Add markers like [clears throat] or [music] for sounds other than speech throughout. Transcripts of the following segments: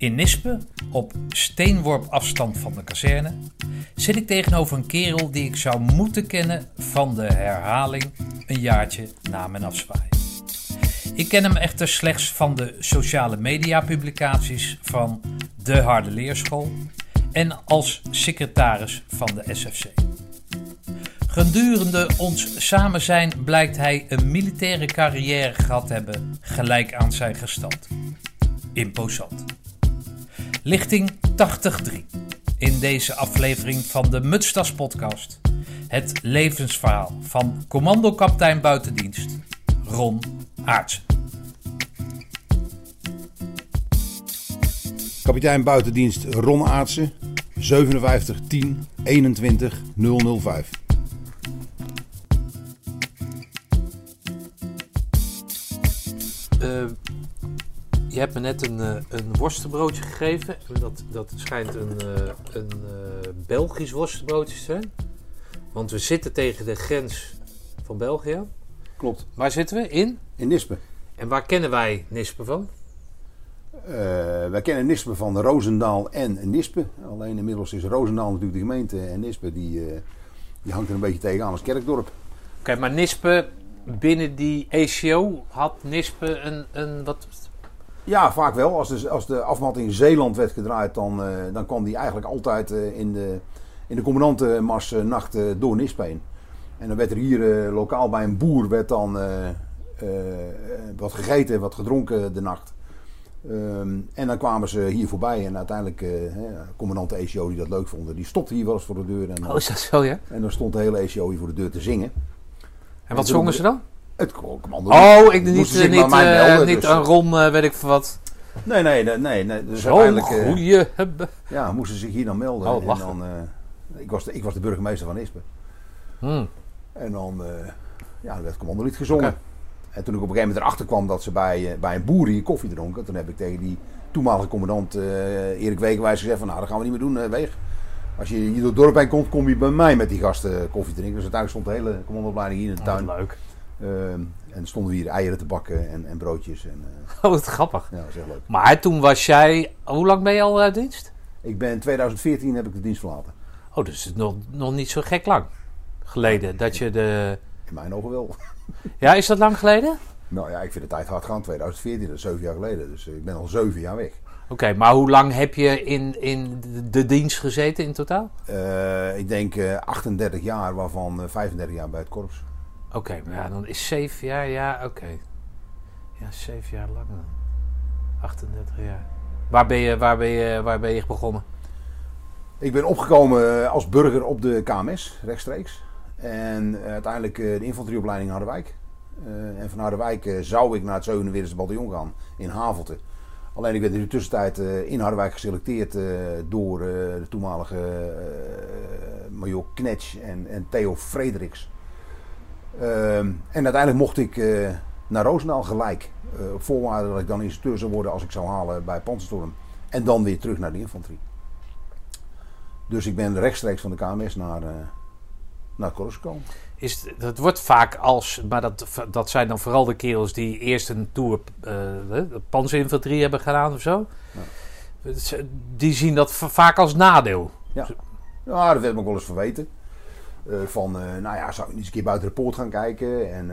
In Nispe, op steenworp afstand van de kazerne, zit ik tegenover een kerel die ik zou moeten kennen van de herhaling een jaartje na mijn afzwaai. Ik ken hem echter slechts van de sociale media publicaties van de Harde Leerschool en als secretaris van de SFC. Gedurende ons samen zijn blijkt hij een militaire carrière gehad hebben gelijk aan zijn gestalte. Imposant. Lichting 83. In deze aflevering van de Mutstas podcast. Het levensverhaal van commandokaptein buitendienst Ron Aartsen. Kapitein buitendienst Ron Aartsen, 57 10 21 005. Je hebt me net een, uh, een worstenbroodje gegeven. Dat, dat schijnt een, uh, een Belgisch worstenbroodje te zijn. Want we zitten tegen de grens van België. Klopt. Waar zitten we? In? In Nispe. En waar kennen wij Nispe van? wij kennen Nispe van Roosendaal en Nispe. Alleen inmiddels is Roosendaal natuurlijk de gemeente en Nispe die, die hangt er een beetje tegenaan als kerkdorp. Oké, maar Nispe binnen die ACO had Nispe een, een wat... Ja, vaak wel. Als de, als de afmatting in Zeeland werd gedraaid, dan, uh, dan kwam die eigenlijk altijd uh, in de, in de uh, nacht door Nispe heen. En dan werd er hier lokaal bij een boer werd dan wat gegeten, wat gedronken de nacht. Um, en dan kwamen ze hier voorbij en uiteindelijk, commandant ECO die dat leuk vonden, die stopte hier wel eens voor de deur. En, oh, is dat zo, ja? En dan stond de hele ECO hier voor de deur te zingen. En wat zongen ze dan? Het commando. Oh, ik niet, niet, uh, niet dus. een Ron, uh, weet ik wat. Nee, nee, nee. nee, nee. Dus Zo'n goeie hebben. Ja, moesten ze zich hier dan melden. Oh, en dan, uh, ik, was de, ik was de burgemeester van Ispe. Hmm. En dan, ja, werd het commandolied gezongen. Okay. En toen ik op een gegeven moment erachter kwam dat ze bij, bij een boer hier koffie dronken, toen heb ik tegen die toenmalige commandant Erik Wegenwijs gezegd van nou, dat gaan we niet meer doen, Weeg. Als je hier door het dorp heen komt, kom je bij mij met die gasten koffie drinken. Dus uiteindelijk stond de hele commandoopleiding hier in de tuin. Oh, leuk. Uh, en stonden we hier eieren te bakken en, en broodjes. En, uh, [laughs] oh, wat grappig. Ja, dat is echt leuk. Maar toen was jij... Hoe lang ben je al uit dienst? Ik ben in 2014 heb ik de dienst verlaten. Oh, dus het is nog, nog niet zo gek lang geleden dat je de... In mijn ogen wel. [laughs] Ja, is dat lang geleden? Nou ja, ik vind de tijd hard gaan. 2014, dat is zeven jaar geleden. Dus ik ben al zeven jaar weg. Oké, okay, maar hoe lang heb je in, in de dienst gezeten in totaal? Uh, ik denk uh, 38 jaar, waarvan 35 jaar bij het korps. Oké, okay, maar dan is 7 jaar, ja, oké. Ja, 7 jaar lang dan. 38 jaar. Waar ben je, waar ben je, waar ben je begonnen? Ik ben opgekomen als burger op de KMS, rechtstreeks. En uiteindelijk de infanterieopleiding Harderwijk. Uh, en van Harderwijk zou ik naar het 47e bataljon gaan in Havelte. Alleen ik werd in de tussentijd in Harderwijk geselecteerd door de toenmalige major Knetsch en Theo Frederiks. Ehm, en uiteindelijk mocht ik naar Roosendaal gelijk. op voorwaarde dat ik dan instructeur zou worden als ik zou halen bij Panzerstorm. En dan weer terug naar de infanterie. Dus ik ben rechtstreeks van de KMS naar, naar het korps gekomen is, dat wordt vaak als, maar dat, dat zijn dan vooral de kerels die eerst een tour uh, panzerinfanterie hebben gedaan of zo. Ja. Die zien dat vaak als nadeel. Ja, ja dat werd me ook wel eens verweten. Uh, van, uh, nou ja, zou je niet eens een keer buiten de poort gaan kijken en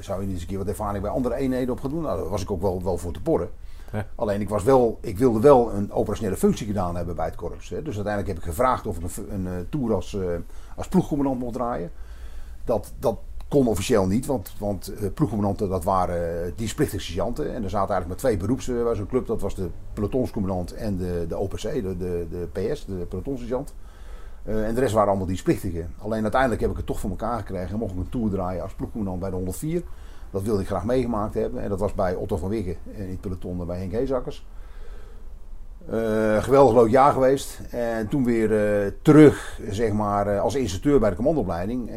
zou je niet eens een keer wat ervaring bij andere eenheden op gaan doen? Nou, daar was ik ook wel, wel voor te porren. Ja. Alleen ik, was wel, ik wilde wel een operationele functie gedaan hebben bij het korps. Hè. Dus uiteindelijk heb ik gevraagd of ik een, een tour als, als ploegcommandant mocht draaien. Dat, dat kon officieel niet, want, want ploegcommandanten dat waren dienstplichtige sergeanten. En er zaten eigenlijk maar twee beroeps bij zo'n club. Dat was de pelotonscommandant en de, de OPC, de, de, de PS, de pelotonsergeant. en de rest waren allemaal dienstplichtigen. Alleen uiteindelijk heb ik het toch voor elkaar gekregen en mocht ik een tour draaien als ploegcommandant bij de 104. Dat wilde ik graag meegemaakt hebben. En dat was bij Otto van Wiggen in het peloton bij Henk Heesakkers. Uh, geweldig leuk jaar geweest. En toen weer uh, terug, zeg maar, als instructeur bij de commandoopleiding.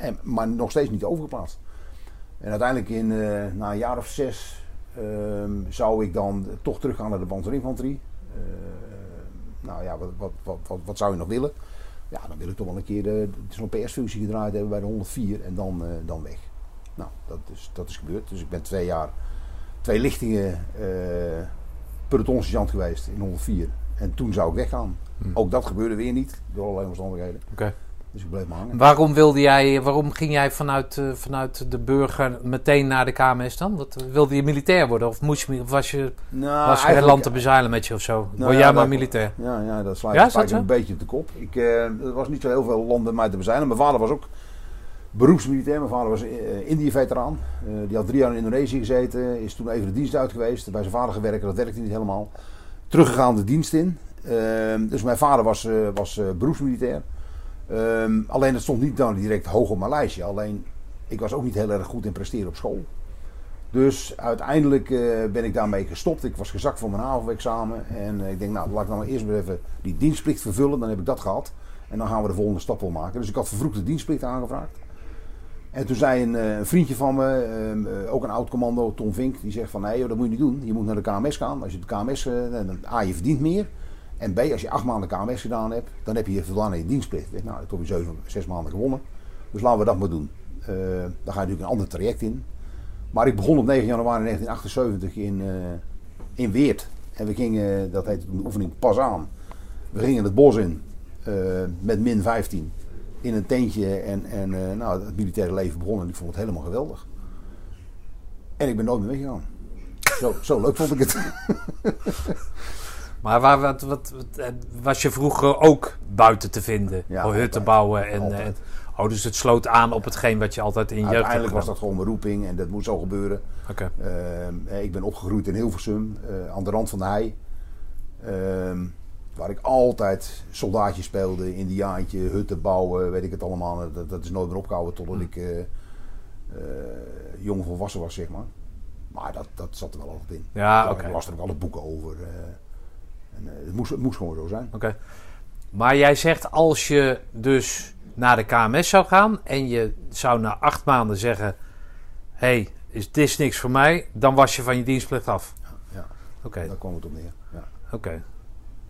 En, maar nog steeds niet overgeplaatst. En uiteindelijk in, na een jaar of zes ehm, zou ik dan toch teruggaan naar de panzerinfanterie. nou ja, wat, wat, wat, wat zou je nog willen? Ja, dan wil ik toch wel een keer zo'n PS-functie gedraaid hebben bij de 104 en dan, dan weg. Nou, dat is, dat is gebeurd. Dus ik ben twee jaar, twee lichtingen pelotonsergeant geweest in 104. En toen zou ik weggaan. Hm. Ook dat gebeurde weer niet, door allerlei omstandigheden. Oké. Dus ik bleef maar hangen. Waarom, wilde jij, waarom ging jij vanuit, eh, vanuit de burger meteen naar de KMS dan? Wat, wilde je militair worden? Of, moest je, of was je, Nou, was je land te bezeilen met je of zo? Word Nou jij ja, maar militair? Ja, ja dat slaat Ja, een beetje op de kop. Ik, eh, er was niet zo heel veel landen mij te bezeilen. Mijn vader was ook beroepsmilitair. Mijn vader was uh, Indië-veteraan. Die had drie jaar in Indonesië gezeten. Is toen even de dienst uit geweest. Bij zijn vader gewerkt. Dat werkte niet helemaal. Teruggegaan de dienst in. Ehm, dus mijn vader was, was beroepsmilitair. Ehm, alleen het stond niet dan direct hoog op mijn lijstje. Alleen ik was ook niet heel erg goed in presteren op school. Dus uiteindelijk eh, ben ik daarmee gestopt. Ik was gezakt voor mijn HAVO-examen. En eh, ik denk, nou, laat ik dan maar eerst maar even die dienstplicht vervullen. Dan heb ik dat gehad. En dan gaan we de volgende stap wel maken. Dus ik had vervroegde dienstplicht aangevraagd. En toen zei een, eh, vriendje van me, ehm, eh, ook een oud commando, Tom Vink, die zegt van nee, dat moet je niet doen. Je moet naar de KMS gaan. Als je de KMS, dan A, je verdient meer. En B, als je acht maanden KMS gedaan hebt, dan heb je voldaan aan je dienstplicht. Nou, ik heb je zeven, zes maanden gewonnen. Dus laten we dat maar doen. Eh, dan ga je natuurlijk een ander traject in. Maar ik begon op 9 januari 1978 in, eh, in Weert. En we gingen, dat heet de oefening pas aan. We gingen het bos in eh, met min 15 in een tentje. En, en nou, het militaire leven begon en ik vond het helemaal geweldig. En ik ben nooit meer weggegaan. Zo, zo leuk vond ik het. [laughs] Maar waar, wat, wat, wat, eh, was je vroeger ook buiten te vinden? Ja, hutten altijd. bouwen en... Eh, oh, dus het sloot aan op hetgeen wat je altijd in je Uiteindelijk was dat gewoon mijn roeping en dat moest zo gebeuren. Oké. Ehm, ik ben opgegroeid in Hilversum, eh, aan de rand van de hei. Ehm, waar ik altijd soldaatje speelde, indiaantje, hutten bouwen, weet ik het allemaal. Dat, dat is nooit meer opgehouden totdat Hm. ik eh, eh, jong volwassen was, zeg maar. Maar dat, dat zat er wel altijd in. Ja, oké. las er ook alle boeken over. eh. En, eh, het, moest, het moest gewoon zo zijn. Oké. Maar jij zegt als je dus naar de KMS zou gaan en je zou na acht maanden zeggen: hey, is dit niks voor mij, dan was je van je dienstplicht af. Ja, Oké, daar kwam het op neer. Ja. oké.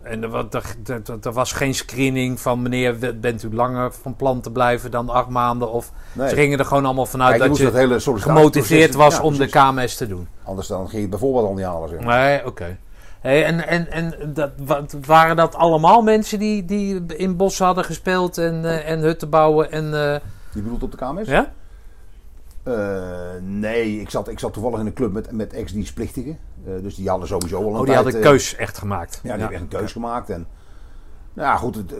En er, er, er- er was geen screening van meneer, bent u langer van plan te blijven dan acht maanden? Of Nee. ze gingen er gewoon allemaal vanuit Kijk, je dat je dat gemotiveerd was Ja, om de. KMS te doen. Anders dan ging je het bijvoorbeeld al niet halen. Zeg maar. Nee, oké. Hey, en en, en dat, wat, waren dat allemaal mensen die, die in bossen hadden gespeeld en, eh, en hutten bouwen? En, eh, Die bedoelt op de KMS? ja? Eh, nee, ik zat, ik zat toevallig in een club met, met ex-dienstplichtigen. Dus die hadden sowieso al een Oh, die tijd, hadden eh, keus echt gemaakt. Ja, die hebben echt een keus gemaakt. En, nou ja, goed, het,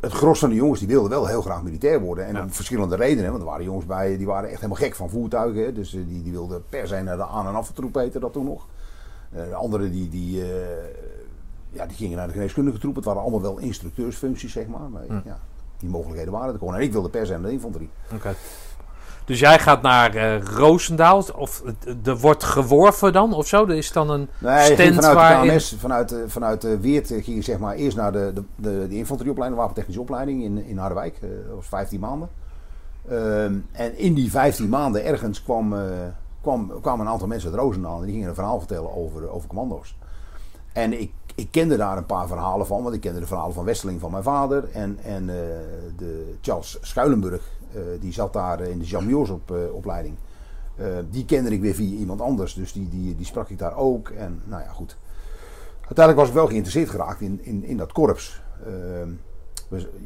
het, gros van de jongens die wilden wel heel graag militair worden. En Ja. om verschillende redenen. Want er waren jongens bij, die waren echt helemaal gek van voertuigen. Dus die, die wilden per se naar de aan- en aftroep heette dat toen nog. Eh, de anderen die, die, eh, ja, die gingen naar de geneeskundige troep. Het waren allemaal wel instructeursfuncties, zeg maar. Maar Hm. ja, die mogelijkheden waren er gewoon. En ik wilde per se naar de infanterie. Oké. Dus jij gaat naar eh Roosendaal, of er wordt geworven dan, of zo? Er is dan een Nee, stand vanuit waarin... de KMS, vanuit, vanuit Weert ging je zeg maar eerst naar de, de, de, de infanterieopleiding, wapentechnische opleiding in, in Harderwijk. Dat was 15 maanden. Ehm, en in die 15 maanden ergens kwam, kwam, kwamen een aantal mensen uit Roosendaal en die gingen een verhaal vertellen over, over commando's. En ik, ik kende daar een paar verhalen van, want ik kende de verhalen van Westeling van mijn vader. En, en eh, de Charles Schuilenburg, eh, die zat daar in de Jean op, eh, opleiding. Eh, die kende ik weer via iemand anders, dus die, die, die sprak ik daar ook. En nou ja, goed. Uiteindelijk was ik wel geïnteresseerd geraakt in, in, in dat korps. Ehm,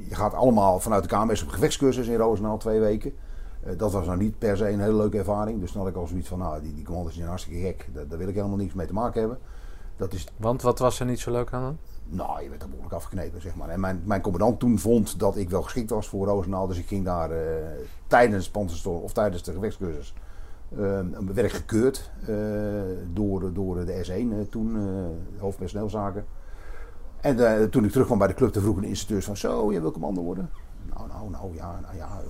je gaat allemaal vanuit de KMS op gevechtscursus in Roosendaal twee weken. Eh, dat was nou niet per se een hele leuke ervaring. Dus dan had ik al zoiets van, nou, die, die commanders zijn hartstikke gek. Daar, daar wil ik helemaal niks mee te maken hebben. Dat is Want wat was er niet zo leuk aan dan? nou, je werd er behoorlijk afgeknepen, zeg maar. En mijn, mijn commandant toen vond dat ik wel geschikt was voor Roosendaal. Dus ik ging daar eh, tijdens Panzerstorm of tijdens de gewichtscursus eh, werd ik gekeurd eh, door, door de S1 eh, toen, hoofdpersoneelszaken. En toen ik terugkwam bij de club, vroegen de instructeurs van... Zo, je wil commando worden? Nou, nou, nou, ja, nou ja...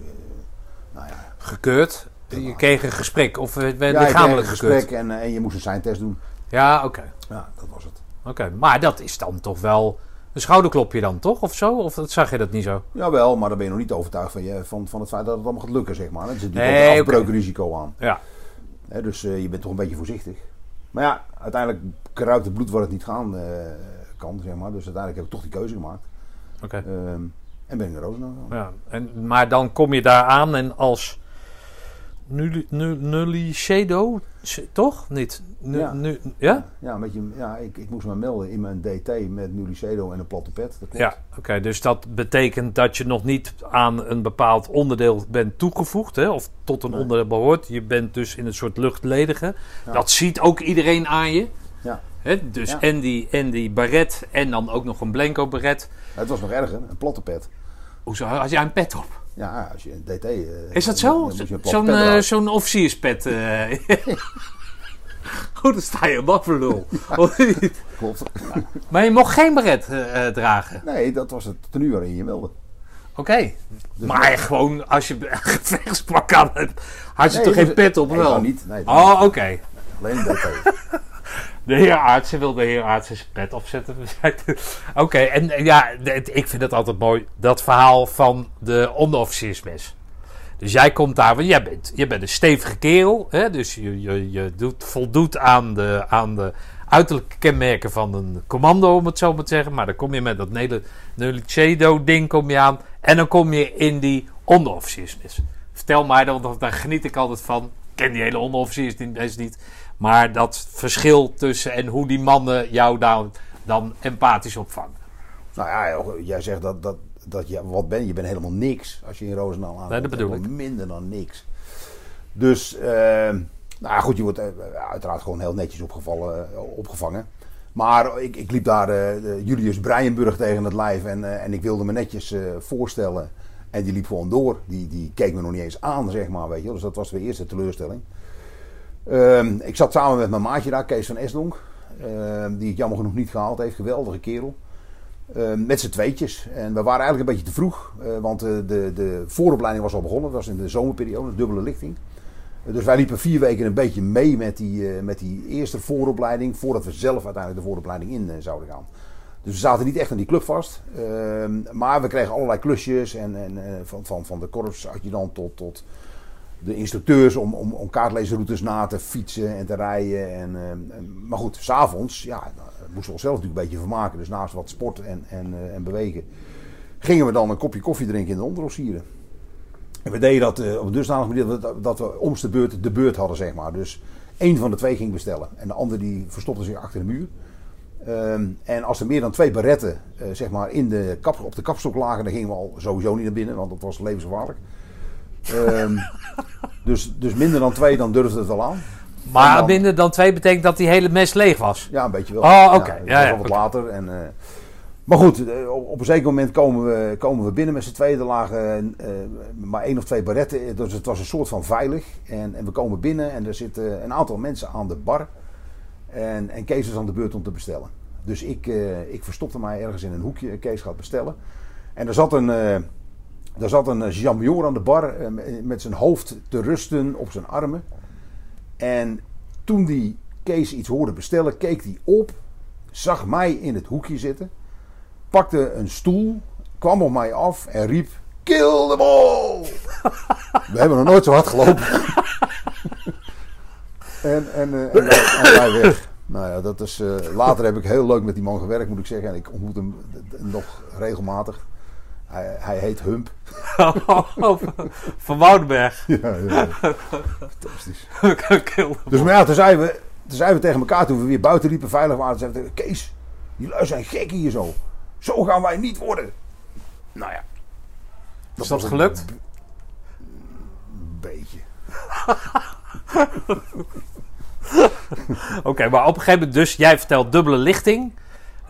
eh, nou ja, Gekeurd? Je kreeg een gesprek of werd ja, ik kreeg lichamelijk een gesprek en, eh, en je moest een seintest doen. Ja, oké. Ja, dat was het. Oké, maar dat is dan toch wel een schouderklopje dan, toch? Of zo? Of zag je dat niet zo? Jawel, maar dan ben je nog niet overtuigd van, je, van, van het feit dat het allemaal gaat lukken, zeg maar. Er zit natuurlijk Nee, een afbreukrisico aan. Ja. Dus eh, je bent toch een beetje voorzichtig. Maar ja, uiteindelijk kruipt het bloed waar het niet gaan eh, kan, zeg maar. Dus uiteindelijk heb ik toch die keuze gemaakt. Oké. Ehm, en ben ik naar Roosendaal gegaan. Ja, en, maar dan kom je daar aan en als Nulli, nu- Nulli Shadow, Sh- toch? Niet? Nu, Ja. Nu, ja? Ja, een beetje, ja ik, ik moest me melden in mijn DT met Nulicedo en een platte pet. Dat. Ja, oké. dus dat betekent dat je nog niet aan een bepaald onderdeel bent toegevoegd, hè? of tot een Nee. onderdeel behoort. Je bent dus in een soort luchtledige. Ja. Dat ziet ook iedereen aan je. Ja. Hè? Dus Ja. en, die, en die baret en dan ook nog een blanco baret. Het was nog erger, een platte pet. Hoezo had jij een pet op? Ja, als je een DT... eh, Is dat zo? Zo'n pet eh, zo'n officierspet. eh. [laughs] Goed, dan sta je wat voor lul. [laughs] Klopt. maar je mocht geen baret eh, dragen. Nee, dat was het tenue waarin je meldde. Oké. Dus maar gewoon als je [laughs] een gevechtspak aan hebt, had je Nee, toch geen dat- pet op nee, wel? dat niet. Nee, oh, oké. Alleen een DT. De heer Aartsen wil de heer Aartsen zijn pet opzetten. [laughs] Oké, en ja, ik vind het altijd mooi, dat verhaal van de onderofficiersmes. Dus jij komt daar, want jij bent, je bent een stevige kerel. Hè? Dus je, je, je doet, voldoet aan de, aan de uiterlijke kenmerken van een commando, om het zo maar te zeggen. Maar dan kom je met dat Nelicedo-ding kom je aan. En dan kom je in die onderofficiersmes. Vertel mij dan, daar geniet ik altijd van. Ik ken die hele onderofficiersmes niet. Maar dat verschil tussen en hoe die mannen jou dan, dan empathisch opvangen. nou ja, jij zegt dat, dat, dat je wat ben. Je bent helemaal niks als je in Roosendaal aankomt. Nee, dat bedoel Helemaal Minder dan niks. Dus, eh, nou goed, je wordt eh, uiteraard gewoon heel netjes opgevallen, eh, opgevangen. Maar ik, ik liep daar eh, Julius Breienburg tegen het lijf en, en ik wilde me netjes voorstellen. En die liep gewoon door. Die, die keek me nog niet eens aan, zeg maar, weet je. Dus dat was de eerste teleurstelling. Ehm, ik zat samen met mijn maatje daar, Kees van Esdonk. ehm, die het jammer genoeg niet gehaald heeft. Geweldige kerel. Ehm, met z'n tweetjes. En we waren eigenlijk een beetje te vroeg. eh, want eh, de, de vooropleiding was al begonnen. Dat was in de zomerperiode, dubbele lichting. Dus wij liepen vier weken een beetje mee met die, eh, met die eerste vooropleiding. Voordat we zelf uiteindelijk de vooropleiding in zouden gaan. Dus we zaten niet echt aan die club vast. Maar we kregen allerlei klusjes. En, en, van, van, van de korpsadjudant tot, tot de instructeurs om, om, om na te fietsen en te rijden. En, ehm, maar goed, s'avonds ja, dan moesten we onszelf natuurlijk een beetje vermaken. Dus naast wat sport en, en, eh, en bewegen gingen we dan een kopje koffie drinken in de onderofficieren. En we deden dat eh, op een dusdanig manier dat we, om de beurt de beurt hadden, zeg maar. Dus één van de twee ging bestellen. En de ander die verstopte zich achter de muur. Ehm, en als er meer dan twee baretten eh, zeg maar in de kap, op de kapstok lagen, dan gingen we al sowieso niet naar binnen, want dat was levensgevaarlijk. Ehm, dus, dus minder dan twee, dan durfde het al aan. Maar dan- minder dan twee betekent dat die hele mes leeg was. Ja, een beetje wel. Oh, oké. dat Ja, was ja, wat later. En, eh, maar goed, eh, op, op een zeker moment komen we, komen we binnen met z'n tweeën. Er lagen eh, maar één of twee baretten. Dus het was een soort van veilig. En, en we komen binnen en er zitten een aantal mensen aan de bar. En, en Kees is aan de beurt om te bestellen. Dus ik, ik verstopte mij ergens in een hoekje. Kees gaat bestellen. En er zat een, eh er zat een jambior aan de bar eh, met zijn hoofd te rusten op zijn armen. En toen die Kees iets hoorde bestellen, keek hij op, zag mij in het hoekje zitten, pakte een stoel, kwam op mij af en riep: Kill the ball! We hebben nog nooit zo hard gelopen. [laughs] en, en, eh, en, weg. Nou ja, dat is, eh, later heb ik heel leuk met die man gewerkt, moet ik zeggen. En ik ontmoet hem eh, nog regelmatig. Hij, hij heet Hump. [laughs] Van Woudenberg. Ja, ja. Fantastisch. [laughs] Dus maar ja, toen zeiden, we, toen zeiden we tegen elkaar, toen we weer buiten liepen, veilig waren, zeiden we Kees, die lui zijn gek hier zo. Zo gaan wij niet worden. Nou ja. Is dat was een gelukt? b- beetje. [laughs] Oké, maar op een gegeven moment dus, jij vertelt dubbele lichting,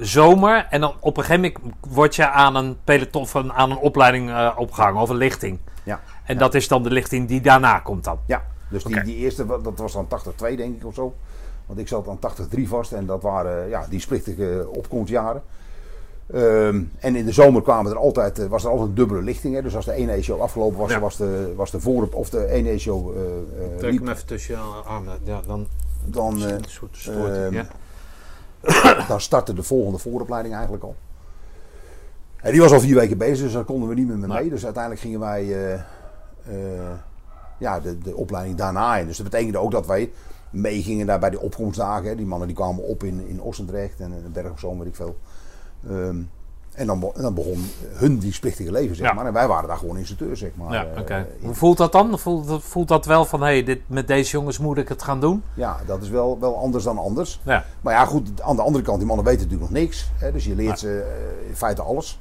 zomer, en dan op een gegeven moment word je aan een peloton, of aan een opleiding eh, opgehangen, of een lichting. Ja. En dat is dan de lichting die daarna komt dan. Ja, dus die, die eerste, dat was dan 82 denk ik of zo. Want ik zat aan 83 vast en dat waren ja, die splichtige opkomstjaren. Ehm, en in de zomer kwamen er altijd, eh, was er altijd een dubbele lichting. Hè? Dus als de ene E-show afgelopen was, Ja. was de, was de voor of de ene E-show eh, eh, Trek hem even tussen je armen. Ja, dan dan, eh, een soort ehm, ja. [coughs] dan startte de volgende vooropleiding eigenlijk al. En die was al vier weken bezig, dus daar konden we niet meer mee. Nee. Dus uiteindelijk gingen wij eh, eh, ja, de, de opleiding daarna in. Dus dat betekende ook dat wij meegingen daar bij de opkomstdagen. Die mannen die kwamen op in, in Ossendrecht en in Berg op Zoom, weet ik veel. Ehm, En dan, be- dan begon hun dienstplichtige leven, zeg Ja. maar. En wij waren daar gewoon instructeur, zeg maar. Ja, Eh, in- Hoe voelt dat dan? Voelt, dat- voelt dat wel van, hé, hey, dit, met deze jongens moet ik het gaan doen? Ja, dat is wel, wel anders dan anders. Ja, Maar ja, goed, aan de andere kant, die mannen weten natuurlijk nog niks. Hè, dus je leert ze eh, in feite alles.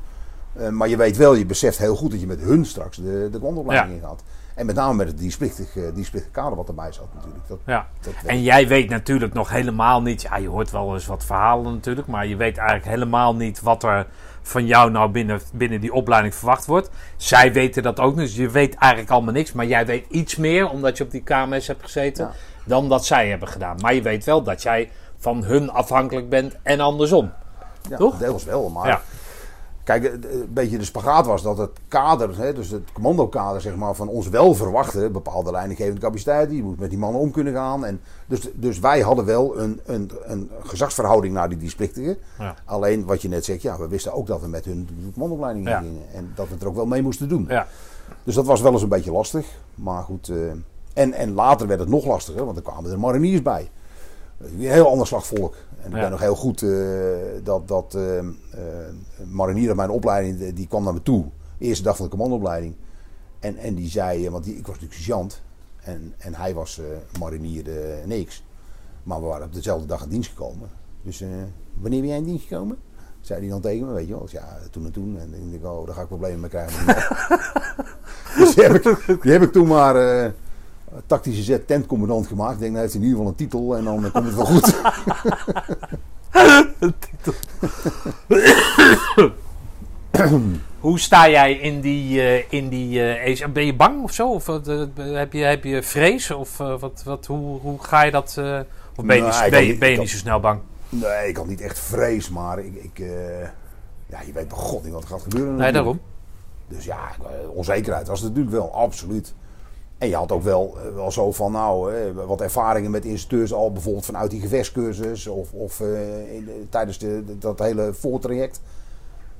Eh, maar je weet wel, je beseft heel goed dat je met hun straks de, de grondopleiding in gaat. En met name met het dienstplichtig, eh, dienstplichtig kader wat erbij zat natuurlijk. Dat, ja. dat En jij weet natuurlijk nog helemaal niet, ja, je hoort wel eens wat verhalen natuurlijk, maar je weet eigenlijk helemaal niet wat er van jou nou binnen, binnen die opleiding verwacht wordt. Zij weten dat ook, dus je weet eigenlijk allemaal niks, maar jij weet iets meer omdat je op die KMS hebt gezeten Ja. dan dat zij hebben gedaan. Maar je weet wel dat jij van hun afhankelijk bent en andersom. ja, toch? Deels wel, maar Ja. Kijk, eh, een beetje de spagaat was dat het kader, hè, dus het commandokader zeg maar, van ons wel verwachtte bepaalde leidinggevende capaciteiten. Je moet met die mannen om kunnen gaan. En dus, dus wij hadden wel een, een, een gezagsverhouding naar die dienstplichtigen. Ja. Alleen wat je net zegt, ja, we wisten ook dat we met hun commandoopleiding Ja. gingen. En dat we het er ook wel mee moesten doen. Ja, Dus dat was wel eens een beetje lastig. Maar goed. eh, en, en later werd het nog lastiger, want er kwamen er mariniers bij. Een heel ander slag volk. En ik ben nog heel goed eh, dat, dat eh, eh, marinier uit mijn opleiding, die- kwam naar me toe. De eerste dag van de commandoopleiding. En, en die zei, want die, ik was natuurlijk sergeant. En, en hij was marinier niks. Maar we waren op dezelfde dag in dienst gekomen. Dus wanneer ben jij in dienst gekomen? Zei hij dan tegen me, weet je wel. Ik zei, ja, toen en toen. En dan denk ik, oh, daar ga ik problemen mee krijgen. [laughs] dus die heb, ik, die heb ik toen maar tactische zet tentcommandant gemaakt. Ik denk, nou heeft hij in ieder geval een titel en dan eh, komt het wel goed. [laughs] [coughs] Hoe sta jij in die, eh, in die ACE? Ben je bang of zo? Of heb, je, heb je vrees? Of wat, wat, hoe, hoe ga je dat... of ben je, niet, ben, je- niet- ben je ik niet zo snel bang? nee, ik had niet echt vrees, maar ik... ik ja, je weet bij god niet wat er gaat gebeuren. Nee, natuurlijk. daarom. Dus ja, onzekerheid was het natuurlijk wel, absoluut. En je had ook wel, eh, wel zo van, nou, eh, wat ervaringen met instructeurs al, bijvoorbeeld vanuit die gevechtscursus of, of eh, in de- tijdens de, dat hele voortraject.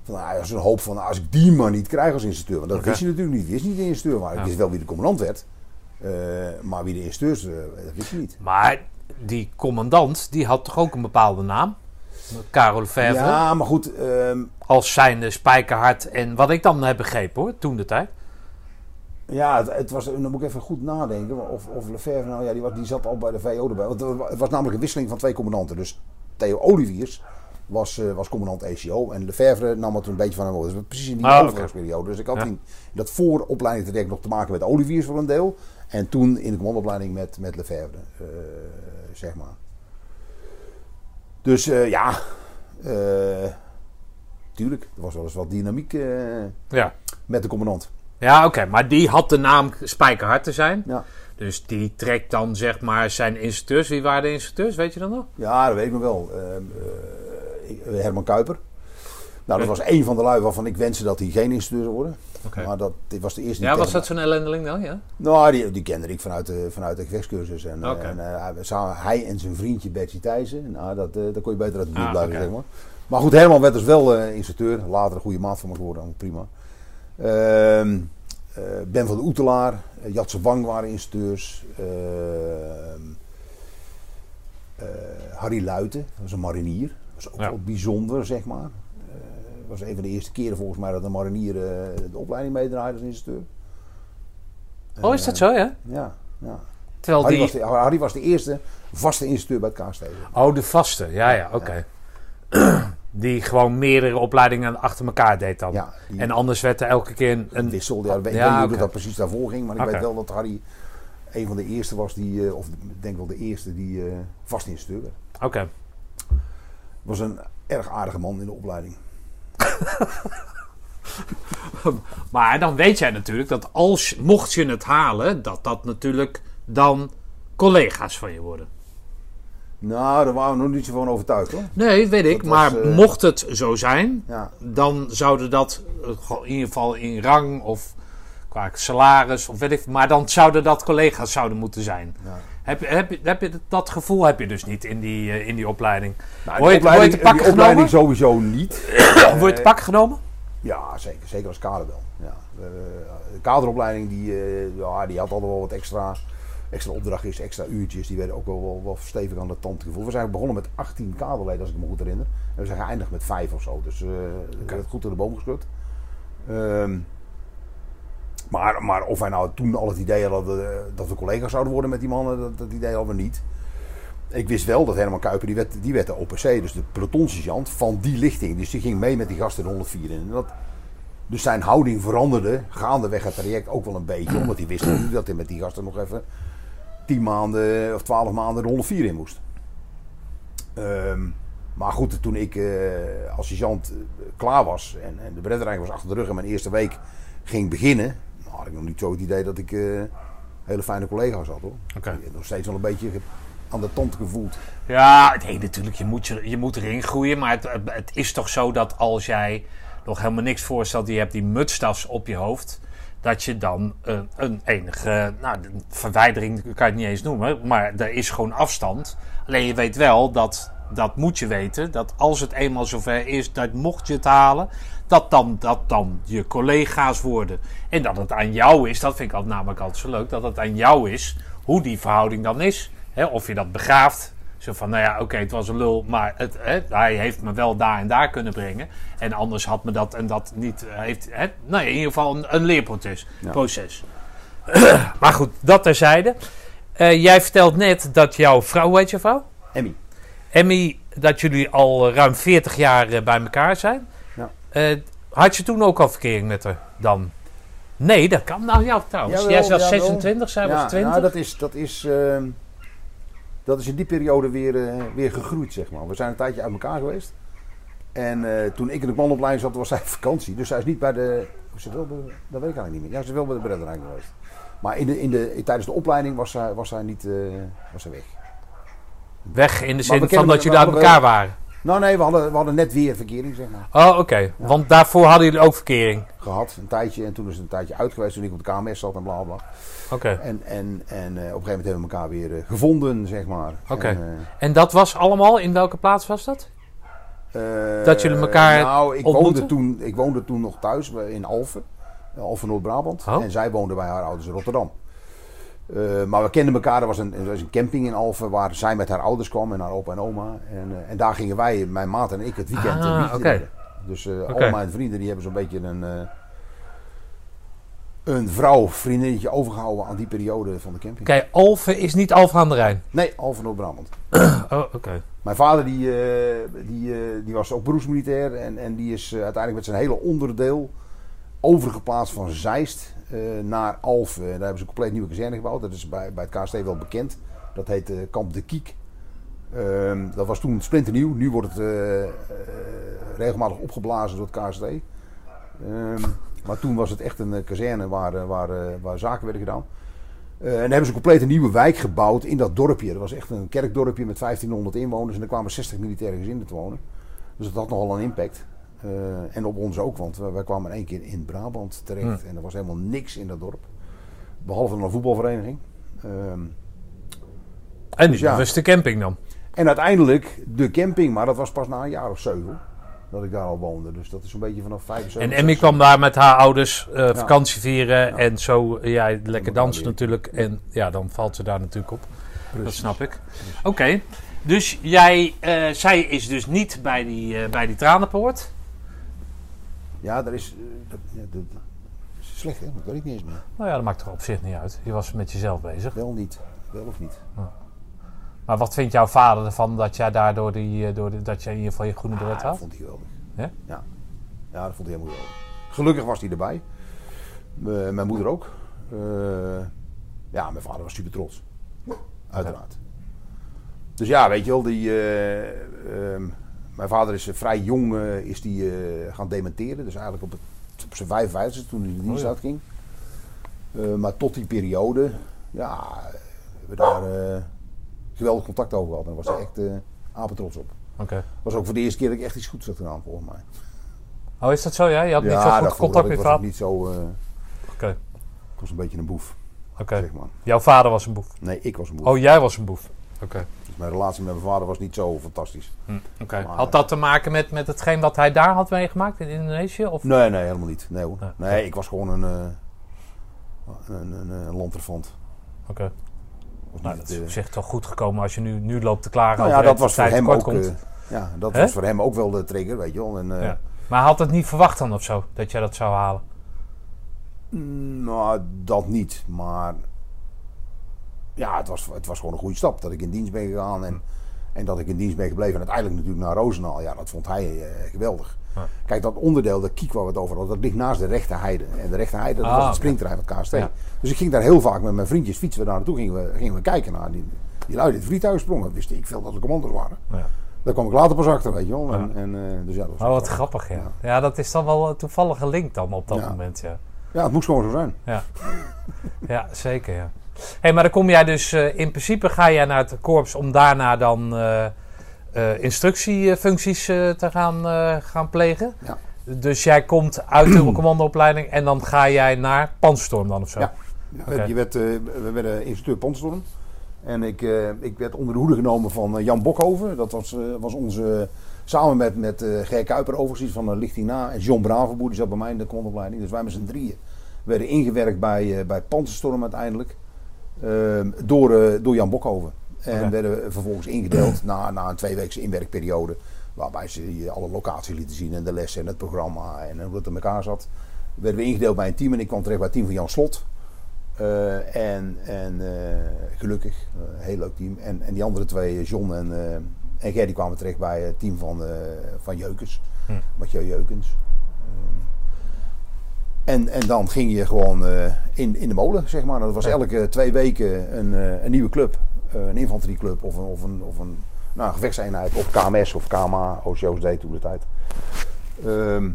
Van, nou, ja, zo'n hoop van, nou, als ik die maar niet krijg als instructeur, want dat wist je natuurlijk niet. Je wist niet de instructeur, maar ik Ja. wist wel wie de commandant werd. Maar wie de instructeurs, dat wist je niet. Maar die commandant, die had toch ook een bepaalde naam? Karel Lefebvre. Ja, maar goed, ehm, Als zijnde spijkerhard. En wat ik dan heb begrepen hoor, toen de tijd. Ja, het, het was, dan moet ik even goed nadenken. Of, of Lefebvre, nou ja, die, was, die zat al bij de VO erbij. Want het was namelijk een wisseling van twee commandanten. Dus Theo Oliviers was, eh, was commandant ECO. En Lefebvre nam het een beetje van hem over. Dus precies in die Ah, overgangsperiode. Dus ik had Ja. in, dat vooropleiding traject nog te maken met Oliviers voor een deel. En toen in de commandoopleiding met, met Lefebvre, eh, zeg maar. Dus eh, ja, tuurlijk, er was wel eens wat dynamiek Ja, met de commandant. Ja oké. Maar die had de naam spijkerhard te zijn. Ja. Dus die trekt dan zeg maar zijn instructeurs. Wie waren de instructeurs? Weet je dat nog? Ja, dat weet ik nog wel. Ehm, eh, Herman Kuiper. Nou, dat was één van de lui waarvan ik wenste dat hij geen instructeur zou worden. Maar dat dit was de eerste Ja, was dat zo'n ellendeling dan? Ja. Nou, die, die kende ik vanuit de, vanuit de gevechtscursus. En, eh, Oké. en eh, hij- samen- hij en zijn vriendje Bertie Thijssen. Nou, dat, daar kon je beter uit de buurt Ah, blijven, zeg maar. Maar goed, Herman werd dus wel eh, instructeur. Later een goede maat van me geworden, prima. Ehm, eh, ben van de Oetelaar, uh, Jatse Wang waren instructeurs. Ehm, eh, Harry Luiten, dat was een marinier. Dat was ook Ja. wel bijzonder, zeg maar. Eh, Het was een van de eerste keren volgens mij dat een marinier eh, de opleiding meedraaide als instructeur. Oh, is dat zo, ja? Ja, ja. Terwijl Harry, die... was de, Harry was de eerste vaste instructeur bij het KST. Oh, de vaste. Ja, ja, oké. [clears throat] Die gewoon meerdere opleidingen achter elkaar deed dan. Ja, die- En anders werd er elke keer een... een wissel. Ja, ik weet Ja, ik weet niet oké. hoe dat precies daarvoor ging, maar ik weet wel dat Harry een van de eerste was die, eh, of ik denk wel de eerste die eh vast instructeur werd. Oké. Was een erg aardige man in de opleiding. [laughs] Maar dan weet jij natuurlijk dat als, mocht je het halen, dat dat natuurlijk dan collega's van je worden. Nou, daar waren we nog niet zo van overtuigd hoor. Nee, weet ik. Dat was, maar eh, mocht het zo zijn, Ja, dan zouden dat eh, in ieder geval in rang of qua salaris of weet ik, maar dan zouden dat collega's zouden moeten zijn. ja. Heb, je- heb, je, heb je dat gevoel heb je dus niet in die, eh, in die opleiding? Nou, Word je- opleiding, word je genomen? sowieso niet. Word je te pak [coughs] genomen? Ja, zeker. Zeker als kader wel. Ja. De kaderopleiding die, ja, die had altijd wel wat extra extra opdrachtjes, extra uurtjes. Die werden ook wel, wel, wel stevig aan de tand gevoeld. We zijn begonnen met 18 kaderleden, als ik me goed herinner. En we zijn geëindigd met 5 of zo. Dus eh het werd goed door de boom geschud. Ehm, maar, maar of wij nou toen al het idee hadden eh, dat we collega's zouden worden met die mannen, dat, dat idee hadden we niet. Ik wist wel dat Herman Kuiper, die werd, die werd de OPC, dus de pelotonsergeant van die lichting. Dus die ging mee met die gasten de 104 in. En dat, dus zijn houding veranderde gaandeweg het traject ook wel een beetje. [clears throat] Omdat hij wist dat hij met die gasten nog even 10 maanden of 12 maanden de 104 in moest. Ehm, maar goed, toen ik eh, als sergeant eh, klaar was en, en de bredderijn was achter de rug en mijn eerste week ging beginnen, nou, had ik nog niet zo het idee dat ik eh, hele fijne collega's had hoor. Oké. Ik heb nog steeds wel een beetje aan de tand gevoeld. Ja, nee, natuurlijk, je moet, je, je moet erin groeien. Maar het, het- het is toch zo dat als jij nog helemaal niks voorstelt, je hebt die mutstas op je hoofd, dat je dan eh, een enige, nou, de verwijdering kan je het niet eens noemen, maar er is gewoon afstand. Alleen je weet wel dat, dat moet je weten, dat als het eenmaal zover is, dat mocht je het halen, dat dan, dat dan je collega's worden. En dat het aan jou is, dat vind ik altijd, namelijk altijd zo leuk, dat het aan jou is hoe die verhouding dan is. Of je dat begraaft. Zo van, nou ja, oké, het was een lul, maar het, hè, hij heeft me wel daar en daar kunnen brengen. En anders had me dat en dat niet, eh, heeft, hè, nou, in ieder geval een, een leerproces. Ja. Proces. [clears throat] maar goed, dat terzijde. Eh jij vertelt net dat jouw vrouw, hoe heet je vrouw? Emmy. Emmy, dat jullie al ruim 40 jaar eh, bij elkaar zijn. Ja. Had je toen ook al verkering met haar dan? Nee, dat kan nou ja trouwens. Jawel, Jij was jawel. 26, zij was 20. nou, dat is, dat is, ehm, dat is in die periode weer, eh, weer gegroeid, zeg maar. We zijn een tijdje uit elkaar geweest. En eh, toen ik in de manopleiding zat, was zij op vakantie. Dus zij is niet bij de... Is ze wel bij, dat weet ik eigenlijk niet meer. Ja, ze is wel bij de bredderijn geweest. Maar in de, in de, tijdens de opleiding was zij, was zij niet eh, was zij weg. Weg in de zin van dat jullie uit elkaar waren. Nou nee, we hadden, we hadden net weer verkering, zeg maar. Oh, oké. Want daarvoor hadden jullie ook verkering. Gehad, een tijdje. En toen is het een tijdje uit geweest toen ik op de KMS zat en bla bla. Oké. En, en, en eh, op een gegeven moment hebben we elkaar weer eh, gevonden, zeg maar. Oké. En, eh, En dat was allemaal, in welke plaats was dat? Dat jullie elkaar Nou, ik ontmoeten? woonde, toen, ik woonde toen nog thuis in Alphen. Alphen Noord-Brabant. Oh. En zij woonde bij haar ouders in Rotterdam. Eh, maar we kenden elkaar. Er was, een, er was een camping in Alphen waar zij met haar ouders kwam en haar opa en oma. En, eh, en daar gingen wij, mijn maat en ik, het weekend Ah, drinken. Dus eh Oké. al mijn vrienden die hebben zo'n beetje een, eh, een vrouw, vriendinnetje overgehouden aan die periode van de camping. Oké, Alphen is niet Alphen aan de Rijn. Nee, Alphen Noord-Brabant. [clears throat] Oh, oké. Mijn vader die, eh, die, eh, die was ook beroepsmilitair en, en die is eh, uiteindelijk met zijn hele onderdeel overgeplaatst van Zeist eh, naar Alphen. En daar hebben ze een compleet nieuwe kazerne gebouwd. Dat is bij, bij het KST wel bekend. Dat heet eh, Kamp de Kiek. Ehm, dat was toen splinternieuw. Nu wordt het eh, regelmatig opgeblazen door het KST. Ehm, maar toen was het echt een kazerne waar, waar, waar zaken werden gedaan. En daar hebben ze een compleet een nieuwe wijk gebouwd in dat dorpje. Dat was echt een kerkdorpje met 1500 inwoners. En er kwamen 60 militaire gezinnen te wonen. Dus dat had nogal een impact. Eh, en op ons ook, want wij, kwamen in één keer in Brabant terecht. En er was helemaal niks in dat dorp. Behalve een voetbalvereniging. Ehm, En Dus ja. was de camping dan. en uiteindelijk de camping, maar dat was pas na een jaar of zeven dat ik daar al woonde. Dus dat is een beetje vanaf 75. En Emmy kwam daar met haar ouders eh, vakantie vieren. Ja. En zo, eh, ja, lekker dansen natuurlijk. En ja, dan valt ze daar natuurlijk op. Dat snap ik. Oké, dus jij, zij is dus niet bij die, bij die tranenpoort. Ja, dat is, eh, dat, ja, dat, dat is slecht hè, dat weet ik niet eens meer. Nou ja, dat maakt er op zich niet uit. Je was met jezelf bezig. Wel niet, wel of niet. Maar wat vindt jouw vader ervan dat jij daardoor die, eh, door die, dat jij in ieder geval je groene beret Ja, dat had? vond hij geweldig. Ja? Ja. Ja, dat vond hij helemaal geweldig. Gelukkig was hij erbij. Eh, mijn moeder ook. Ja, mijn vader was super trots. Uiteraard. Dus ja, weet je wel, die, eh, ehm, mijn vader is eh, vrij jong eh, is die, eh, gaan dementeren. Dus eigenlijk op, het, op zijn 55 toen hij de dienst Oh uitging. Eh, maar tot die periode, ja, hebben we daar geweldig contact over gehad. En daar was hij echt eh apetrots op. Oké. was ook voor de eerste keer dat ik echt iets goeds had gedaan, volgens mij. Oh, is dat zo? Ja? Je had niet zo goed contact met vader? niet zo... eh, Oké, ik was een beetje een boef, oké. zeg maar. Jouw vader was een boef. Nee, ik was een boef. Oh, jij was een boef. Oké. Mijn relatie met mijn vader was niet zo fantastisch. Hm. Maar- Had dat te maken met, met hetgeen wat hij daar had meegemaakt in Indonesië? Of? Nee, nee, helemaal niet. Nee hoor. Nee, ik was gewoon een, eh een, een. Oké. Nou, dat is eh, op zich toch goed gekomen als je nu, nu loopt te klagen nou over ja, dat was voor hem ook. komt. eh, ja, dat was voor hem ook wel de trigger, weet je wel. En, eh, Ja. Maar had het niet verwacht dan of zo, dat jij dat zou halen. mm, Nou, dat niet. Maar ja, het was, het was gewoon een goede stap. Dat ik in dienst ben gegaan en, en dat ik in dienst ben gebleven. En uiteindelijk natuurlijk naar Roosendaal. Ja, dat vond hij eh, geweldig. Ja. Kijk, dat onderdeel, de kiek waar we het over hadden, dat ligt naast de rechte heide. En de rechte heide, dat Ah, was het springterrein van KST. Ja. Dus ik ging daar heel vaak met mijn vriendjes fietsen we daar naartoe. Gingen we, gingen we kijken naar die, die lui die het vliegtuig sprongen. Wist ik veel dat de commando's waren. Ja. Daar kwam ik later pas achter, weet je wel. En, en, eh, dus ja, dat was Oh, wat grappig, ja. Ja. Dat is dan wel een toevallige link dan op dat moment, ja. Ja, het moest gewoon zo zijn. Ja, [laughs] ja zeker, ja. Hey, maar dan kom jij dus... eh, in principe ga jij naar het korps om daarna dan eh, eh, instructiefuncties te gaan, gaan plegen. Ja. Dus jij komt uit de [clears throat] commandoopleiding en dan ga jij naar Panzerstorm dan of zo? Ja. Je werd, we werden instructeur Pondstorm. En ik, ik werd onder de hoede genomen van Jan Bokhoven. Dat was, was onze, samen met, met Ger Kuiper overigens van de Lichting Na. En John Bravenboer, die zat bij mij in de commandoopleiding. Dus wij met z'n drieën werden ingewerkt bij, bij Panzerstorm uiteindelijk. Ehm, door, eh, door Jan Bokhoven. En werden vervolgens ingedeeld [clears throat] na, na een tweeweekse inwerkperiode. Waarbij ze je alle locatie lieten zien en de lessen en het programma en hoe het in elkaar zat. Werden we ingedeeld bij een team en ik kwam terecht bij het team van Jan Slot. Eh, en en eh, gelukkig, een heel leuk team. En, en die andere twee, John en, en Ger, die kwamen terecht bij het team van, van Jeukens. Hm. Mathieu Jeukens. En, en dan ging je gewoon eh, in, in de molen, zeg maar. Dat was elke twee weken een, eh, een nieuwe club. Eh, een infanterieclub of een, of een, of een nou, een gevechtseenheid. Of KMS of KMA, OCOSD toen de tijd. Ehm,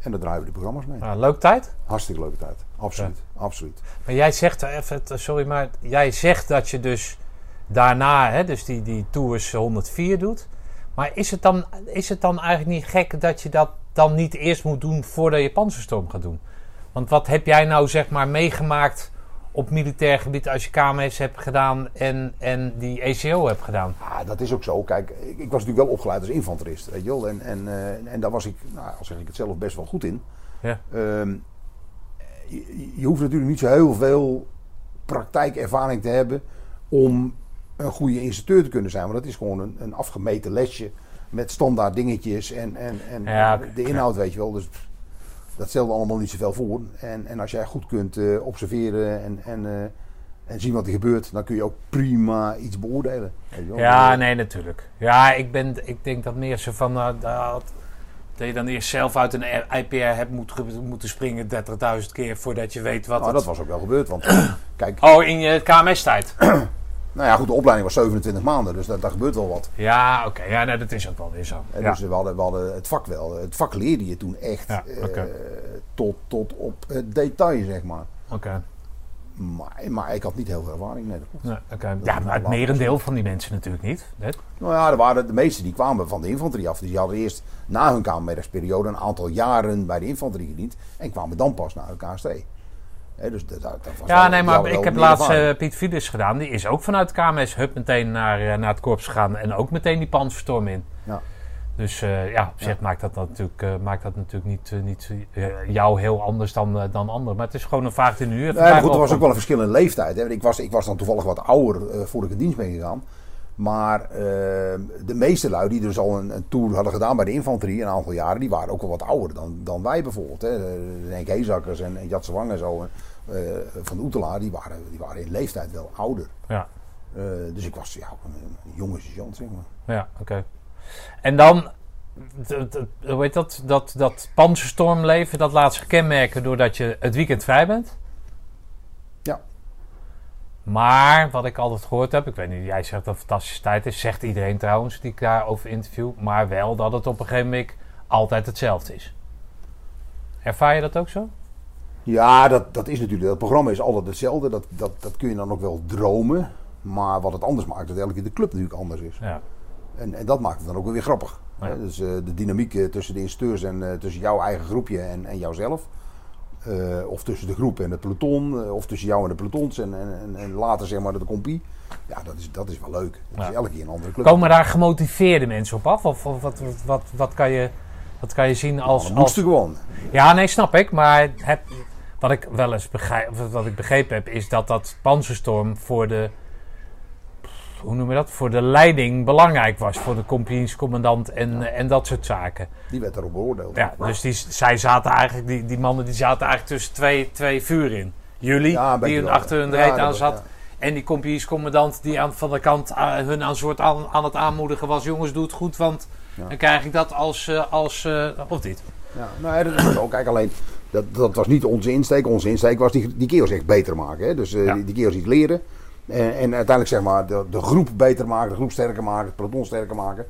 en daar draaien we de programma's mee. Nou, leuk tijd. Hartstikke leuke tijd. Absoluut. Absoluut. Maar jij zegt even, sorry, maar jij zegt dat je dus daarna, hè, dus die, die Tours 104 doet. Maar is het, dan, is het dan eigenlijk niet gek dat je dat dan niet eerst moet doen voordat je panzerstorm gaat doen? Want wat heb jij nou zeg maar meegemaakt op militair gebied als je KMS hebt gedaan en, en die ECO hebt gedaan? Ja, dat is ook zo. Kijk, ik, ik was natuurlijk wel opgeleid als infanterist, weet je wel. En, en, eh, en daar was ik, nou, al zeg ik het zelf, best wel goed in. Ja. Ehm, je, je hoeft natuurlijk niet zo heel veel praktijkervaring te hebben om een goede instructeur te kunnen zijn. Want dat is gewoon een, een afgemeten lesje met standaard dingetjes en, en, en Ja, de inhoud, weet je wel. Dus dat stelde allemaal niet zoveel voor. En, en als jij goed kunt eh, observeren en, en, eh, en zien wat er gebeurt, dan kun je ook prima iets beoordelen. Ja, nee, natuurlijk. Ja, ik, ben, ik denk dat meer zo van nou, dat, dat je dan eerst zelf uit een IPR hebt moet, moeten springen 30.000 keer voordat je weet wat Nou, het... dat was ook wel gebeurd. Want [clears throat] kijk, Oh, in je KMS-tijd? [clears throat] nou ja, goed, de opleiding was 27 maanden, dus daar, daar gebeurt wel wat. Ja, oké. Ja, nee, dat is ook wel weer zo. En Ja. Dus we hadden, we hadden het vak wel. Het vak leerde je toen echt Ja, eh, tot, tot op het detail, zeg maar. Oké. maar. Maar ik had niet heel veel ervaring. Nee, dat klopt. Oké. Ja, maar het merendeel van die mensen natuurlijk niet. Hè? Nou ja, er waren de meesten die kwamen van de infanterie af. Dus die hadden eerst na hun kamermiddagsperiode een aantal jaren bij de infanterie gediend. En kwamen dan pas naar de KST. Dus dat, dat was Ja, nee, maar ik heb laatst eh, Piet Fides gedaan. Die is ook vanuit KMS hup meteen naar, eh, naar het korps gegaan. En ook meteen die panzerstorm in. Ja. Dus eh, ja, op zich maakt dat natuurlijk, maakt dat natuurlijk niet, niet jou heel anders dan, dan anderen. Maar het is gewoon een vraag die nu Nee, maar goed, er was ook wel een verschillende leeftijd. Hè. Ik, was, ik was dan toevallig wat ouder voordat ik in dienst ben gegaan. Maar eh, de meeste lui die dus al een, een tour hadden gedaan bij de infanterie een aantal jaren, die waren ook wel wat ouder dan, dan wij bijvoorbeeld. Hè. De Henk Heezakkers en, en en zo eh, van de Oetelaar, die waren, die waren in leeftijd wel ouder. Ja, Eh, dus ik was ja, een, een jonge sergeant, zeg maar. ja oké. En dan, hoe heet dat, dat, dat panzerstormleven, dat laat zich kenmerken doordat je het weekend vrij bent. Maar wat ik altijd gehoord heb, ik weet niet, jij zegt dat het een fantastische tijd is, zegt iedereen trouwens die ik daarover interview, maar wel dat het op een gegeven moment altijd hetzelfde is. Ervaar je dat ook zo? Ja, dat, dat is natuurlijk. Het programma is altijd hetzelfde. Dat, dat, dat kun je dan ook wel dromen. Maar wat het anders maakt, dat elke keer de club natuurlijk anders is. Ja. En, en dat maakt het dan ook weer grappig. Ja. Hè, Dus eh, de dynamiek eh, tussen de instructeurs en eh, tussen jouw eigen groepje en, en jouzelf. Eh, of tussen de groep en het peloton. eh, of tussen jou en de pelotons en, en, en, later zeg maar de compie. Ja, dat is, dat is wel leuk. Dat Ja. is elke keer een andere club. Komen daar gemotiveerde mensen op af? Of, of wat, wat, wat, wat, kan je, wat kan je zien als... Dan als moesten gewoon. Ja, nee, snap ik. Maar heb, wat ik wel eens begrijp, wat ik begrepen heb, is dat dat panzerstorm voor de hoe noem je dat, voor de leiding belangrijk was. Voor de compagniescommandant en, en dat soort zaken. Die werd erop beoordeeld. Ja, dus die, zij zaten eigenlijk, die, die mannen die zaten eigenlijk tussen twee, twee vuur in. Jullie, Ja, die hun wel, achter hun reet aan zat. En die compagniescommandant die aan, van de kant eh, hun aan, soort aan, aan het aanmoedigen was. Jongens, doe het goed, want dan krijg ik dat als, eh, als eh, of dit. Ja, nou ja, dat is ook. Kijk, alleen, dat, dat was niet onze insteek. Onze insteek was die, die kerels echt beter maken. Hè? Dus eh, Ja. die, die kerels iets leren. En, en uiteindelijk zeg maar de, de groep beter maken, de groep sterker maken, het peloton sterker maken.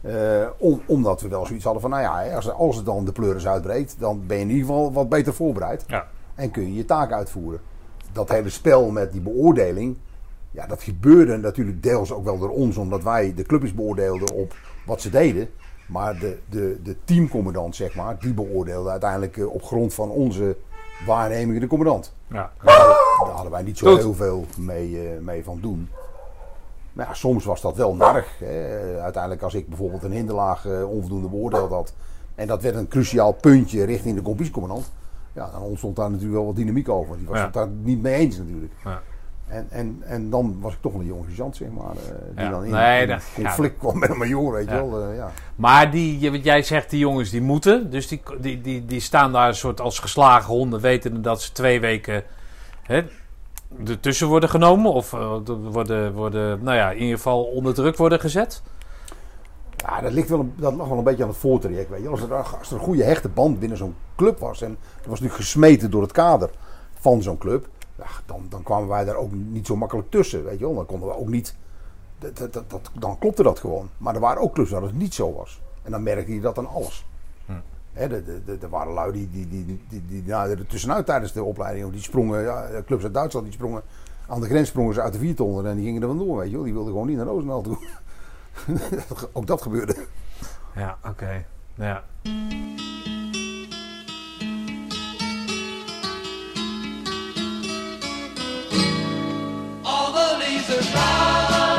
Eh, om, omdat we wel zoiets hadden van, nou ja, als, als het dan de pleuris uitbreekt, dan ben je in ieder geval wat beter voorbereid. Ja. En kun je je taak uitvoeren. Dat hele spel met die beoordeling, ja, dat gebeurde natuurlijk deels ook wel door ons, omdat wij de clubjes beoordeelden op wat ze deden. Maar de, de, de teamcommandant, zeg maar, die beoordeelde uiteindelijk eh, op grond van onze waarnemingen de commandant. Ja. Daar hadden, daar hadden wij niet zo heel veel mee, eh, mee van doen. Maar ja, soms was dat wel narg. Hè. Eh, Uiteindelijk als ik bijvoorbeeld een hinderlaag eh, onvoldoende beoordeeld had. En dat werd een cruciaal puntje richting de compagniecommandant. Ja, dan ontstond daar natuurlijk wel wat dynamiek over. Die was Ja. het daar niet mee eens natuurlijk. Ja. En, en, en dan was ik toch wel een jonge sergeant, zeg maar. eh, die Ja. dan in, Nee, in conflict kwam met een major, weet je Ja. wel. eh, ja. Maar die, wat jij zegt, die jongens die moeten. Dus die, die, die, die staan daar een soort als geslagen honden, wetende dat ze twee weken hè, ertussen worden genomen. Of eh, worden, worden, nou ja, in ieder geval onder druk worden gezet. Ja, dat, ligt wel een, dat lag wel een beetje aan het voortraject. Weet je. Als, er, als er een goede hechte band binnen zo'n club was. En dat was natuurlijk gesmeten door het kader van zo'n club. Ja, dan, dan kwamen wij daar ook niet zo makkelijk tussen. Weet je wel. Dan konden we ook niet. Dat, dat, dat, dat- dan klopte dat gewoon. Maar er waren ook clubs waar het niet zo was. En dan merkte je dat aan alles. Hm. Er waren lui die, die, die, die, nou, er tussenuit tijdens de opleiding. Die sprongen, ja, clubs uit Duitsland, die sprongen. Aan de grens sprongen ze uit de viertonnen en die gingen er vandoor. Weet je wel. Die wilden gewoon niet naar Roosendaal toe. [laughs] ook dat gebeurde. Ja, oké. Ja. All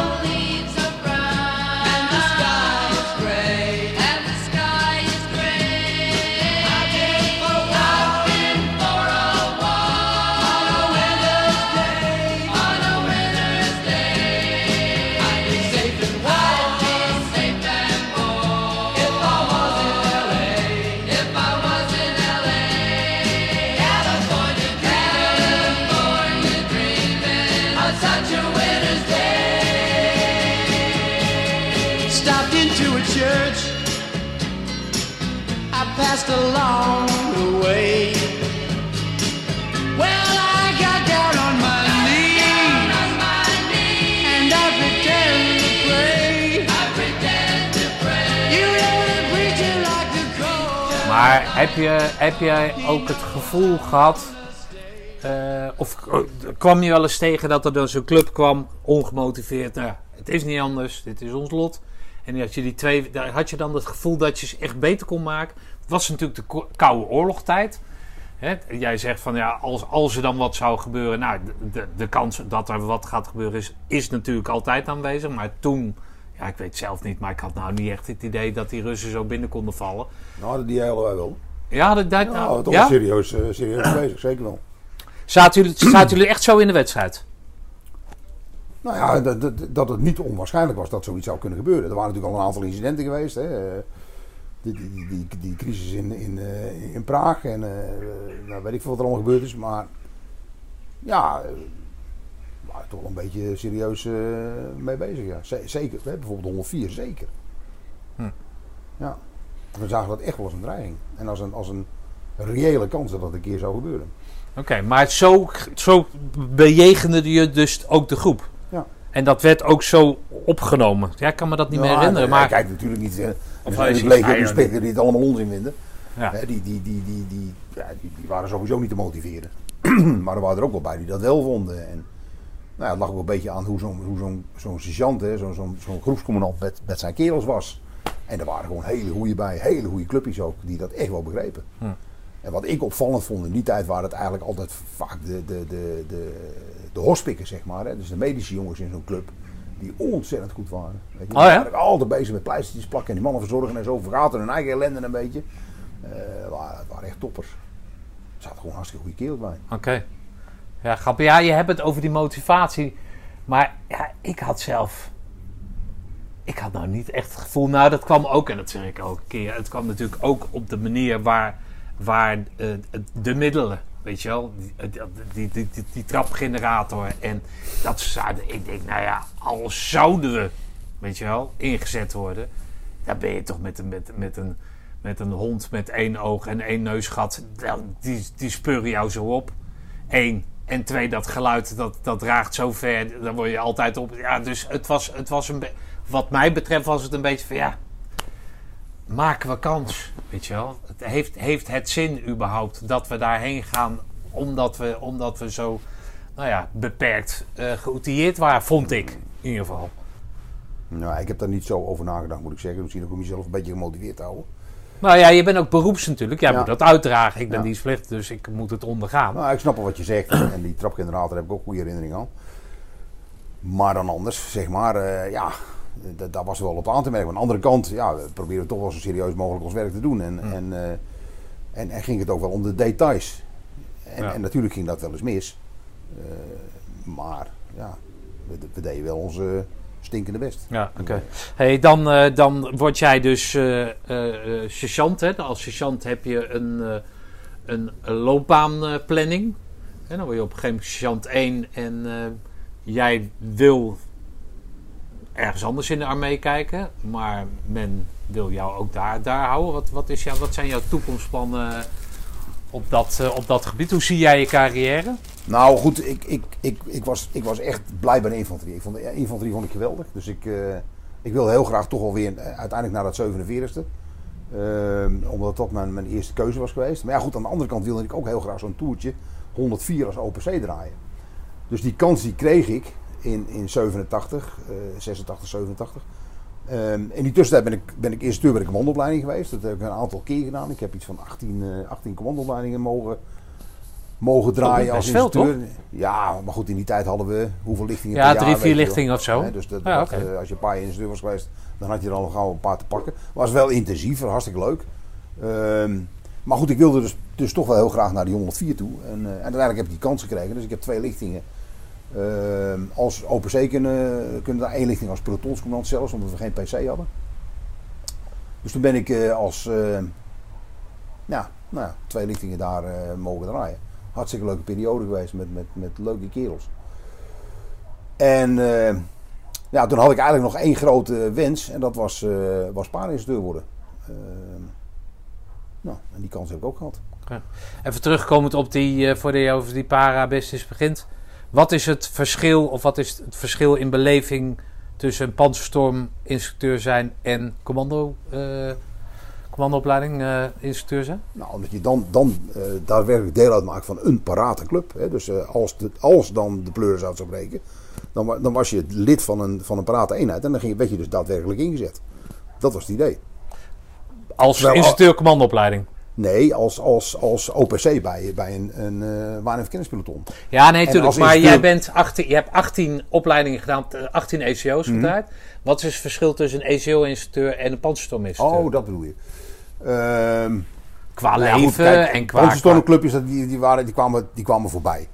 Maar heb, je, heb jij ook het gevoel gehad. eh, of eh, kwam je wel eens tegen dat er dan zo'n club kwam, ongemotiveerd? Nou, het is niet anders, dit is ons lot. En had je, die twee, had je dan het gevoel dat je ze echt beter kon maken? Het was natuurlijk de ko- Koude Oorlogtijd. Hè? Jij zegt van ja, als, als er dan wat zou gebeuren, nou, de, de, de kans dat er wat gaat gebeuren is, is natuurlijk altijd aanwezig. Maar toen, ja, ik weet zelf niet, maar ik had nou niet echt het idee dat die Russen zo binnen konden vallen. Nou, die hadden wij wel. Ja, dat, dat, Nou, toch ja? serieus, eh, serieus bezig, zeker wel. Zaten jullie, zaten jullie echt zo in de wedstrijd? Nou ja, dat, dat, dat het niet onwaarschijnlijk was dat zoiets zou kunnen gebeuren. Er waren natuurlijk al een aantal incidenten geweest. Hè. Die, die, die, die crisis in, in, eh, in Praag en eh, nou, weet ik veel wat er allemaal gebeurd is. Maar ja, eh, maar toch wel een beetje serieus eh, mee bezig. Ja. Zeker, hè, bijvoorbeeld 104, zeker. Hm. Ja, we zagen dat echt wel als een dreiging. En als een, als een reële kans dat dat een keer zou gebeuren. Oké, maar zo, zo bejegende je dus ook de groep. Ja. En dat werd ook zo opgenomen. Ja, ik kan me dat niet meer Nou, herinneren. hij Maar kijkt natuurlijk niet. eh, Er hij zijn ziet bleken hij ook er inspecteurs die het allemaal onzin vinden. ja. Hè, die, die, die, die, die, ja, die, die waren sowieso niet te motiveren. [clears throat] maar er waren er ook wel bij die dat wel vonden. En, nou het lag ook een beetje aan hoe zo'n hoe zo'n zo'n sergeant, zo'n zo'n zo'n groepscommandant met, met zijn kerels was. En er waren gewoon hele goede bij, hele goede clubjes ook, die dat echt wel begrepen. Hm. En wat ik opvallend vond in die tijd waren het eigenlijk altijd vaak de, de, de, de, de hospikken, zeg maar. Hè, dus de medische jongens in zo'n club, die ontzettend goed waren. Weet je, Oh ja? waren altijd bezig met pleistertjes plakken en die mannen verzorgen en zo. Vergaten hun eigen ellende een beetje. Het waren, het waren echt toppers. Er zaten gewoon hartstikke goede kerels bij. Oké. Ja, grappig. Ja, je hebt het over die motivatie. Maar ja, ik had zelf... ik had nou niet echt het gevoel. Nou, dat kwam ook, en dat zeg ik elke keer. Het kwam natuurlijk ook op de manier waar, waar eh, de middelen, weet je wel, die, die, die, die, die trapgenerator en dat zouden. Ik denk, nou ja, al zouden we, weet je wel, ingezet worden, dan ben je toch met een, met, met een, met een hond met één oog en één neusgat, die, die speuren jou zo op. Eén. En twee, dat geluid, dat, dat raagt zo ver, daar word je altijd op. Ja, dus het was, het was een wat mij betreft was het een beetje van, ja, maken we kans, weet je wel. Het heeft, heeft het zin überhaupt dat we daarheen gaan, omdat we, omdat we zo, nou ja, beperkt eh geoutilleerd waren, vond ik, in ieder geval. Nou, ik heb daar niet zo over nagedacht, moet ik zeggen. Misschien ook om jezelf een beetje gemotiveerd te houden. Nou ja, je bent ook beroeps natuurlijk. Jij Ja. moet dat uitdragen. Ik ben Ja. dienstplichtig, dus ik moet het ondergaan. Nou, ik snap wel wat je zegt. En die trapgenerator heb ik ook goede herinnering aan. Maar dan anders, zeg maar, eh, ja, dat was wel op aan te merken. Aan de andere kant, ja, we proberen toch wel zo serieus mogelijk ons werk te doen. En, en, eh, en, en ging het ook wel om de details. En, Ja. en natuurlijk ging dat wel eens mis. Eh, maar ja, we, we deden wel onze stinkende best. Ja, oké. Hey, dan, eh, dan word jij dus eh, sergeant. Hè? Als sergeant heb je een, een loopbaanplanning. En dan word je op een gegeven moment sergeant 1 en jij wil ergens anders in de armee kijken. Maar men wil jou ook daar, daar houden. Wat, wat, is jou, wat zijn jouw toekomstplannen op dat, eh, op dat gebied? Hoe zie jij je carrière? Nou goed, ik, ik, ik, ik, was, ik was echt blij bij de infanterie. Ik vond de infanterie vond ik geweldig. Dus ik, eh, ik wilde heel graag toch wel weer eh, uiteindelijk naar dat 47e. Ehm, omdat dat mijn, mijn eerste keuze was geweest. Maar ja goed, aan de andere kant wilde ik ook heel graag zo'n toertje 104 als OPC draaien. Dus die kans die kreeg ik in, in 87, eh 86, 87. Ehm, in die tussentijd ben ik, ben ik eerst bij de commandoopleiding geweest. Dat heb ik een aantal keer gedaan. Ik heb iets van 18, eh 18 commandoopleidingen mogen, mogen draaien als veel, instructeur. Ja, maar goed, in die tijd hadden we hoeveel lichtingen Ja, per jaar, drie, weet vier lichtingen of zo. Dus dat, Ja, eh, als je een paar jaar instructeur was geweest, dan had je er al gauw een paar te pakken. Was wel intensief, hartstikke leuk. Ehm, maar goed, ik wilde dus, dus toch wel heel graag naar die 104 toe. En, eh, en uiteindelijk heb ik die kans gekregen. Dus ik heb twee lichtingen als OPC kunnen, kunnen daar één lichting als pelotonscommandant zelfs, omdat we geen PC hadden. Dus toen ben ik eh, als eh, ja, nou, ja, twee lichtingen daar eh, mogen draaien. Hartstikke leuke periode geweest met, met, leuke kerels. En eh, ja, toen had ik eigenlijk nog één grote wens en dat was, eh was worden. Ehm, nou, en die kans heb ik ook gehad. Even terugkomend op die, eh voordat je over die para-business begint. Wat is het verschil, of wat is het verschil in beleving tussen een panzerstorm-instructeur zijn en commando, eh commandoopleiding eh, instructeur zijn? Nou, omdat je dan, dan eh, daadwerkelijk deel uitmaakt van een paratenclub. Hè? Dus als, de, als dan de pleuris uit zou breken, dan, dan was je lid van een, van een parate eenheid. En dan ging, je- werd je dus daadwerkelijk ingezet. Dat was het idee. Als instructeur commandoopleiding. Nee, als, als, als OPC bij, bij een, een uh, en. Ja, nee, natuurlijk. Maar jij bent 18, je hebt 18 opleidingen gedaan, eh, 18 ECO's gedraaid. Wat is het verschil tussen een ECO-instructeur en een panzerstorm-instructeur? Oh, dat bedoel je. Ehm qua nou leven goed, kijk, en qua... Panzerstormclubjes, die, die, waren, die, kwamen, die kwamen voorbij.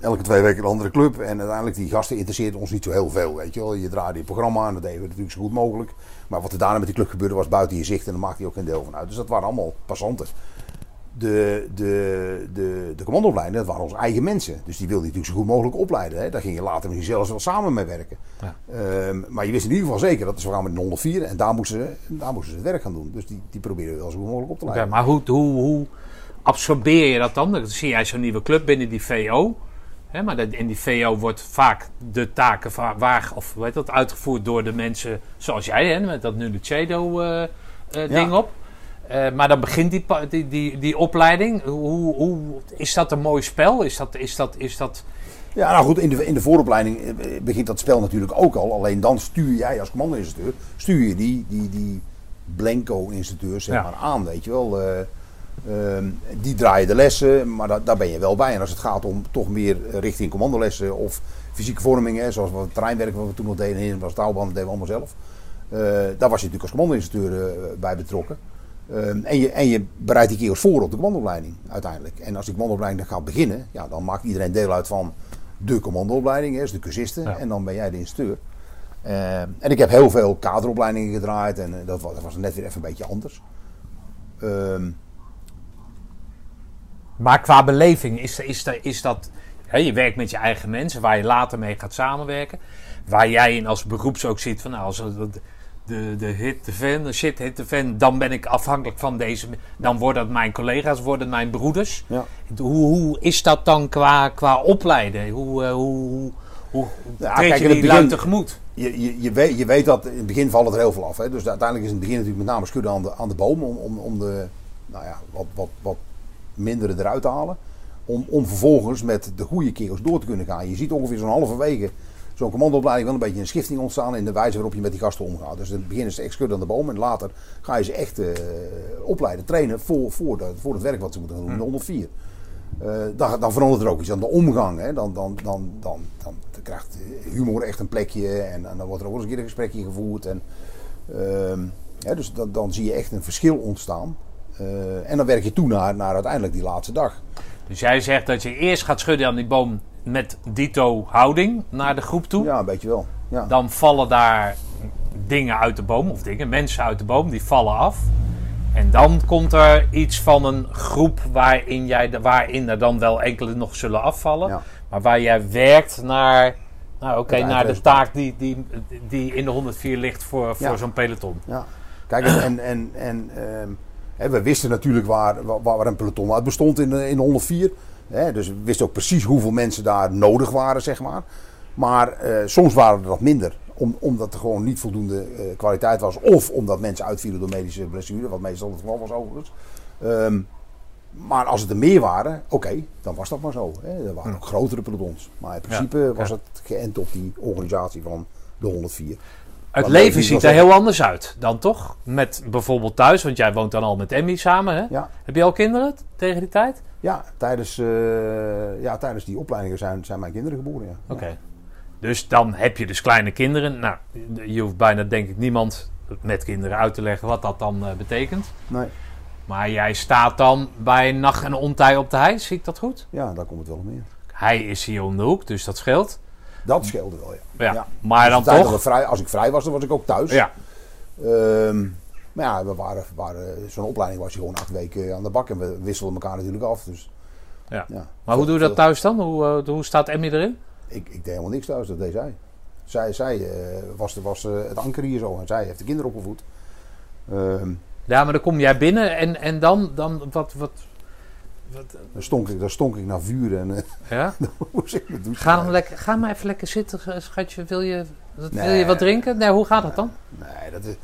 Elke twee weken een andere club. En uiteindelijk, die gasten interesseerden ons niet zo heel veel. Weet je, wel. je draaide je programma aan, dat deden we natuurlijk zo goed mogelijk. Maar wat er daarna met die club gebeurde, was buiten je zicht. En daar maakte je ook geen deel van uit. Dus dat waren allemaal passanten. De, de, de, de commandoopleiding, dat waren onze eigen mensen. Dus die wilde je natuurlijk zo goed mogelijk opleiden. Hè. Daar ging je later misschien zelfs wel samen mee werken. Ja. Ehm, maar je wist in ieder geval zeker dat ze gaan met een 104 en daar moesten, ze, daar moesten ze het werk gaan doen. Dus die, die probeerden we wel zo goed mogelijk op te leiden. maar hoe, hoe, hoe absorbeer je dat dan? Dan zie jij zo'n nieuwe club binnen die VO. Maar dat- in die VO wordt vaak de taken va- waar, of heet dat, uitgevoerd door de mensen zoals jij, hè, met dat nu de Chedo-ding Ja. op. Eh, maar dan begint die, die, die, die opleiding. Hoe, hoe, is dat een mooi spel? Is dat, is dat, is dat Ja, nou goed, in de, in de vooropleiding eh, begint dat spel natuurlijk ook al. Alleen dan stuur jij als commando-instructeur, stuur je die, die, die blanco-instructeurs zeg Ja. maar aan, weet je wel. Eh, ehm, die draaien de lessen, maar da- daar ben je wel bij. En als het gaat om toch meer richting commandolessen of fysieke vorming, hè, zoals wat terreinwerk wat we toen nog deden, in was dat deden we allemaal zelf. Eh, daar was je natuurlijk als commando-instructeur eh, bij betrokken. Ehm, en, je, en je bereidt die keer voor op de commandoopleiding uiteindelijk. En als die commandoopleiding dan gaat beginnen, ja, dan maakt iedereen deel uit van de commandoopleiding, hè, dus de cursisten. Ja. En dan ben jij de instructeur. Eh, en ik heb heel veel kaderopleidingen gedraaid en eh, dat, was, dat was net weer even een beetje anders. Ehm, Maar qua beleving is, is, is dat... Hè, je werkt met je eigen mensen, waar je later mee gaat samenwerken. Waar jij in als beroeps ook ziet van... Nou, als de, de, de hit, de fan, de shit hit, de fan... Dan ben ik afhankelijk van deze... Dan worden het mijn collega's, worden mijn broeders. ja. Hoe, hoe is dat dan qua, qua opleiden? Hoe, eh, hoe, hoe, hoe Ja, treed kijk, je die begin- tegemoet? je, je, je, weet, je weet dat in het begin valt het er heel veel af. Hè? Dus uiteindelijk is in het begin natuurlijk met name schudden aan de, aan de boom om, om, om de nou ja, wat, wat, wat mindere eruit te halen. Om, om vervolgens met de goede kerels door te kunnen gaan. Je ziet ongeveer zo'n halverwege zo'n commandoopleiding wel een beetje een schifting ontstaan in de wijze waarop je met die gasten omgaat. Dus in het begin is het echt schudden aan de boom en later ga je ze echt eh, opleiden, trainen voor, voor, de, voor het werk wat ze moeten doen in de 104. Eh, dan, dan verandert er ook iets aan de omgang. Hè? Dan, dan, dan, dan, dan, krijgt humor echt een plekje en, en dan wordt er ook eens een keer een gesprekje gevoerd. En, ehm, hè, dus dan, dan zie je echt een verschil ontstaan. Eh, en dan werk je toe naar, naar uiteindelijk die laatste dag. Dus jij zegt dat je eerst gaat schudden aan die boom met dito houding naar de groep toe. Ja, een beetje wel. Ja. Dan vallen daar dingen uit de boom, of dingen, mensen uit de boom, die vallen af. En dan komt er iets van een groep waarin, jij, waarin er dan wel enkele nog zullen afvallen. Ja. Maar waar jij werkt naar, nou, oké, naar de taak die, die, die in de 104 ligt voor, voor Ja. zo'n peloton. Ja. Kijk, en, en, en, ehm, we wisten natuurlijk waar, waar, een peloton uit bestond in, de- in de 104. Hè, dus we wisten ook precies hoeveel mensen daar nodig waren, zeg maar. Maar eh, soms waren er wat minder. Om, omdat er gewoon niet voldoende eh, kwaliteit was. Of omdat mensen uitvielen door medische blessure. Wat meestal het geval was overigens. Ehm, maar als het er meer waren, oké, dan was dat maar zo. Hè. Er waren ook grotere pelotons. Maar in principe Ja, was ja. het geënt op die organisatie van de 104. Het leven ziet er heel anders uit dan toch? Met bijvoorbeeld thuis, want jij woont dan al met Emmy samen. Hè? Ja. Heb je al kinderen tegen die tijd? Ja, tijdens, eh, ja, tijdens die opleidingen zijn, zijn mijn kinderen geboren. Ja. Oké. Dus dan heb je dus kleine kinderen. Nou, je hoeft bijna denk ik niemand met kinderen uit te leggen wat dat dan eh, betekent. Nee, Maar jij staat dan bij nacht en ontij op de hei, zie ik dat goed? ja, daar komt het wel op neer. Hij is hier om de hoek, dus dat scheelt. Dat scheelde wel, ja. Ja. Ja. Maar Dus dan toch? vrij, als ik vrij was, dan was ik ook thuis. Ja. Ehm, maar ja, we waren, waren, zo'n opleiding was je gewoon acht weken aan de bak. En we wisselden elkaar natuurlijk af. Dus, Ja. ja. Maar hoe doe je dat thuis dan? Hoe, eh, hoe staat Emmy erin? Ik, ik deed helemaal niks thuis, dat deed zij. Zij, zij eh, was, de, was eh, het anker hier zo. En zij heeft de kinderen opgevoed. Ehm, Ja, maar dan kom jij binnen en, en dan, dan wat, wat, wat dan, stonk ik, dan stonk ik naar vuur. En eh, ja? [laughs] dan moest ik me douchen. Ga, dan lekker, ga maar even lekker zitten, schatje. Wil je, wat- wil je wat drinken? Nee, hoe gaat dat dan? Nee, dat is...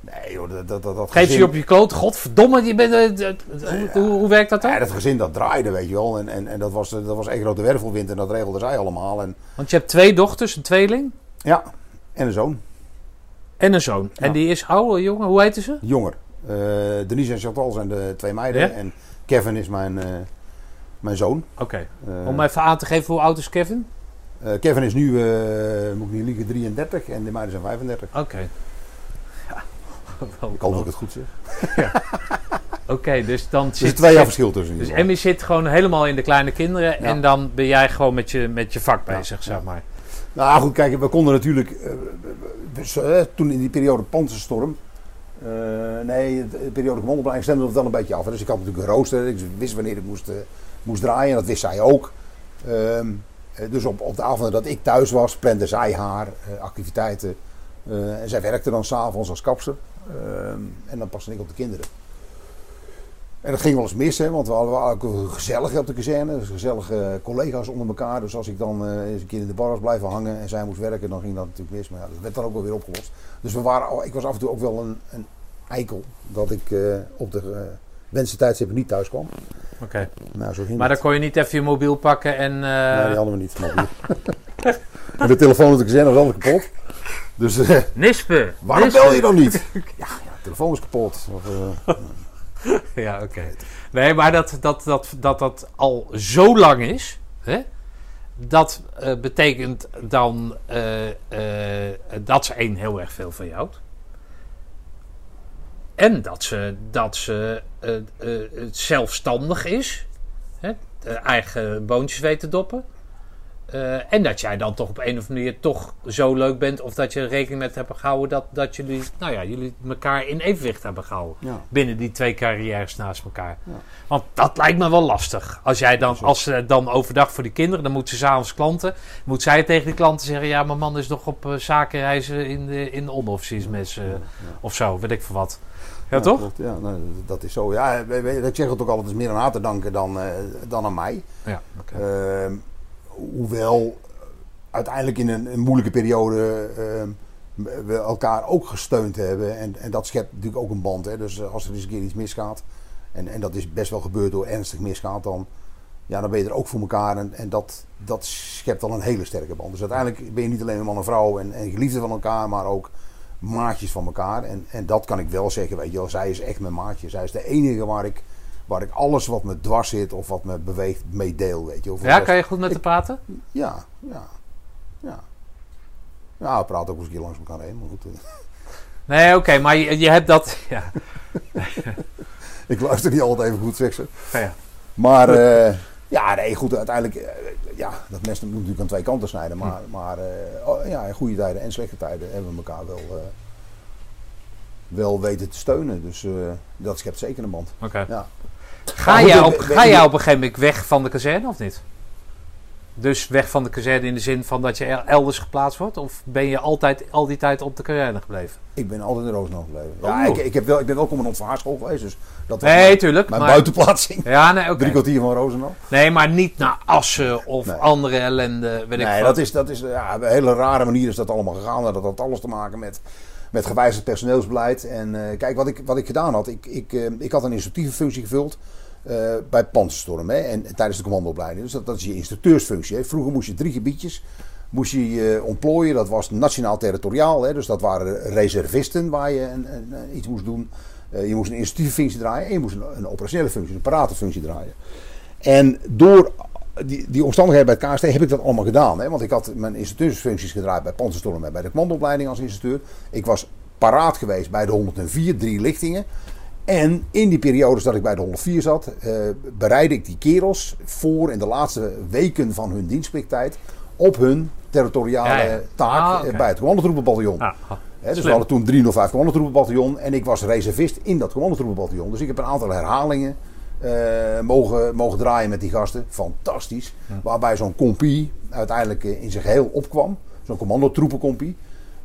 Nee joh, dat, dat, dat, dat Geef gezin- je op je kloot. Godverdomme, je bent, eh, hoe, hoe, hoe werkt dat dan? Ja, dat gezin dat draaide, weet je wel. En, en, en dat, was, dat was één grote wervelwind en dat regelde zij allemaal. En, Want je hebt twee dochters, een tweeling ja, en een zoon, en een zoon. En die is oude, jongen. Hoe heten ze? jonger. Eh, Denise en Chantal zijn de twee meiden. Ja? En Kevin is mijn, eh, mijn zoon. Oké. Eh, Om even aan te geven, hoe oud is Kevin? eh, Kevin is nu, moet ik niet liegen, 33 en de meiden zijn 35. Oké. Ja. Ik hoop dat ik het goed zeg. Oké, dus dan Er is zit... twee jaar verschil tussen. Dus. Emmy zit gewoon helemaal in de kleine kinderen. Ja. En dan ben jij gewoon met je, met je vak Ja, bezig, zeg ja. maar. Nou goed, kijk, we konden natuurlijk, dus, toen in die periode Panzerstorm, eh, nee, de periode commandoopleiding stemde het wel een beetje af. Dus ik had natuurlijk een rooster, ik wist wanneer ik moest, eh, moest draaien en dat wist zij ook. Ehm, eh, dus op, op de avond dat ik thuis was, plande zij haar activiteiten. En zij werkte dan s'avonds als kapster. Ehm, en dan paste ik op de kinderen. En dat ging wel eens mis, hè, want we hadden ook wel gezellig op de kazerne. Dus gezellige collega's onder elkaar. Dus als ik dan eh, eens een keer in de bar was blijven hangen en zij moest werken, dan ging dat natuurlijk mis. Maar ja, dat werd dan ook wel weer opgelost. Dus we waren, al- ik was af en toe ook wel een, een eikel dat ik eh, op de uh, wenste tijdstip niet thuis kwam. Oké. Nou, zo ging Maar dan kon je niet even je mobiel pakken en... eh, Nee, die hadden we niet. mobiel. [laughs] en de telefoon op de kazerne was altijd kapot. Dus eh, Nispe! waarom Nispe. bel je dan niet? [laughs] ja, ja, de telefoon is kapot. Of, eh, [laughs] [laughs] Ja, oké. Nee, maar dat dat, dat, dat dat al zo lang is, hè, dat eh, betekent dan eh, eh, dat ze één heel erg veel van houdt. En dat ze, dat ze zelfstandig is. Hè, eigen boontjes weet te doppen. Eh, en dat jij dan toch op een of andere manier toch zo leuk bent. Of dat je rekening met hebt gehouden dat, dat jullie, nou ja, jullie elkaar in evenwicht hebben gehouden. Ja. Binnen die twee carrières naast elkaar. Ja. Want dat lijkt me wel lastig. Als jij dan, als ze dan overdag voor die kinderen, dan moet ze s'avonds klanten. Moet zij tegen die klanten zeggen: Ja, mijn man is nog op eh, zakenreizen in de, in de onderofficiersmes eh, of zo, weet ik veel wat. Ja, toch? Ja, nou, dat is zo. Ja, ik zeg het ook altijd, het is meer aan haar te danken dan, eh, dan aan mij. Ja, oké. Ehm, hoewel uiteindelijk in een, moeilijke periode ehm, we elkaar ook gesteund hebben. En, en dat schept natuurlijk ook een band. Hè. Dus eh, als er eens een keer iets misgaat, en, en dat is best wel gebeurd door ernstig misgaat, dan, ja, dan ben je er ook voor elkaar. En, en dat, dat schept dan een hele sterke band. Dus uiteindelijk ben je niet alleen een man en vrouw en, en geliefden van elkaar, maar ook maatjes van elkaar. En, en dat kan ik wel zeggen. Zij is echt mijn maatje. Zij is de enige waar ik, waar ik alles wat me dwars zit of wat me beweegt mee deel, weet je. Ja, kan je goed met haar praten? ja, ja, ja. Ja, we praten ook eens een keer langs elkaar heen. Maar goed, eh, [laughs] Nee, oké, maar je, je hebt dat. [laughs] Ja, [laughs] ik luister niet altijd even goed, zeg ze. ja, ja. Maar eh, ja, nee, goed, uiteindelijk, eh, ja, dat mes moet natuurlijk aan twee kanten snijden. Maar, maar eh, oh, ja, in goede tijden en slechte tijden hebben we elkaar wel, wel weten te steunen. Dus dat schept zeker een band. Oké. Ja. Ga, jij op, ga jij op een gegeven moment weg van de kazerne of niet? Dus weg van de kazerne in de zin van dat je el- elders geplaatst wordt? Of ben je altijd al die tijd op de kazerne gebleven? Ik ben altijd in Roosendaal gebleven. Ja, ik, ik, heb wel, ik ben wel commandant van haarschool geweest, dus dat was Nee, mijn, tuurlijk. mijn maar, buitenplaatsing. Ja, nee, oké. Drie kwartier van Roosendaal. Nee, maar niet naar Assen of Nee. andere ellende. Weet ik Nee, dat is, dat is ja, op een hele rare manier is dat allemaal gegaan. Dat had alles te maken met, met gewijzigd personeelsbeleid. En eh, kijk, wat ik, wat ik gedaan had. Ik, ik, eh, ik had een instructieve functie gevuld eh, bij Panzerstorm. Hè, en, tijdens de commandoopleiding. Dus dat, dat is je instructeursfunctie. Hè. Vroeger moest je drie gebiedjes moest je ontplooien. Dat was nationaal territoriaal. Hè, dus dat waren reservisten waar je een, iets moest doen. Eh, je moest een instructieve functie draaien. En je moest een, operationele functie, een paratenfunctie draaien. En door die, die omstandigheden bij het KST heb ik dat allemaal gedaan. Hè? Want ik had mijn instructeursfuncties gedraaid bij Panzerstorm en bij de commandoopleiding als instructeur. Ik was paraat geweest bij de 104, drie lichtingen. En in die periodes dat ik bij de 104 zat, eh, bereidde ik die kerels voor in de laatste weken van hun dienstplichttijd op hun territoriale Ja, ja. taak Ah, eh, bij het commandotroepenbataljon. Ah, ah. Dus Slim. we hadden toen 305 commandotroepenbataljon en ik was reservist in dat commandotroepenbataljon. Dus ik heb een aantal herhalingen eh, mogen, mogen draaien met die gasten. Fantastisch. Waarbij zo'n compie uiteindelijk eh, in zijn geheel opkwam. Zo'n commandotroepencompie.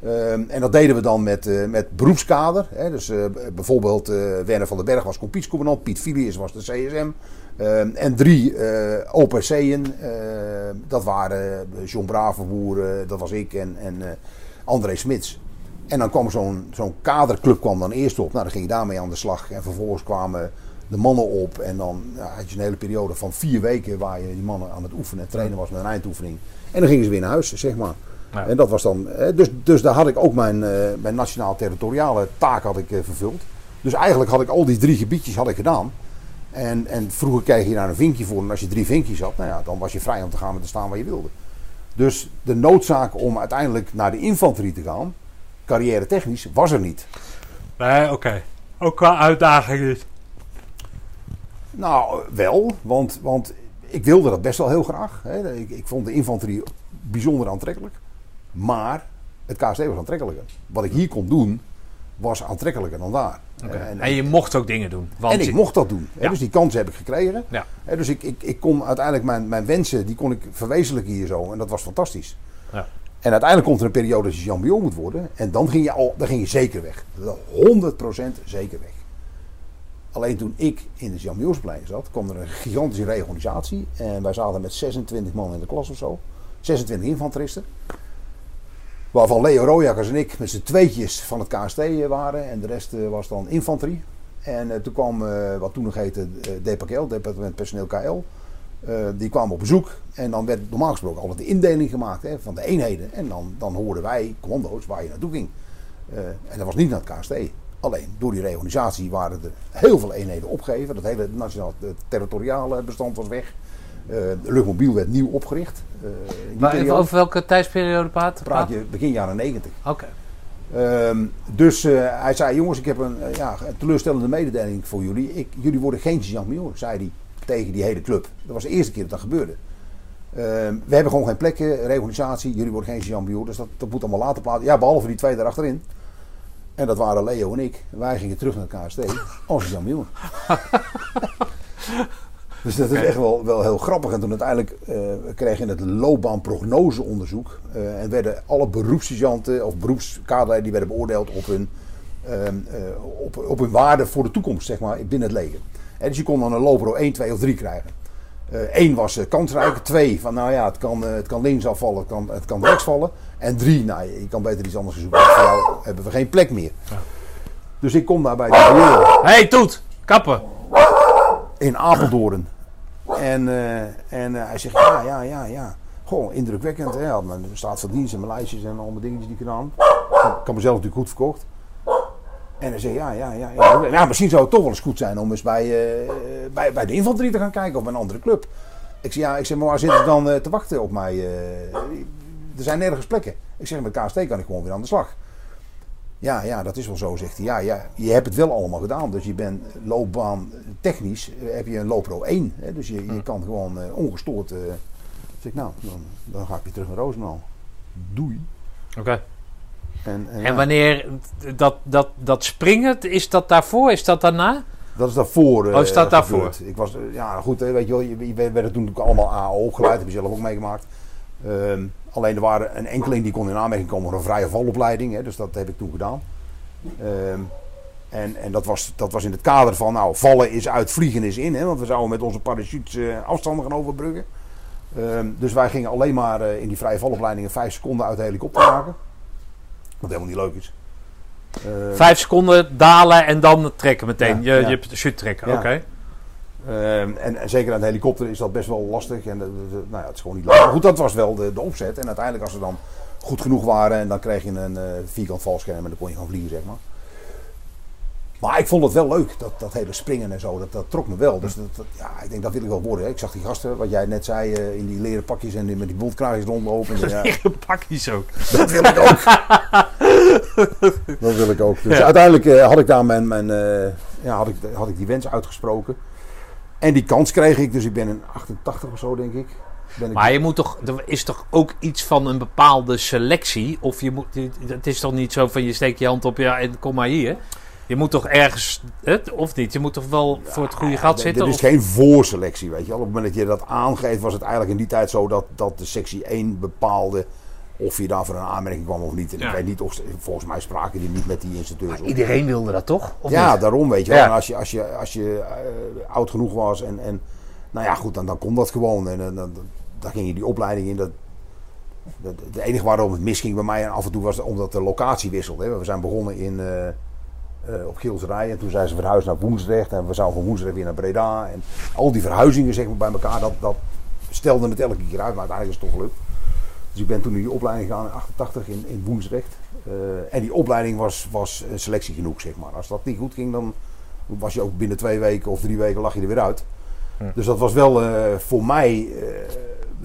Ehm, en dat deden we dan met, eh, met beroepskader. Hè. Dus eh, bijvoorbeeld eh Werner van den Berg was kompietscommandant. Piet Filius was de CSM. Ehm, en drie OPC'en. dat waren John Bravenboer, dat was ik en, en André Smits. En dan kwam zo'n zo'n kaderclub kwam dan eerst op. Nou, dan ging je daarmee aan de slag. En vervolgens kwamen de mannen op. En dan ja, had je een hele periode van vier weken waar je die mannen aan het oefenen en trainen was met een eindoefening. En dan gingen ze weer naar huis, zeg maar. Ja. En dat was dan. hè, Dus, dus daar had ik ook mijn, eh, mijn nationaal-territoriale taak had ik, eh, vervuld. Dus eigenlijk had ik al die drie gebiedjes had ik gedaan. En, en vroeger kreeg je daar een vinkje voor. En als je drie vinkjes had, nou ja, dan was je vrij om te gaan met te staan waar je wilde. Dus de noodzaak om uiteindelijk naar de infanterie te gaan, carrière technisch, was er niet. Nee, oké. Ook qua uitdaging is. Nou, wel, want, want ik wilde dat best wel heel graag. Hè. Ik, ik vond de infanterie bijzonder aantrekkelijk. Maar het KST was aantrekkelijker. Wat ik hier kon doen, was aantrekkelijker dan daar. En, En je mocht ook dingen doen. Want en ik je- mocht dat doen. Ja. Dus die kans heb ik gekregen. Ja. Dus ik, ik, ik kon uiteindelijk mijn, mijn wensen, die kon ik verwezenlijken hier zo. En dat was fantastisch. Ja. En uiteindelijk komt er een periode dat je champion moet worden. En dan ging je, al, dan ging je zeker weg. 100% zeker weg. Alleen toen ik in de championsopleiding zat, kwam er een gigantische reorganisatie. En wij zaten met 26 man in de klas of zo. 26 infanteristen. Waarvan Leo Rojakkers en ik met z'n tweetjes van het KST waren. En de rest eh, was dan infanterie. En eh, toen kwam eh, wat toen nog heette DPKL, Departement Personeel KL. die kwamen op bezoek. En dan werd normaal gesproken altijd de indeling gemaakt hè, van de eenheden. En dan, dan hoorden wij, commando's, waar je naartoe ging. En dat was niet naar het KST. Alleen door die reorganisatie waren er heel veel eenheden opgegeven. Dat hele nationaal territoriale bestand was weg. Eh, de luchtmobiel werd nieuw opgericht. Eh, Maar even over welke tijdsperiode praat? praat je begin jaren 90. Oké. Ehm, dus eh, hij zei, jongens, ik heb een, ja, een teleurstellende mededeling voor jullie. Ik, jullie worden geen champion, zei hij tegen die hele club. Dat was de eerste keer dat dat gebeurde. Ehm, we hebben gewoon geen plekken, regularisatie, jullie worden geen kampioen, dus dat, dat moet allemaal later plaatsen. Ja, behalve die twee daarachterin. En dat waren Leo en ik. Wij gingen terug naar KST als kampioen. Dus dat is echt wel, wel heel grappig. En toen uiteindelijk eh kreeg je het loopbaanprognoseonderzoek. eh en werden alle beroepssergeanten of beroepskaderleden die werden beoordeeld op hun, ehm, eh, op, op hun waarde voor de toekomst, zeg maar, binnen het leger. En dus je kon dan een loper 1, 2 of 3 krijgen. Eén was kansrijk. Twee, van nou ja, het kan, het kan links afvallen, het kan, het kan rechts vallen. En drie, nou, je kan beter iets anders zoeken. want Voor jou hebben we geen plek meer. Dus ik kom daar bij de Hé, hey, Toet! Kappen! in Apeldoorn. En, eh, en eh, hij zegt, ja, ja, ja, ja. Gewoon indrukwekkend. Hè. Had mijn dienst en mijn lijstjes en allemaal dingetjes die ik gedaan. Ik kan mezelf natuurlijk goed verkocht. En hij zegt, ja, ja, ja, ja. Misschien zou het toch wel eens goed zijn om eens bij, eh, bij, bij de infanterie te gaan kijken of een andere club. Ik zeg, ja, ik zeg, maar waar zitten ze dan te wachten op mij? er zijn nergens plekken. Ik zeg, met KST kan ik gewoon weer aan de slag. Ja, ja, dat is wel zo, zegt hij. Ja, ja, je hebt het wel allemaal gedaan. Dus je bent loopbaan technisch, eh, heb je een loopro 1. Hè, dus je, je kan gewoon eh, ongestoord. eh zeg ik, nou, dan, dan ga ik weer terug naar Roosendaal. Doei. Oké. En, en, En wanneer dat, dat, dat springen, is dat daarvoor? Is dat daarna? dat is daarvoor. eh, Oh, is dat daarvoor? Ik was, eh, ja, goed, hè, weet je wel, je, je werd toen allemaal AO opgeleid. Heb je zelf ook meegemaakt. Ehm, alleen er waren een enkeling die kon in aanmerking komen voor een vrije valopleiding. Hè, dus dat heb ik toen gedaan. Ehm, en en dat, was, dat was in het kader van, nou, vallen is uit, vliegen is in. Hè, want we zouden met onze parachutes eh, afstanden gaan overbruggen. Ehm, dus wij gingen alleen maar eh, in die vrije valopleidingen vijf seconden uit de helikopter maken. Wat helemaal niet leuk is. Ehm, Vijf seconden dalen en dan trekken meteen. Ja, je, ja. je shoot trekken, Ja. oké. Ehm, en, en zeker aan de helikopter is dat best wel lastig. En, eh, nou ja, het is gewoon niet leuk. Maar goed, dat was wel de, de opzet. En uiteindelijk als ze dan goed genoeg waren, en dan kreeg je een eh, vierkant valscherm en dan kon je gaan vliegen, zeg maar. Maar ik vond het wel leuk, dat, dat hele springen en zo, dat, dat trok me wel. Dus dat, dat- ja, ik denk dat wil ik wel worden. Hè. Ik zag die gasten, wat jij net zei, eh, in die leren pakjes en die, met die bontkraagjes rondlopen. En, ja, [laughs] Pakjes ook. dat wil ik ook. [laughs] dat wil ik ook. Dus Ja. uiteindelijk had ik daar mijn, mijn eh, ja, had ik, had ik die wens uitgesproken. En die kans kreeg ik, dus ik ben in 88 of zo, denk ik. Ben ik Maar je moet toch, er is toch ook iets van een bepaalde selectie? Of je moet, het is toch niet zo van je steekt je hand op ja, en kom maar hier. Je moet toch ergens, hè, of niet? Je moet toch wel voor het goede gat zitten? Er is of- geen voorselectie, weet je wel. Op het moment dat je dat aangeeft, was het eigenlijk in die tijd zo dat, dat de sectie 1 bepaalde of je daar voor een aanmerking kwam of niet. En Ja. ik weet niet of, volgens mij spraken die niet met die instructeurs op. Iedereen wilde dat toch? Of Ja, niet? daarom weet je wel. Ja. Als je, als je, als je eh, oud genoeg was en, en nou ja, goed, dan, dan kon dat gewoon. En dan, dan, dan ging je die opleiding in. Dat, dat, de enige waarom het misging bij mij en af en toe was omdat de locatie wisselde. Hè. We zijn begonnen in, eh, eh, op Gilserij en toen zijn ze verhuisd naar Woensdrecht. En we zouden van Woensdrecht weer naar Breda. En al die verhuizingen zeg maar, bij elkaar, dat, dat stelde het elke keer uit. Maar uiteindelijk is het toch gelukt. Dus ik ben toen in die opleiding gegaan in 88 in, in Woensdrecht. Eh, en die opleiding was, was een selectie genoeg, zeg maar. Als dat niet goed ging, dan was je ook binnen twee weken of drie weken lag je er weer uit. Dus dat was wel eh, voor mij eh,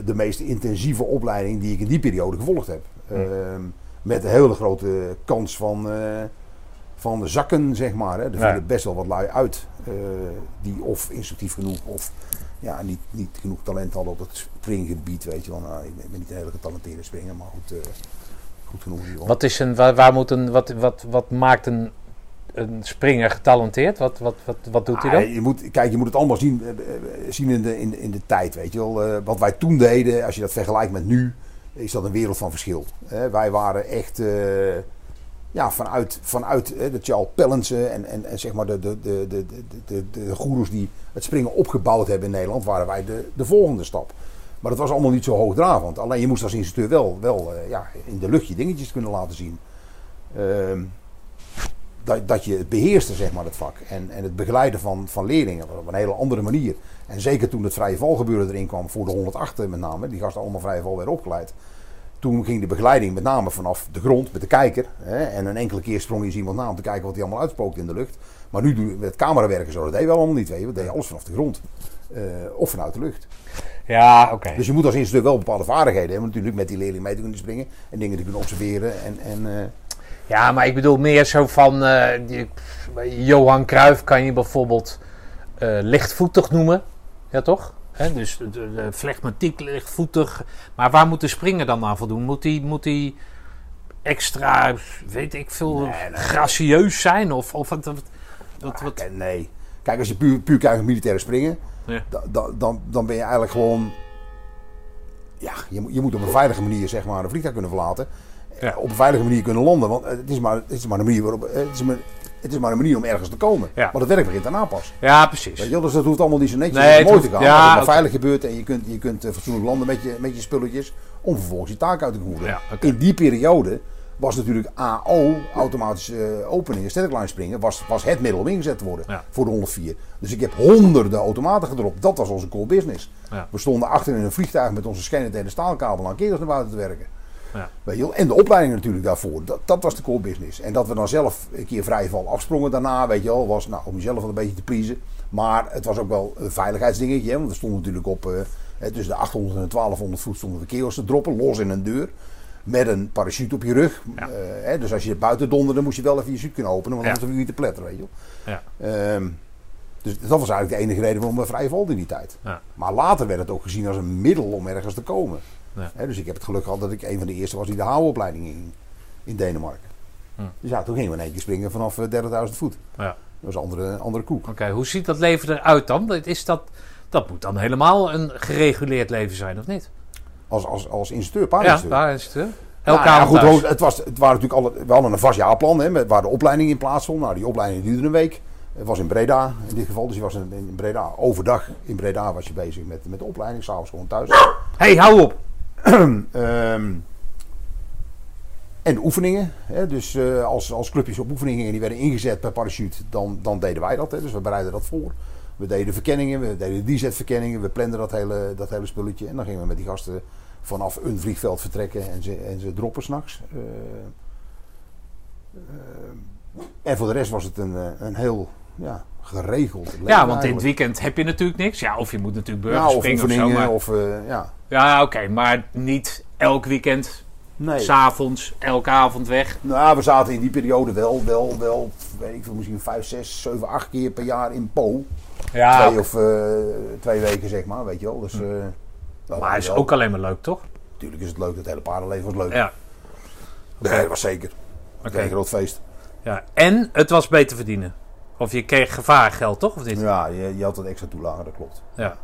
de meest intensieve opleiding die ik in die periode gevolgd heb. Ehm, met een hele grote kans van, eh, van de zakken, zeg maar. Hè. Er Ja. vielen best wel wat lui uit. eh, die of instructief genoeg of ja, niet, niet genoeg talent hadden op het springgebied. Weet je wel. Nou, ik ben, ik ben niet een hele getalenteerde springer, maar goed, eh, goed genoeg. Wat, is een, waar, waar moet een, wat, wat, wat maakt een, een springer getalenteerd? Wat, wat, wat, wat doet hij Ah, dan? je moet, kijk, je moet het allemaal zien, eh, eh, zien in, de, in, de- in de tijd, weet je wel. Eh, wat wij toen deden, als je dat vergelijkt met nu, is dat een wereld van verschil. Hè, wij waren echt, ja, vanuit, vanuit eh, de Charles Pellensen en, en, en zeg maar de, de, de, de, de, de, de goeroes die het springen opgebouwd hebben in Nederland, waren wij de, de volgende stap. Maar dat was allemaal niet zo hoogdravend. Alleen je moest als instructeur wel, wel eh, ja, in de lucht je dingetjes kunnen laten zien. Ehm, dat, dat je het beheerste, zeg maar, het vak. En, en het begeleiden van, van leerlingen op een hele andere manier. En zeker toen het vrije valgebeuren erin kwam, voor de 108 met name, die gasten allemaal vrije val werden opgeleid. Toen ging de begeleiding met name vanaf de grond met de kijker. Hè, en een enkele keer sprong je iemand na om te kijken wat hij allemaal uitspookt in de lucht. Maar nu met camerawerken zo. Dat deden we allemaal niet. Weet je. We deden alles vanaf de grond. Eh, of vanuit de lucht. Ja, oké. Dus je moet als instructeur wel bepaalde vaardigheden hebben. Natuurlijk met die leerling mee te kunnen springen. En dingen te kunnen observeren. En, en, eh, Ja, maar ik bedoel meer zo van... eh, die- Johan Cruijff kan je bijvoorbeeld lichtvoetig noemen. Ja, toch? Dus de, de flegmatiek, lichtvoetig. Maar waar moet de springer dan aan voldoen? Moet die, moet die extra, weet ik veel, Nee, nee. gracieus zijn? Of, of wat, wat, wat, Ah, wat- nee. Kijk, als je puur, puur kijkt naar militaire springen, Ja. da- da- dan, dan ben je eigenlijk gewoon. Ja, je, moet- je moet op een veilige manier zeg maar, een vliegtuig kunnen verlaten. Ja. Eh, Op een veilige manier kunnen landen. Want eh, het is maar, het is maar, een, manier waarop, eh, het is maar, het is maar een manier om ergens te komen. Ja. Maar het werk begint daarna pas. Ja, precies. Weet je, dus dat hoeft allemaal niet zo netjes Nee, mooi te gaan. ja, maar veilig gebeurt en je kunt, je kunt eh, fatsoenlijk landen met je, met je spulletjes. Om vervolgens je taak uit te voeren. Ja. In die periode was natuurlijk AO, automatische eh, openingen, static springen, was, was het middel om ingezet te worden Ja. voor de 104. Dus ik heb honderden automaten gedropt. Dat was onze core business. Ja. We stonden achter in een vliegtuig met onze scanner tegen de staalkabel aan kerels naar buiten te werken. Ja. Weet je wel? En de opleiding natuurlijk daarvoor. Dat, dat was de core business. En dat we dan zelf een keer vrije val afsprongen daarna, weet je wel, was nou, om jezelf wel een beetje te pleasen. Maar het was ook wel een veiligheidsdingetje. Hè? Want we stonden natuurlijk op eh, tussen de 800 en de 1200 voet stonden we kerels te droppen, los in een deur. Met een parachute op je rug. Ja. Eh, hè, dus als je buiten donderde, moest je wel even je chute kunnen openen. Want anders hoef je niet te pletteren, weet je wel. Ja. Ehm, dus dat was eigenlijk de enige reden waarom we vrij valden in die tijd. Ja. Maar later werd het ook gezien als een middel om ergens te komen. Ja. Dus ik heb het geluk gehad dat ik een van de eerste was die de HAO-opleiding ging in Denemarken. Hm. Dus ja, toen gingen we in één keer springen vanaf eh, 30.000 voet. Ja. Dat was een andere, andere koek. Oké, hoe ziet dat leven eruit dan? Dat Is dat, dat moet dan helemaal een gereguleerd leven zijn, of niet? Als, als, als instructeur, Ja, het. hè? Elke Nou ja, goed, thuis. het, was, het waren natuurlijk alle, we hadden een vast jaarplan hè, waar de opleiding in plaatsvond. Nou, die opleiding duurde een week. Het was in Breda in dit geval. Dus je was in, in Breda, overdag in Breda was je bezig met, met de opleiding. S'avonds gewoon thuis. hey, hou op! Ehm, en de oefeningen. Hè, dus eh, als, als clubjes op oefeningen die werden ingezet per parachute, dan, dan deden wij dat. Hè, dus we bereidden dat voor. We deden de verkenningen, we deden de DZ-verkenningen, we planden dat hele, dat hele spulletje. En dan gingen we met die gasten vanaf een vliegveld vertrekken en ze, en ze droppen s'nachts. Eh, en voor de rest was het een, eh, een heel ja, geregeld Ja, want in het weekend heb je natuurlijk niks. Ja, of je moet natuurlijk burgers Ja, of springen of zo. Maar, of eh, ja. ja, oké, maar niet elk weekend, Nee. s'avonds, elke avond weg. Nou, we zaten in die periode wel, wel, wel, weet ik veel, misschien vijf, zes, zeven, acht keer per jaar in Po. Ja, twee of eh, twee weken, zeg maar, weet je wel. Dus, eh, wel, maar het is wel. ook alleen maar leuk, toch? Natuurlijk is het leuk, het hele paardenleven was leuk. Ja. Nee, dat was zeker. Oké. Een groot feest. ja. En het was beter verdienen. Of je kreeg gevaargeld, toch? Of niet? Ja, je, je had wat extra toelagen, dat klopt. Ja.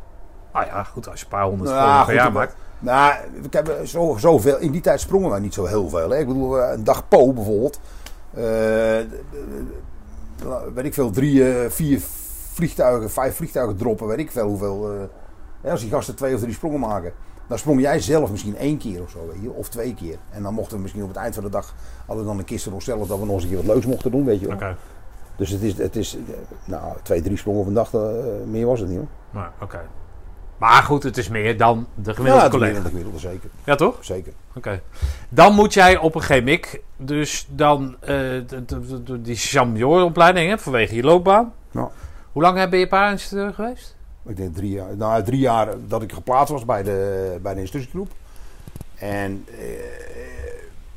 Ah ja, goed, als je een paar honderd Nou, per goed, jaar dat- maakt. Nou, we hebben zo, zoveel. In die tijd sprongen wij niet zo heel veel. Hè. Ik bedoel, eh, een dag Po bijvoorbeeld. eh, weet ik veel, drie, eh, vier vliegtuigen, vijf vliegtuigen droppen, weet ik veel hoeveel. hè, als die gasten twee of drie sprongen maken, dan sprong jij zelf misschien één keer of zo, weet je, of twee keer. En dan mochten we misschien op het eind van de dag, hadden we dan een kist voor onszelf dat we nog eens een keer wat leuks mochten doen, weet je wel. Oké. Dus het is, het is, eh, nou, twee, drie sprongen een dag, eh, meer was het niet hoor. Maar, oké. Maar goed, het is meer dan de Ja, gemiddelde het collega. gemiddelde, gemiddelde, zeker. Ja, toch? zeker. Oké. Dan moet jij op een GMIC, dus dan de, de, de- die champion-opleiding hè, vanwege je loopbaan. Ja. Hoe lang ben je paarinstructeur geweest? Ik denk drie jaar, nou, drie jaar dat ik geplaatst was bij de, bij de instructiegroep. En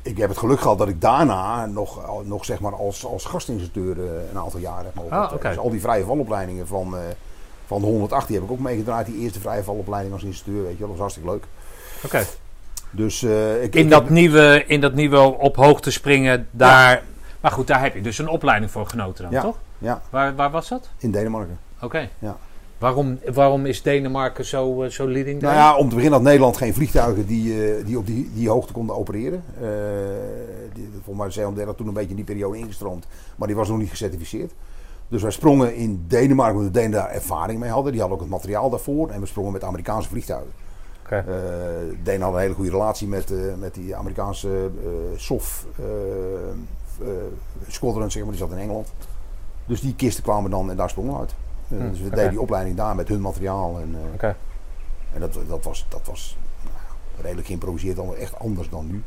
ik heb het geluk gehad dat ik daarna nog, nog zeg maar als, als gastinstructeur eh, een aantal jaren heb mogen Ah. Dus al die vrije valopleidingen van, eh, van de 108 die heb ik ook meegedraaid. Die eerste vrije valopleiding als instructeur, weet je wel. Dat was hartstikke leuk. Oké. Dus eh, ik, In, ik dat heb- nieuwe, in dat nieuwe op hoogte springen, daar... Maar goed, daar heb je dus een opleiding voor genoten dan, Ja. toch? Ja, Waar, waar was dat? in Denemarken. Oké. Ja. Waarom, waarom is Denemarken zo, eh, zo leading Nou ja, om te beginnen had Nederland geen vliegtuigen die, eh, die op die, die hoogte konden opereren. Eh die, volgens mij zijn de toen een beetje in die periode ingestroomd, maar die was nog niet gecertificeerd. Dus wij sprongen in Denemarken, omdat de Denen daar ervaring mee hadden. Die hadden ook het materiaal daarvoor en we sprongen met Amerikaanse vliegtuigen. Oké. De Denen hadden een hele goede relatie met, met die Amerikaanse SOF squadron, zeg maar, die zat in Engeland. Dus die kisten kwamen dan en daar sprongen we uit. Hm, dus we deden die opleiding daar met hun materiaal. En, eh, Oké. en dat, dat was, dat was nou, redelijk geïmproviseerd, echt anders dan nu.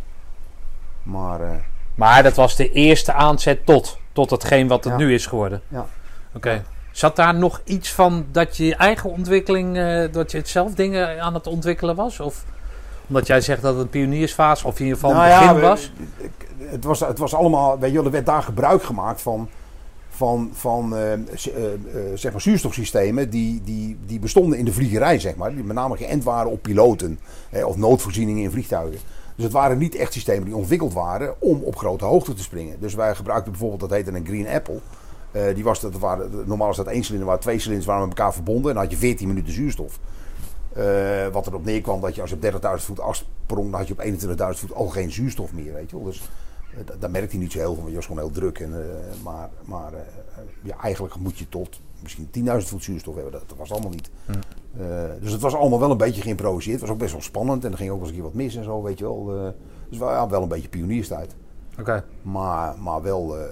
Maar eh, Maar dat was de eerste aanzet tot, tot hetgeen wat het Ja. nu is geworden. Ja. Oké. Zat daar nog iets van dat je je eigen ontwikkeling, eh, dat je het zelf dingen aan het ontwikkelen was? Of omdat jij zegt dat het een pioniersfase of in ieder geval nou een begin we- was? Het was, het was allemaal, weet je er werd daar gebruik gemaakt van, van, van eh, eh, eh, zeg maar zuurstofsystemen die, die, die bestonden in de vliegerij, zeg maar. Die met name geënt waren op piloten hè, of noodvoorzieningen in vliegtuigen. Dus het waren niet echt systemen die ontwikkeld waren om op grote hoogte te springen. Dus wij gebruikten bijvoorbeeld, dat heette een Green Apple. Die was, dat waren, normaal is dat één cilinder, waar twee cilinders waren met elkaar verbonden. En dan had je 14 minuten zuurstof. Eh, wat erop neerkwam dat je als je op 30.000 voet afsprong, dan had je op 21.000 voet al geen zuurstof meer. Weet je wel. Dus daar merkte hij niet zo heel veel, want je was gewoon heel druk. En, eh, maar maar eh, ja, eigenlijk moet je tot misschien 10.000 voet zuurstof hebben. Dat, dat was allemaal niet. Eh, dus het was allemaal wel een beetje geïmproviseerd. Het was ook best wel spannend en er ging ook wel eens een keer wat mis en zo, weet je wel. Eh, dus wel, ja, wel een beetje pionierstijd. Oké. Maar, maar wel, eh,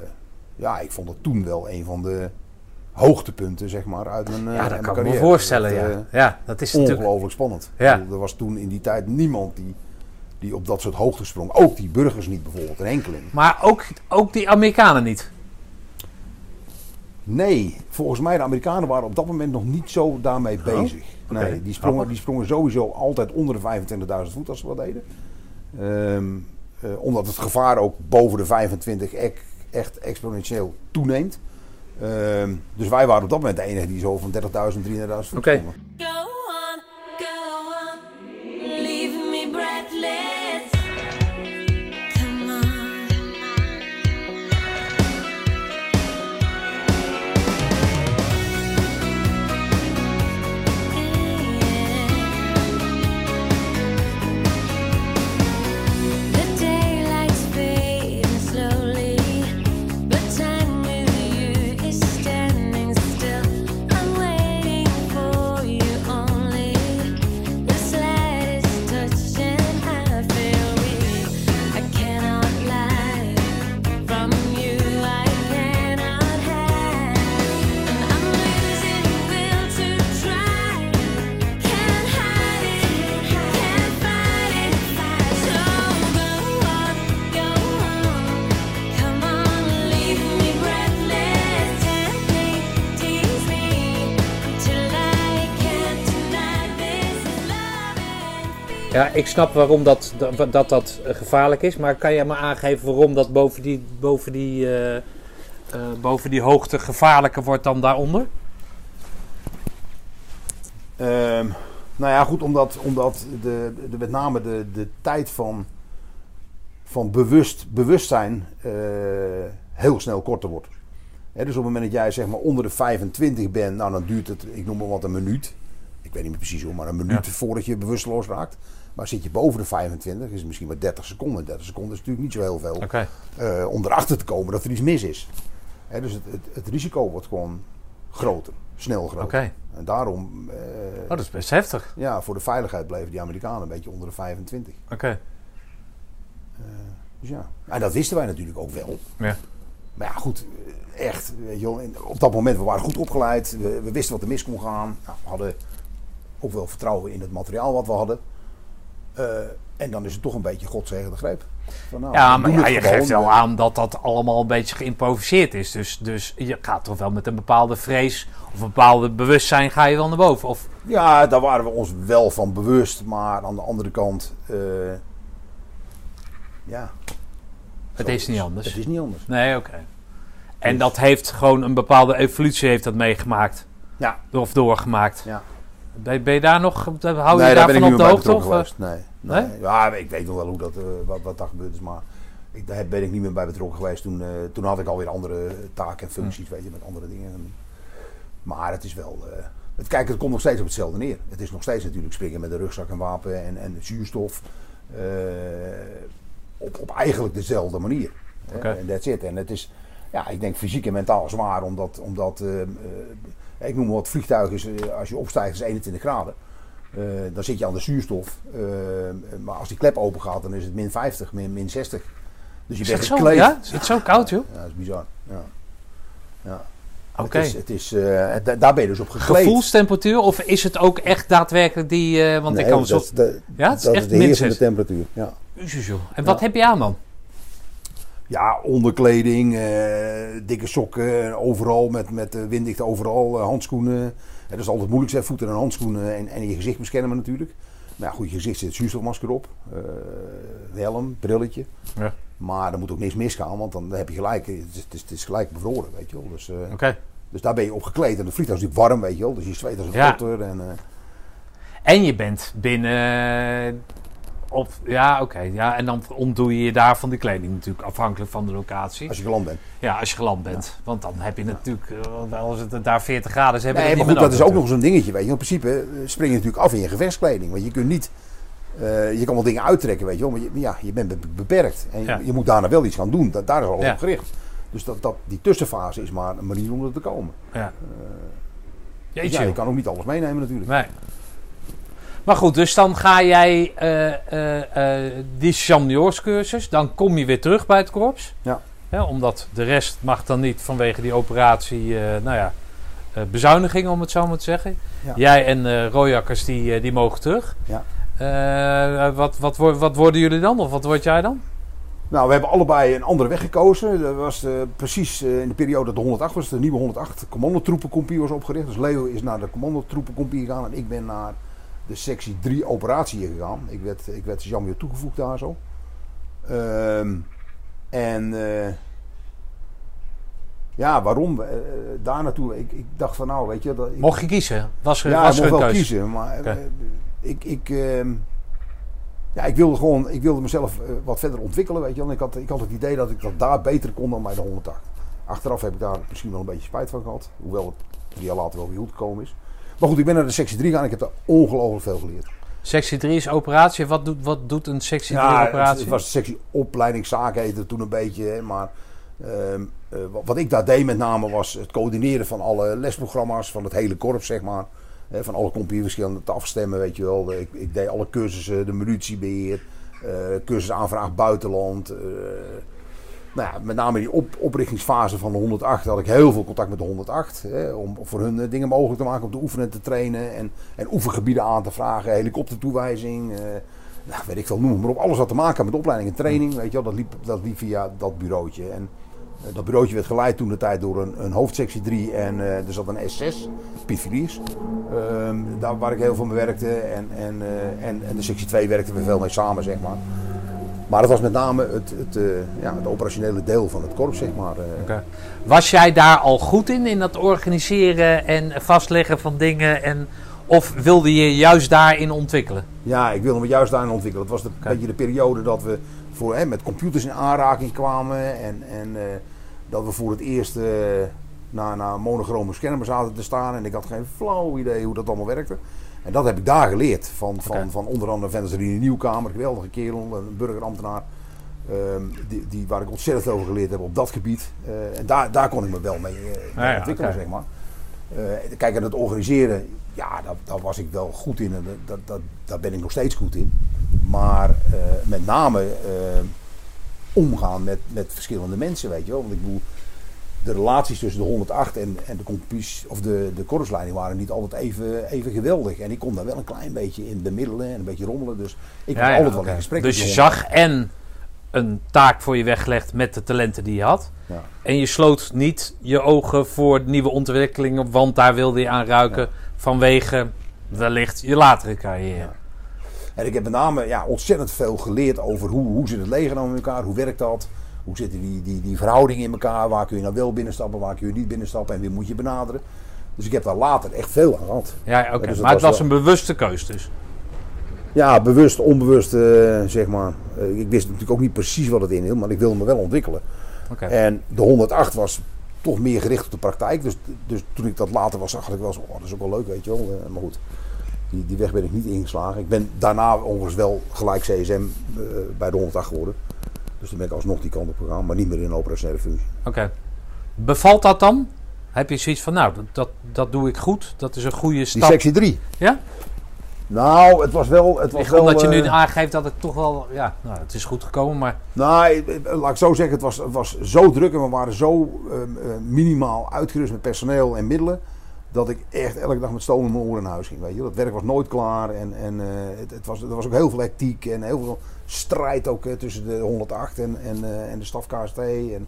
ja, ik vond het toen wel een van de hoogtepunten, zeg maar, uit mijn, eh, Ja, dat mijn kan ik me voorstellen, Dat, ja. eh, Ja, dat is natuurlijk... ongelooflijk spannend. Ja. Er was toen in die tijd niemand die, die op dat soort hoogte sprong. Ook die burgers niet bijvoorbeeld, een enkeling. Maar ook, ook die Amerikanen niet. Nee, volgens mij de Amerikanen waren op dat moment nog niet zo daarmee bezig. Nee, die, sprongen, die sprongen sowieso altijd onder de 25.000 voet als ze wat deden. Ehm, eh, omdat het gevaar ook boven de 25 ek- echt exponentieel toeneemt. Ehm, dus wij waren op dat moment de enige die zo van 30.000, 33.000 voet Oké. sprongen. Go on, go breathless. Ja, ik snap waarom dat dat, dat, dat gevaarlijk is. Maar kan jij me aangeven waarom dat boven die, boven die, eh, eh, boven die hoogte gevaarlijker wordt dan daaronder? Ehm, nou ja, goed, omdat, omdat de, de, met name de, de tijd van, van bewust, bewustzijn eh, heel snel korter wordt. Dus op het moment dat jij zeg maar onder de 25 bent, nou dan duurt het, ik noem maar wat, een minuut. Ik weet niet meer precies hoe, maar een minuut voordat je bewusteloos raakt. Maar zit je boven de 25, is het misschien maar 30 seconden. 30 seconden is natuurlijk niet zo heel veel Oké. eh, om erachter te komen dat er iets mis is. Hè, dus het, het, het risico wordt gewoon groter, snel groter. En daarom, eh, Oh, dat is best heftig. ja, voor de veiligheid bleven die Amerikanen een beetje onder de 25. Oké. Dus ja, en dat wisten wij natuurlijk ook wel. Ja. Maar ja, goed, eh, echt, weet je wel, in- op dat moment, we waren goed opgeleid. We, we wisten wat er mis kon gaan. Nou, we hadden ook wel vertrouwen in het materiaal wat we hadden. Eh, en dan is het toch een beetje godzegende greep. Van, nou, Ja, maar ja, je gewoon. geeft wel aan dat dat allemaal een beetje geïmproviseerd is. Dus, dus je gaat toch wel met een bepaalde vrees of een bepaalde bewustzijn ga je wel naar boven. Of, Ja, daar waren we ons wel van bewust. Maar aan de andere kant, eh, ja. het zo is niet anders. Het is niet anders. Nee, oké. En dat heeft gewoon een bepaalde evolutie heeft dat meegemaakt. Ja. Of doorgemaakt. Ja. Ben, ben je daar nog, hou je nee, daar ben daarvan ik op niet de hoogte? Of, eh? geweest. Nee, nee. Nee? Ja, ik weet nog wel hoe dat, eh, wat, wat daar gebeurd is, maar ik, daar ben ik niet meer bij betrokken geweest. Toen, eh, toen had ik alweer andere taken en functies, weet je, met andere dingen. Maar het is wel, eh, het, kijk, het komt nog steeds op hetzelfde neer. Het is nog steeds natuurlijk springen met een rugzak en wapen en, en zuurstof. eh, op, op eigenlijk dezelfde manier. Oké. En that's it. En het is, ja, ik denk fysiek en mentaal zwaar, omdat, omdat eh, eh, ik noem maar wat vliegtuig is, eh, als je opstijgt is 21 graden. Eh, dan zit je aan de zuurstof. Eh, maar als die klep open gaat, dan is het min 50, min, min 60. Dus je Is bent het gekleed. Ja? Is het zo koud, joh? Ja, dat is bizar. Ja. Ja. Oké. Het is, het is, eh, da- daar ben je dus op gekleed. Gevoelstemperatuur of is het ook echt daadwerkelijk die... want Nee, ik kan dat, zo... Ja, het is dat echt is de heersende temperatuur. Ja. En wat Ja. heb je aan dan? Ja, onderkleding, dikke sokken, overal met, met eh, winddicht overal, handschoenen. Dat is altijd moeilijk, hè, voeten en handschoenen en, en je gezicht beschermen natuurlijk. Maar ja, goed, je gezicht zit zuurstofmasker op, eh, helm, brilletje. Ja. Maar er moet ook niks misgaan, want dan heb je gelijk, het is, het is, het is gelijk bevroren, weet je wel. Dus, eh. Dus daar ben je op gekleed. En het vliegtuig is natuurlijk warm, weet je wel. Dus je zweet als een Ja. En, eh, En je bent binnen. Op, ja, oké. ja, en dan ontdoe je je daar van die kleding natuurlijk, afhankelijk van de locatie. als je geland bent. Ja, als je geland bent. Want dan heb je natuurlijk, eh, als het daar 40 graden is, heb je Nee, maar goed, dat is ook nog zo'n dingetje, weet je. In principe eh, spring je natuurlijk af in je gevechtskleding. Want je kunt niet... eh, je kan wel dingen uittrekken, weet je wel. Maar je, ja, je bent be- beperkt. En Ja. je, moet daarna wel iets gaan doen. Dat, daar is Ja. op gericht. Dus dat, dat, die tussenfase is maar een manier om er te komen. Ja. Dus ja, je kan ook niet alles meenemen natuurlijk. Nee. Maar goed, dus dan ga jij eh, eh, die champignonscursus, dan kom je weer terug bij het korps. Ja. Ja, omdat de rest mag dan niet vanwege die operatie, nou ja, bezuinigingen om het zo maar te zeggen. Ja. Jij en Royakkers die, die mogen terug. Ja. Wat, wat, wat worden jullie dan? Of wat word jij dan? Nou, we hebben allebei een andere weg gekozen. Dat was precies in de periode dat de 108 was. De nieuwe 108 commandotroepencompie was opgericht. Dus Leo is naar de commandotroepencompie gegaan. En ik ben naar de sectie 3 operatie gegaan. Ik werd, ik werd Jan weer toegevoegd daar zo. Ehm, en eh, ja, waarom? Eh, daar naartoe. Ik, ik dacht van nou, weet je... Dat, ik, Mocht je kiezen? Was er, ja, was ik mocht wel kiezen. Maar ik, ik, ehm, ja, ik wilde gewoon ik wilde mezelf wat verder ontwikkelen. Weet je. En Ik, had, ik had het idee dat ik dat daar beter kon dan bij de 108. Achteraf heb ik daar misschien wel een beetje spijt van gehad. Hoewel het drie jaar later wel weer goed gekomen is. Maar goed, ik ben naar de sectie 3 gegaan. Ik heb daar ongelooflijk veel geleerd. Sectie 3 is operatie. Wat doet, wat doet een sectie 3 Ja, het, operatie? het was de sectie opleidingszaken heette het toen een beetje. Maar ehm, eh, wat, ik daar deed met name was het coördineren van alle lesprogramma's van het hele korps, zeg maar. Van alle compieverschillen te afstemmen, weet je wel. Ik, ik deed alle cursussen, de munitiebeheer, eh cursus aanvraag buitenland. eh, nou met name die op, oprichtingsfase van de 108 had ik heel veel contact met de 108. Hè, om voor hun eh, dingen mogelijk te maken, om te oefenen en te trainen. En, en oefengebieden aan te vragen, helikoptertoewijzing. eh nou, weet ik veel, noem maar op. Alles wat te maken met opleiding en training, weet je wel, dat liep, dat liep via dat bureautje. En eh, dat bureautje werd geleid toen de tijd door een, een hoofdsectie 3 en eh, er zat een S6, Piet. Ehm, daar waar ik heel veel mee werkte. En, en, en, en de sectie 2 werkten we veel mee samen, zeg maar. Maar het was met name het, het, eh, ja, het operationele deel van het korps, zeg maar. eh. Was jij daar al goed in, in dat organiseren en vastleggen van dingen? En, of wilde je juist daarin ontwikkelen? Ja, ik wilde me juist daarin ontwikkelen. Het was de, Oké. beetje de periode dat we voor, hè, met computers in aanraking kwamen. En, en eh, dat we voor het eerst naar, naar monochrome schermen zaten te staan. En ik had geen flauw idee hoe dat allemaal werkte. En dat heb ik daar geleerd. Van, van, van onder andere Venus Rien Nieuwkamer, geweldige kerel, een burgerambtenaar. ehm, die, die, waar ik ontzettend over geleerd heb op dat gebied. Eh, en daar, daar kon ik me wel mee, eh, mee Ja, ja, ontwikkelen, zeg maar. Eh, kijk, en het organiseren, ja, daar, daar was ik wel goed in. En dat, dat, dat, daar ben ik nog steeds goed in. Maar met name omgaan met, met verschillende mensen, weet je wel. Want ik bedoel, de relaties tussen de 108 en, en de of de, de korpsleiding waren niet altijd even, even geweldig. En ik kon daar wel een klein beetje in bemiddelen en een beetje rommelen. Dus ik was Ja, ja, altijd wel in gesprek Dus met je de 108. zag en een taak voor je weggelegd met de talenten die je had. Ja. En je sloot niet je ogen voor nieuwe ontwikkelingen, want daar wilde je aan ruiken vanwege wellicht je latere carrière. En ik heb met name ja, ontzettend veel geleerd over hoe, hoe zit het leger nou in elkaar, hoe werkt dat, hoe zitten die, die, die verhoudingen in elkaar, waar kun je nou wel binnenstappen, waar kun je niet binnenstappen en wie moet je benaderen. Dus ik heb daar later echt veel aan gehad. Ja, oké. Dus maar het was was een bewuste keus dus. Ja, bewust, onbewust, eh, zeg maar. Eh, ik wist natuurlijk ook niet precies wat het inhield, maar ik wilde me wel ontwikkelen. Oké. En de 108 was toch meer gericht op de praktijk. Dus, dus toen ik dat later was, dacht ik wel zo, oh, dat is ook wel leuk, weet je wel. Eh, maar goed, die, die weg ben ik niet ingeslagen. Ik ben daarna overigens wel gelijk CSM bij de 108 geworden. Dus toen ben ik alsnog die kant op gegaan, maar niet meer in een operationele functie. Oké. Bevalt dat dan? Heb je zoiets van, nou, dat, dat, dat doe ik goed. Dat is een goede Die stap. sectie 3. Ja? Nou, het was wel... Het was wel Omdat je nu eh, aangeeft dat het toch wel, ja, nou, het is goed gekomen, maar Nou, eh, eh, laat ik zo zeggen, het was, het was zo druk en we waren zo minimaal uitgerust met personeel en middelen. Dat ik echt elke dag met stoom in mijn oren naar huis ging. Weet je. Dat werk was nooit klaar en, en het, het was, er was ook heel veel hectiek en heel veel strijd ook eh, tussen de 108 en, en, eh, en de staf KST. En,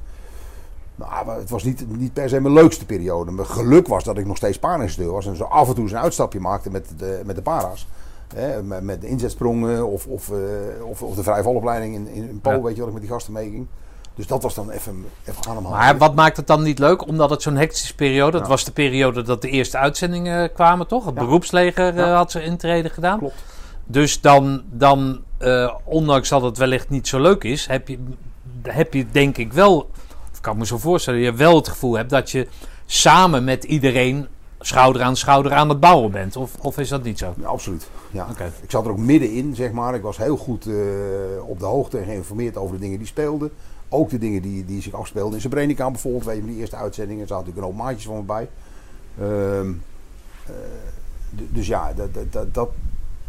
nou, het was niet, niet per se mijn leukste periode. Mijn geluk was dat ik nog steeds paardeninstructeur was en zo af en toe eens een uitstapje maakte met de, met de para's. Hè, met, met de inzetsprongen of, of, eh, of, of de vrije valopleiding in, in, in Pool, Ja. weet je wat ik met die gasten meeging. Dus dat was dan even, even ademhalen. Maar wat maakt het dan niet leuk? Omdat het zo'n hectische periode... Ja. was de periode dat de eerste uitzendingen kwamen, toch? Het Ja. beroepsleger eh, Ja. had zijn intrede gedaan. Klopt. Dus dan, dan eh, ondanks dat het wellicht niet zo leuk is... heb je, heb je denk ik wel... Of ik kan me zo voorstellen... je wel het gevoel hebt dat je samen met iedereen... schouder aan schouder aan het bouwen bent. Of, of is dat niet zo? Ja, absoluut. Ja. Oké. Ik zat er ook middenin, zeg maar. Ik was heel goed eh, op de hoogte en geïnformeerd over de dingen die speelden. Ook de dingen die, die zich afspeelden in Srebrenica bijvoorbeeld. Weet je, die eerste uitzendingen. Zaten natuurlijk een hoop maatjes van me bij. Ehm, eh, dus ja, dat, dat, dat-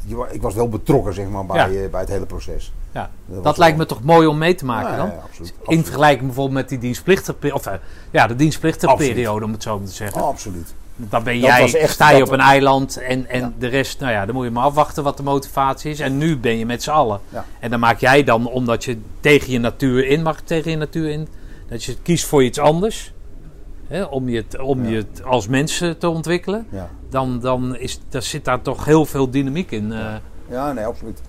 je ik was wel betrokken zeg maar, bij, Ja. eh, bij het hele proces. Ja. Dat lijkt me toch mooi om mee te maken Ja, dan? ja, absoluut. In absoluut. vergelijking bijvoorbeeld met die dienstplichtige... Of eh, ja, de dienstplichtige periode, om het zo maar te zeggen. Absoluut. Dan ben Dat jij, echt- sta je dat- op een eiland en, en de rest, nou ja, dan moet je maar afwachten wat de motivatie is. En nu ben je met z'n allen. En dan maak jij dan, omdat je tegen je natuur in mag, tegen je natuur in, dat je kiest voor iets anders. Hè, om je, om Ja. je als mens eh, te ontwikkelen. Ja. Dan, dan is, daar zit daar toch heel veel dynamiek in. eh. Ja, nee, absoluut.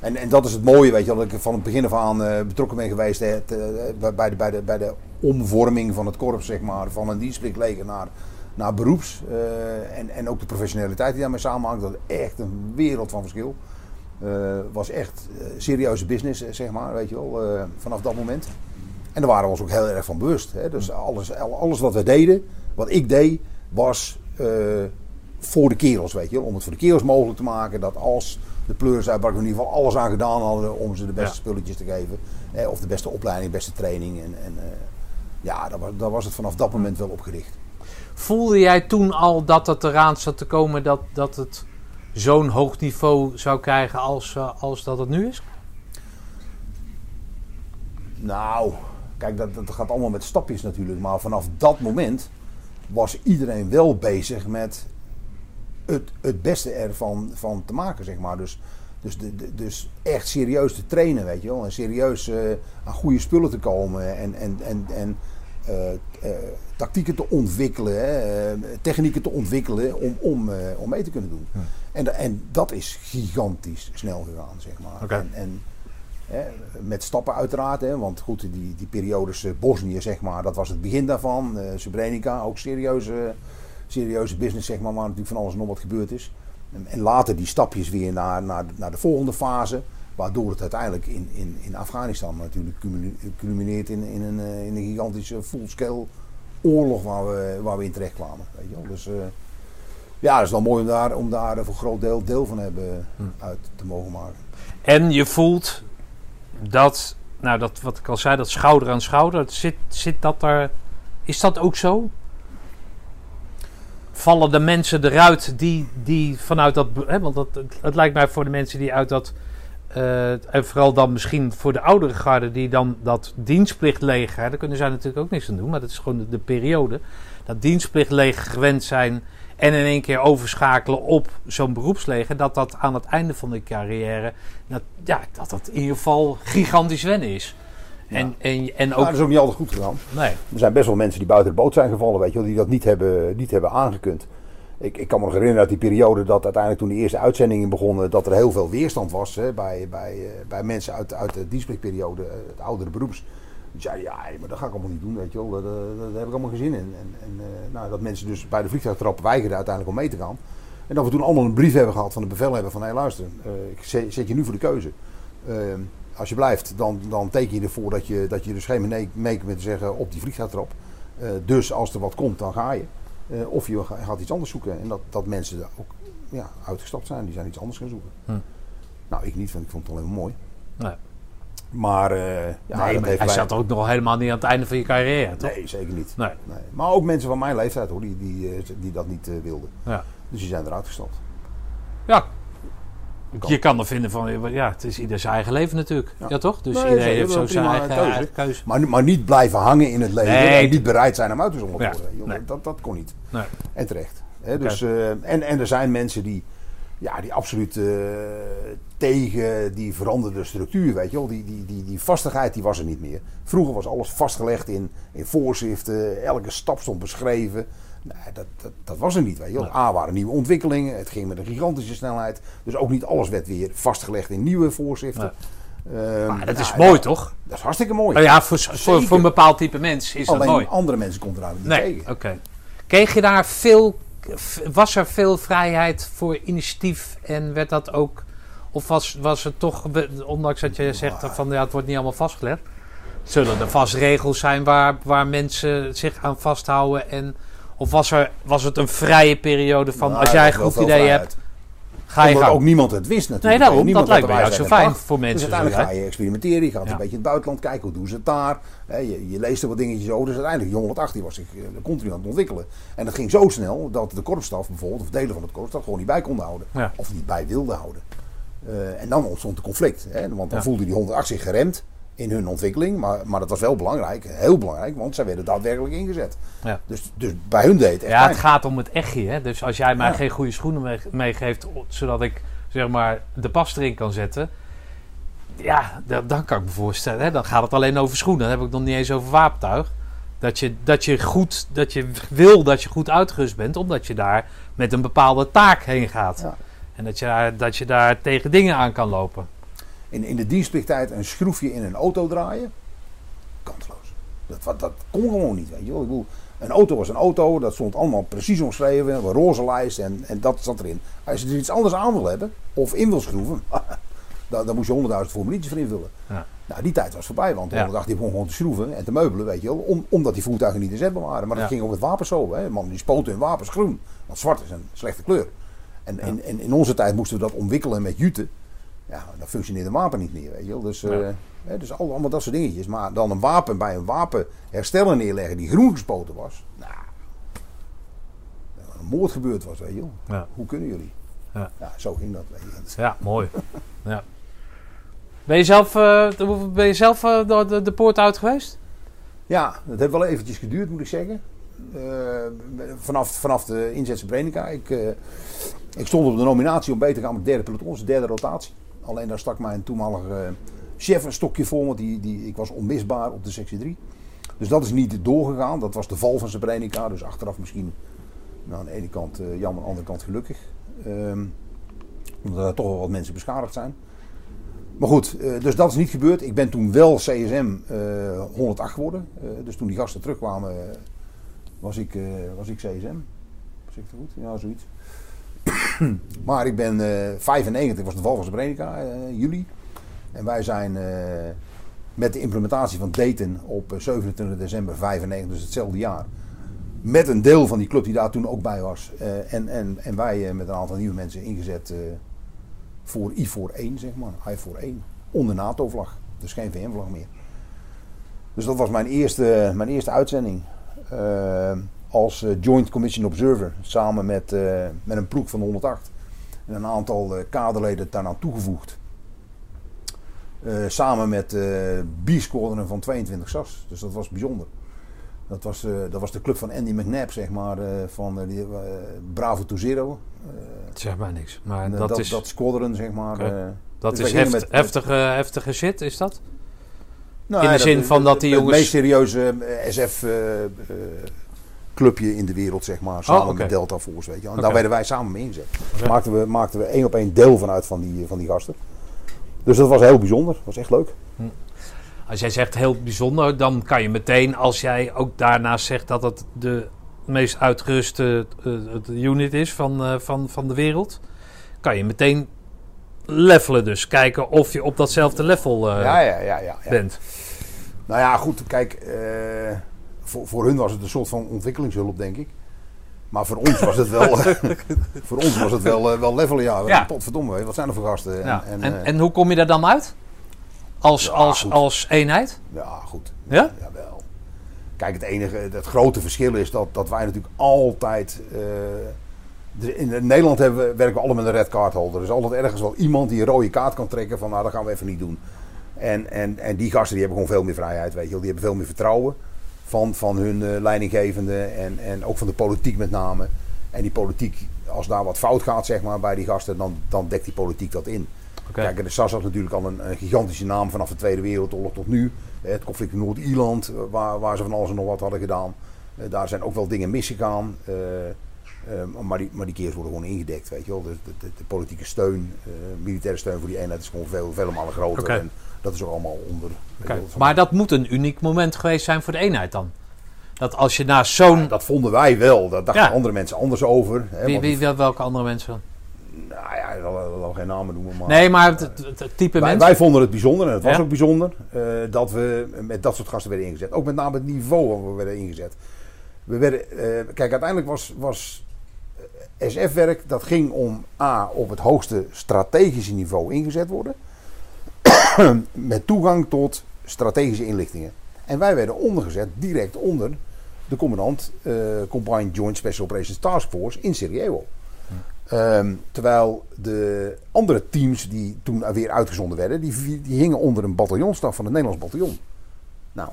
En, en dat is het mooie, weet je, dat ik van het begin af aan eh, betrokken ben geweest hè, te- bij, bij, de, bij, de, bij de omvorming van het korps, zeg maar, van een dienstplichtleger naar, naar beroeps. eh, en, en ook de professionaliteit die daarmee samenhangt, dat is echt een wereld van verschil. Eh was echt eh, serieuze business, eh, zeg maar, weet je wel, eh, vanaf dat moment. En daar waren we ons ook heel erg van bewust. Hè? Dus alles, al- alles wat we deden, wat ik deed, was eh, voor de kerels, weet je wel. Om het voor de kerels mogelijk te maken dat als de pleurs uitbrak, we in ieder geval alles aan gedaan hadden om ze de beste Ja. spulletjes te geven. Eh, of de beste opleiding, beste training. En, en eh, ja, daar was, daar was het vanaf dat moment wel op gericht. Voelde jij toen al dat het eraan zat te komen dat, dat het zo'n hoog niveau zou krijgen als, eh, als dat het nu is? Nou, kijk, dat, dat gaat allemaal met stapjes natuurlijk. Maar vanaf dat moment was iedereen wel bezig met het, het beste ervan van te maken, zeg maar. Dus, dus, de, de- dus echt serieus te trainen, weet je wel. En serieus eh, aan goede spullen te komen. En, en, en, en eh, eh, tactieken te ontwikkelen, hè, technieken te ontwikkelen om, om, om mee te kunnen doen. En, en dat is gigantisch snel gegaan, zeg maar. En, en Hè, met stappen uiteraard, hè, want goed, die, die periodes eh, Bosnië, zeg maar, dat was het begin daarvan. Eh Srebrenica, ook serieuze, serieuze business, zeg maar, waar natuurlijk van alles en nog wat gebeurd is. En, en later die stapjes weer naar, naar, de- naar de volgende fase, waardoor het uiteindelijk in, in, in Afghanistan natuurlijk culmineert in, in, een, eh, in een gigantische full-scale oorlog waar we, waar we in terecht kwamen. Weet je wel. Dus ja, het is wel mooi om daar, om daar voor een groot deel deel van hebben uit te mogen maken. En je voelt dat, nou dat wat ik al zei, dat schouder aan schouder, zit, zit dat er, is dat ook zo? Vallen de mensen eruit die, die vanuit dat, hè, want dat, het, het lijkt mij voor de mensen die uit dat, eh, en vooral dan misschien voor de oudere garde die dan dat dienstplichtleger, hè, daar kunnen zij natuurlijk ook niks aan doen, maar dat is gewoon de, de periode, dat dienstplichtleger gewend zijn en in één keer overschakelen op zo'n beroepsleger, dat dat aan het einde van de carrière, dat, ja, dat dat in ieder geval gigantisch wennen is. En, en, en Maar ook, dat is ook niet altijd goed gegaan. nee, Er zijn best wel mensen die buiten de boot zijn gevallen, weet je wel, die dat niet hebben, niet hebben aangekund. Ik, ik kan me nog herinneren uit die periode dat uiteindelijk toen de eerste uitzendingen begonnen, dat er heel veel weerstand was hè, bij, bij, eh, bij mensen uit, uit de dienstplichtperiode, eh, het oudere beroeps. Die ja, hé, maar dat ga ik allemaal niet doen, weet je wel, daar, heb ik allemaal geen zin in. En, en eh, nou, dat mensen dus bij de vliegtuigtrap weigerden uiteindelijk om mee te gaan. En dat we toen allemaal een brief hebben gehad van de bevelhebber van, hé luister, eh, ik zet, je nu voor de keuze. Eh, als je blijft, dan, dan teken je ervoor dat je, dat je dus geen mee, mee kunt zeggen op die vliegtuigtrap. Dus als er wat komt, dan ga je. Of je ga- gaat iets anders zoeken. En dat, dat mensen daar ook ja, uitgestapt zijn. Die zijn iets anders gaan zoeken. Hm. Nou, ik niet, want ik vond het alleen maar mooi. Maar, eh, ja, nee, dat maar heeft hij zat ook nog helemaal niet aan het einde van je carrière, toch? Nee, zeker niet. Nee. Nee. Maar ook mensen van mijn leeftijd hoor, die, die, eh, die dat niet eh, wilden. Ja. Dus die zijn eruit gestapt. Ja. Je kan er vinden van, ja, het is ieder zijn eigen leven natuurlijk. Ja, Ja. toch? Dus Nee, iedereen heeft zo zijn eigen keuze. eigen keuze. Maar, maar niet blijven hangen in het leven. En niet bereid zijn om uit te zonderen. Dat, dat kon niet. Nee. En terecht. Dus, en, en er zijn mensen die, ja, die absoluut eh, tegen die veranderde structuur, weet je wel. Die, die, die, die vastigheid die was er niet meer. Vroeger was alles vastgelegd in, in voorschriften. Elke stap stond beschreven. Nee, dat, dat, dat was er niet, weet je wel. Nee. A waren nieuwe ontwikkelingen. Het ging met een gigantische snelheid. Dus ook niet alles werd weer vastgelegd in nieuwe voorschriften. Ehm, Maar dat is ja, mooi, ja, toch? Dat is hartstikke mooi. Nou ja, voor, voor, voor een bepaald type mens is dat Alleen mooi. andere mensen komt eruit niet Nee, tegen. oké. Kreeg je daar veel... Was er veel vrijheid voor initiatief en werd dat ook... Of was, was het toch, ondanks dat je zegt van ja, het wordt niet allemaal vastgelegd... Zullen er vast regels zijn waar, waar mensen zich aan vasthouden? En, of was, er, was het een vrije periode van Nou, als jij een goed idee hebt, ga je Omdat ook niemand het wist natuurlijk. Nee, daarom. Niemand Dat lijkt juist zo fijn voor mensen. Dus uiteindelijk ga je experimenteren. Je gaat Ja. een beetje in het buitenland kijken. Hoe doen ze het daar? Je, je leest er wat dingetjes over. Dus uiteindelijk, die 118 was zich eh, continu aan het ontwikkelen. En dat ging zo snel dat de korpsstaf bijvoorbeeld, of delen van het korpsstaf, gewoon niet bij konden houden. Ja. Of niet bij wilden houden. Eh, en dan ontstond de conflict. Hè? Want dan Ja. voelde die 108 zich geremd in hun ontwikkeling. Maar, maar dat was wel belangrijk, heel belangrijk, want zij werden daadwerkelijk ingezet. Ja. Dus, dus bij hun deed het echt Ja, het gaat om het echtje. Hè? Dus als jij mij Ja. geen goede schoenen mee- meegeeft, zodat ik zeg maar de pas erin kan zetten. Ja, da- dan kan ik me voorstellen. Hè? Dan gaat het alleen over schoenen. Dan heb ik nog niet eens over wapentuig. Dat je, dat je goed, dat je wil dat je goed uitgerust bent, omdat je daar met een bepaalde taak heen gaat. Ja. En dat je, daar, dat je daar tegen dingen aan kan lopen. In, in de dienstplichttijd een schroefje in een auto draaien, kansloos. Dat, dat kon gewoon niet, weet je wel. Ik bedoel, een auto was een auto, dat stond allemaal precies omschreven, een roze lijst en, en dat zat erin. Als je er iets anders aan wil hebben, of in wil schroeven, [laughs] dan, dan moest je 100.000 formuliertjes voor invullen. Ja. Nou, die tijd was voorbij, want de Ja. 108 die begon gewoon te schroeven en te meubelen, weet je wel, om, omdat die voertuigen niet inzetbaar waren. Maar dat ging ook met wapens zo, hè. Mannen die spoten hun wapens groen, want zwart is een slechte kleur. En, en, en in onze tijd moesten we dat ontwikkelen met jute. Ja, dan functioneerde een wapen niet meer, weet je wel. Dus, eh, Ja. hè, dus al- allemaal dat soort dingetjes. Maar dan een wapen bij een wapenhersteller neerleggen die groen gespoten was. Nou, een moord gebeurd was, weet je wel. Ja. Hoe kunnen jullie? Ja. zo ging dat, weet je. Ja, mooi. ja. Ben je zelf, eh, de- ben je zelf eh, de, de, poort uit geweest? Ja, dat heeft wel eventjes geduurd, moet ik zeggen. Vanaf, vanaf de inzet Srebrenica. Ik, ik stond op de nominatie om beter te gaan met de derde peloton, dus de derde rotatie. Alleen daar stak mijn toenmalige eh, chef een stokje voor, want die, die, ik was onmisbaar op de sectie 3. Dus dat is niet doorgegaan. Dat was de val van Srebrenica. Dus achteraf misschien nou, aan de ene kant eh, jammer, aan de andere kant gelukkig. Ehm, omdat er toch wel wat mensen beschadigd zijn. Maar goed, eh, dus dat is niet gebeurd. Ik ben toen wel CSM eh 108 geworden. Dus toen die gasten terugkwamen, was, ik, was ik CSM. Zeg ik goed? Ja, zoiets. [clears throat] maar ik ben eh 95, was de val van eh juli. En wij zijn eh, met de implementatie van Dayton op eh, 27 december 95, dus hetzelfde jaar. Met een deel van die club die daar toen ook bij was. eh, en, en, en wij eh, met een aantal nieuwe mensen ingezet eh, voor I voor 1, zeg maar. I voor 1. Onder NATO-vlag. Dus geen VN-vlag meer. Dus dat was mijn eerste, mijn eerste uitzending. Als eh, Joint Commission Observer. Samen met, eh, met een ploeg van de 108. En een aantal eh, kaderleden daaraan toegevoegd. Samen met B-squadron van 22 SAS. Dus dat was bijzonder. Dat was, dat was de club van Andy McNabb, zeg maar. van die, Bravo to Zero. Eh, Zeg maar niks. Maar dat, dat, is, dat squadron, zeg maar. Dat dus is heft- met- heftige, heftige shit, is dat? nou, in de ja, zin van dat die het jongens- meest serieuze eh, SF-clubje in de wereld, zeg maar. Samen Oh, met Delta Force, weet je. En daar werden wij samen mee ingezet. Oké. Maakten, we, maakten we één op één deel van uit van die, van die gasten. Dus dat was heel bijzonder. Dat was echt leuk. Als jij zegt heel bijzonder, dan kan je meteen, als jij ook daarnaast zegt dat het de meest uitgeruste eh, unit is van, eh, van, van de wereld, kan je meteen levelen dus. Kijken of je op datzelfde level eh, ja, ja, ja, ja, ja. bent. Nou ja, goed, kijk, voor, voor hun was het een soort van ontwikkelingshulp, denk ik. Maar voor ons was het wel, [laughs] voor ons was het wel, eh, wel levelen, ja. Ja. Potverdomme, wat zijn er voor gasten? Ja. En, en, eh, hoe kom je daar dan uit? Als, Ja, als, goed. als eenheid? Ja, goed. Ja? Jawel. Kijk, het enige, het grote verschil is dat, dat wij natuurlijk altijd... eh, in Nederland hebben we, werken we allemaal met een red card holder. Er is altijd ergens wel iemand die een rode kaart kan trekken van... nou, dat gaan we even niet doen. En, en, en die gasten die hebben gewoon veel meer vrijheid, weet je wel. Die hebben veel meer vertrouwen van, van hun eh, leidinggevende en, en ook van de politiek met name. En die politiek, als daar wat fout gaat zeg maar, bij die gasten, dan, dan dekt die politiek dat in. Kijk, de SAS had natuurlijk al een, een gigantische naam vanaf de Tweede Wereldoorlog tot nu. Eh, Het conflict in Noord-Ierland, eh, waar, waar ze van alles en nog wat hadden gedaan. Daar zijn ook wel dingen misgegaan. Eh, Eh, maar, die, maar die keers worden gewoon ingedekt, weet je wel. De, de, de politieke steun, militaire steun voor die eenheid is gewoon veel, vele malen groter. En dat is ook allemaal onder. Maar dat moet een uniek moment geweest zijn voor de eenheid dan. Dat als je na zo'n... Ja, dat vonden wij wel. Daar dachten Ja. andere mensen anders over. Hè, wie, wie, wel- welke andere mensen dan? Nou ja, ik zal, ik zal geen namen noemen. Maar Nee, maar het, het- het type wij, mensen. wij vonden het bijzonder, en het was Ja. ook bijzonder, eh, dat we met dat soort gasten werden ingezet. Ook met name het niveau waarop we werden ingezet. We werden, eh, kijk, uiteindelijk was, was eh, SF-werk, dat ging om A, op het hoogste strategische niveau ingezet worden. [coughs] met toegang tot strategische inlichtingen. En wij werden ondergezet direct onder de commandant eh, Combined Joint Special Operations Task Force in Sarajevo. Ehm, terwijl de andere teams die toen weer uitgezonden werden, die, die hingen onder een bataljonsstaf van het Nederlands bataljon. Nou,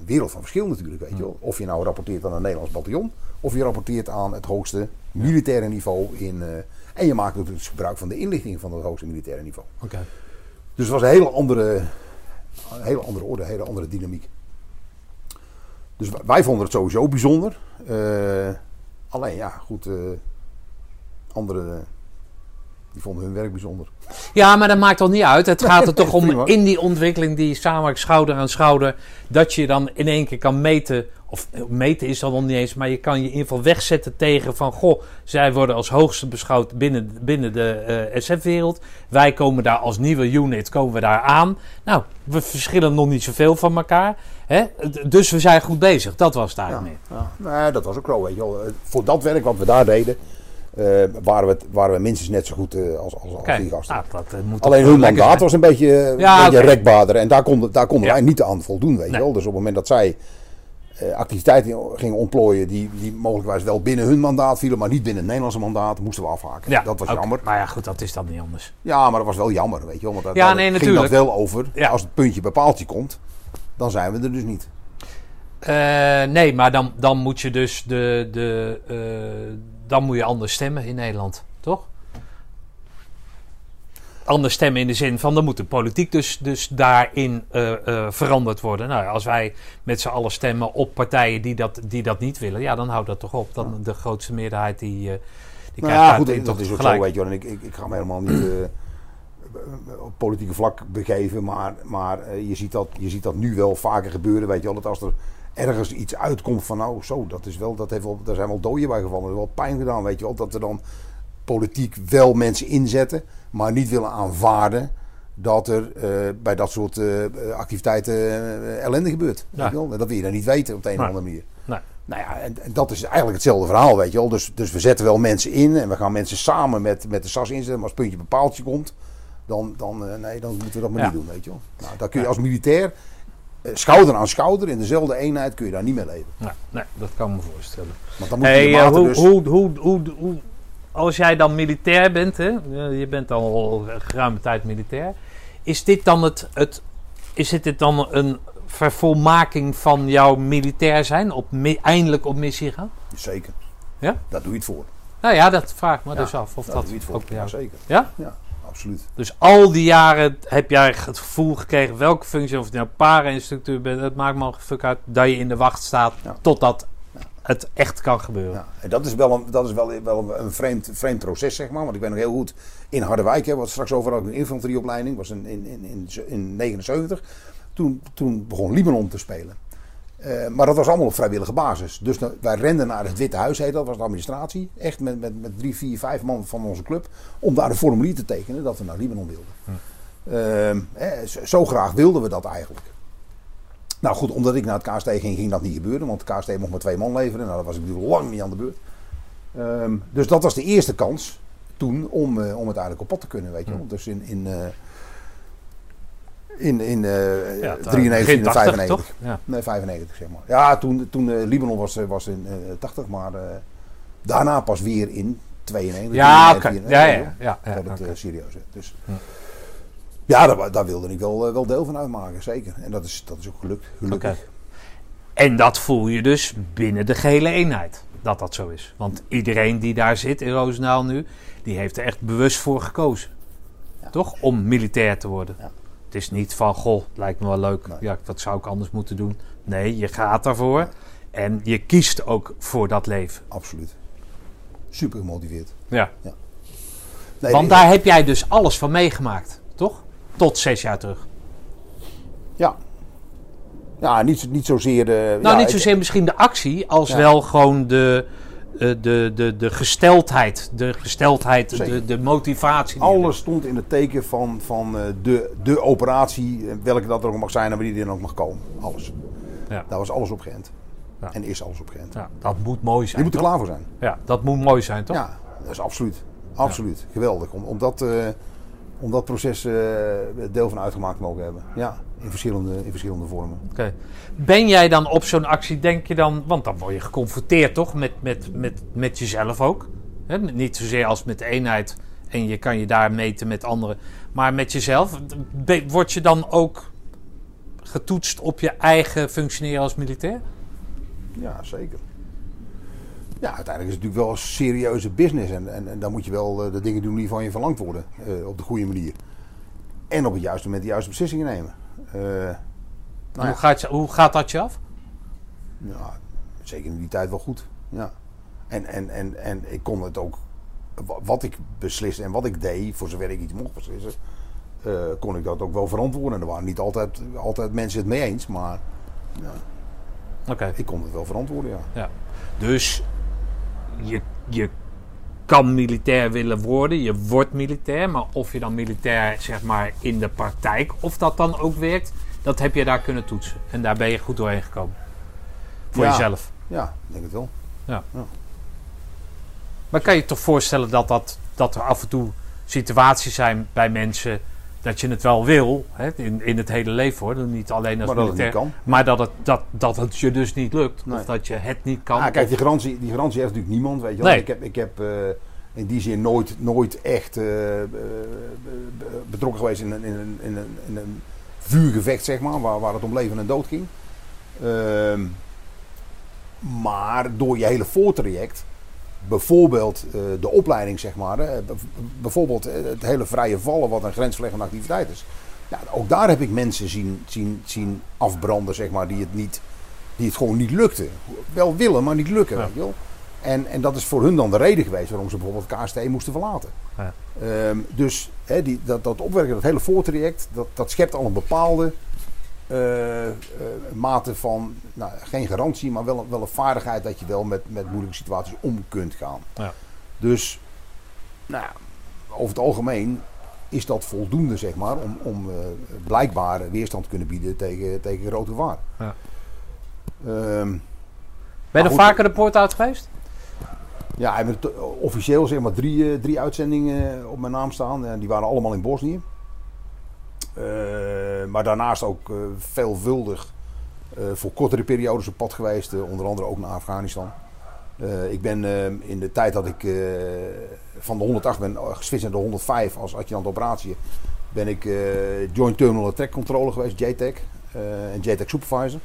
een wereld van verschil natuurlijk, weet je wel. Of je nou rapporteert aan een Nederlands bataljon, of je rapporteert aan het hoogste militaire niveau in. eh, en je maakt ook dus gebruik van de inlichtingen van het hoogste militaire niveau. Oké. Dus het was een hele andere, een hele andere orde, een hele andere dynamiek. Dus wij- vonden het sowieso bijzonder. Eh, alleen ja, goed, eh anderen die vonden hun werk bijzonder. Ja, maar dat maakt toch niet uit. Het gaat er [laughs] toch om in die ontwikkeling, die samenwerking schouder aan schouder, dat je dan in één keer kan meten. Of meten is dan nog niet eens, maar je kan je in ieder geval wegzetten tegen van goh, zij worden als hoogste beschouwd binnen, binnen de eh, SF-wereld. Wij komen daar als nieuwe unit komen we daar aan. Nou, we verschillen nog niet zoveel van elkaar. Hè? Dus we zijn goed bezig. Dat was het Ja, meer. ja. Nee, dat was ook zo, weet je wel. Eh, Voor dat werk wat we daar deden, eh, waren, we, waren we minstens net zo goed als, als, die gasten. nou, dat moet Alleen hun mandaat zijn. was een beetje, Ja, een beetje rekbaarder. En daar konden, daar konden wij niet aan voldoen, weet Nee. je wel. Dus op het moment dat zij activiteiten gingen ontplooien die, die mogelijkwijs wel binnen hun mandaat vielen, maar niet binnen het Nederlandse mandaat, moesten we afhaken. Ja, dat was jammer. Maar ja, goed, dat is dan niet anders. Ja, maar dat was wel jammer, weet je wel. Want Ja, uiteindelijk nee, ging dat natuurlijk. wel over. Ja. Als het puntje bij paaltje komt, dan zijn we er dus niet. Eh, nee, maar dan, dan moet je dus de, de, eh, dan moet je anders stemmen in Nederland, toch? Anders stemmen in de zin van dan moet de politiek dus, dus daarin eh, eh, veranderd worden. Nou, ja, als wij met z'n allen stemmen op partijen die dat, die dat niet willen, ja, dan houdt dat toch op. Dan de grootste meerderheid die, eh die Nou krijgt ja, goed, dat is ook gelijk. zo, weet je wel. En ik, ik, ik ga me helemaal niet op politieke vlak begeven, maar, maar je, ziet dat, je ziet dat nu wel vaker gebeuren, weet je wel. Dat als er ergens iets uitkomt van, nou zo, dat is wel, dat heeft wel, daar zijn wel doden bij gevallen. Dat heeft wel pijn gedaan, weet je wel. Dat er dan politiek wel mensen inzetten, maar niet willen aanvaarden dat er eh, bij dat soort eh, activiteiten eh, ellende gebeurt. Weet Ja. je wel? Dat wil je dan niet weten op de een of andere manier. Nee. Nou ja, en, en dat is eigenlijk hetzelfde verhaal, weet je wel. Dus, dus we zetten wel mensen in en we gaan mensen samen met, met de SAS inzetten. Maar als het puntje bepaaltje komt, dan, dan, nee, dan moeten we dat maar Ja. niet doen, weet je wel. Nou, daar kun je als militair, schouder aan schouder, in dezelfde eenheid, kun je daar niet mee leven. Nee, nee, dat kan me voorstellen. Want dan moet Hey, hoe, dus... hoe, hoe, hoe, hoe, als jij dan militair bent, hè, eh, je bent al geruime tijd militair, is dit dan het, het is dit, dan een vervolmaking van jouw militair zijn, op eindelijk op missie gaan? Zeker. Ja? Daar doe je het voor. Nou ja, dat vraag ik me Ja, dus af of dat doe je het voor. ook Ja, jou. zeker. Ja? Ja, absoluut. Dus al die jaren heb jij het gevoel gekregen, welke functie, of je nou para-instructeur bent, het maakt me al fuck uit, dat je in de wacht staat Ja. totdat het echt kan gebeuren. Ja, en dat is wel een, dat is wel, wel een- vreemd, vreemd proces, zeg maar. Want ik ben nog heel goed in Harderwijk, hè, wat straks over ook een infanterieopleiding was in 1979. In, in, in 79. Toen, toen begon Libanon te spelen. Eh, maar dat was allemaal op vrijwillige basis. Dus wij renden naar het Witte Huis, heet dat, was de administratie. Echt met, met, met drie, vier, vijf man van onze club. Om daar een formulier te tekenen dat we naar Libanon wilden. Ehm, hè, zo, zo graag wilden we dat eigenlijk. Nou goed, omdat ik naar het KST ging, ging dat niet gebeuren. Want het KST mocht maar twee man leveren. Nou, dat was ik natuurlijk lang niet aan de beurt. Ehm, dus dat was de eerste kans toen om, eh, om het eigenlijk op pad te kunnen, weet je wel. Dus in, in, eh, in, in Ja, eh, 93 begin en 80, 95. toch? Ja. Nee, 95 zeg maar. Ja, toen, toen eh, Libanon was, was in eh 80, maar daarna pas weer in 92. Ja, oké. 93, Ja, ja, ja, Dat het serieus werd. Dus, Ja. daar, daar wilde ik wel, eh, wel deel van uitmaken, zeker. En dat is, dat is ook gelukt, gelukkig. En dat voel je dus binnen de gehele eenheid. Dat dat zo is. Want iedereen die daar zit in Roosendaal nu, die heeft er echt bewust voor gekozen. Toch? Om militair te worden. Ja. Het is niet van, goh, lijkt me wel leuk. Nee. Ja, dat zou ik anders moeten doen. Nee, je gaat daarvoor. En je kiest ook voor dat leven. Absoluut. super gemotiveerd. Ja. Nee, Want daar heb jij dus alles van meegemaakt, toch? Tot zes jaar terug. Ja. Ja, niet, niet zozeer... eh, Nou, ja, niet ik- zozeer misschien de actie, als Ja. wel gewoon de, eh, de, de, de gesteldheid. De gesteldheid, de, de motivatie. Alles stond in het teken van, van eh, de, de operatie, eh, welke dat er ook mag zijn en wanneer die dan ook mag komen. Alles. Ja. Daar was alles op geënt. Ja. En is alles op geënt. Ja, dat moet mooi zijn. Je moet er toch? klaar voor zijn. Ja, dat moet mooi zijn, toch? Ja, dat is absoluut. Absoluut. Geweldig. Om, om, dat, om dat proces eh, deel van uitgemaakt mogen hebben. Ja, in verschillende, in verschillende vormen. Oké. Ben jij dan op zo'n actie, denk je dan... Want dan word je geconfronteerd, toch? Met, met, met, met jezelf ook. Niet zozeer als met de eenheid. En je kan je daar meten met anderen. Maar met jezelf. Word je dan ook getoetst op je eigen functioneren als militair? Ja, zeker. Ja, uiteindelijk is het natuurlijk wel een serieuze business. En, en, en dan moet je wel eh, de dingen doen die van je verlangd worden. eh, op de goede manier. En op het juiste moment de juiste beslissingen nemen. Eh, nou hoe, ja, gaat, hoe gaat dat je af? ja, zeker in die tijd wel goed. Ja. En, en, en, en ik kon het ook, wa- wat ik besliste en wat ik deed, voor zover ik iets mocht beslissen, kon ik dat ook wel verantwoorden. En er waren niet altijd, altijd mensen het mee eens, maar Oké. ik kon het wel verantwoorden, ja. Ja. Dus je, je kan militair willen worden, je wordt militair, maar of je dan militair zeg maar in de praktijk, of dat dan ook werkt, dat heb je daar kunnen toetsen. En daar ben je goed doorheen gekomen. Voor Ja. jezelf. Ja, ik denk het wel. Maar kan je je toch voorstellen dat, dat, dat er af en toe situaties zijn bij mensen dat je het wel wil, hè, in, in het hele leven hoor, niet alleen als Maar militair, niet kan. maar dat het, dat, dat het je dus niet lukt, Nee. of dat je het niet kan. Ah, kijk, die garantie, die garantie heeft natuurlijk niemand, weet je wel. Nee. Ik heb, ik heb eh, in die zin nooit, nooit echt eh, betrokken geweest in een, in, een, in, een, in een vuurgevecht, zeg maar, waar, waar het om leven en dood ging. Ehm, maar door je hele voortraject, bijvoorbeeld eh, de opleiding, zeg maar, b- bijvoorbeeld eh, het hele vrije vallen, wat een grensverleggende activiteit is. Ja, ook daar heb ik mensen zien, zien, zien afbranden, zeg maar, die het, niet, die het gewoon niet lukte. Wel willen, maar niet lukken, Ja. weet je wel. En, en dat is voor hun dan de reden geweest waarom ze bijvoorbeeld KST moesten verlaten. Ja. Ehm, dus die, dat, dat opwerken, dat hele voortraject, dat, dat schept al een bepaalde eh, eh, mate van, nou, geen garantie, maar wel, een- wel een vaardigheid dat je wel met, met moeilijke situaties om kunt gaan. Ja. Dus, nou ja, over het algemeen is dat voldoende, zeg maar, om, om eh, blijkbaar weerstand te kunnen bieden tegen, tegen gevaar. Ja. Ehm, ben je er goed. vaker de poort uit geweest? ja, hij heeft officieel zeg maar drie, eh, drie uitzendingen op mijn naam staan. En die waren allemaal in Bosnië. Eh, maar daarnaast ook eh, veelvuldig eh, voor kortere periodes op pad geweest. onder andere ook naar Afghanistan. Ik ben in de tijd dat ik van de 108 ben geswitcht naar de 105 als adjudant operatie. Ben ik Joint Terminal Attack Controller geweest, JTAC. eh, en JTAC Supervisor.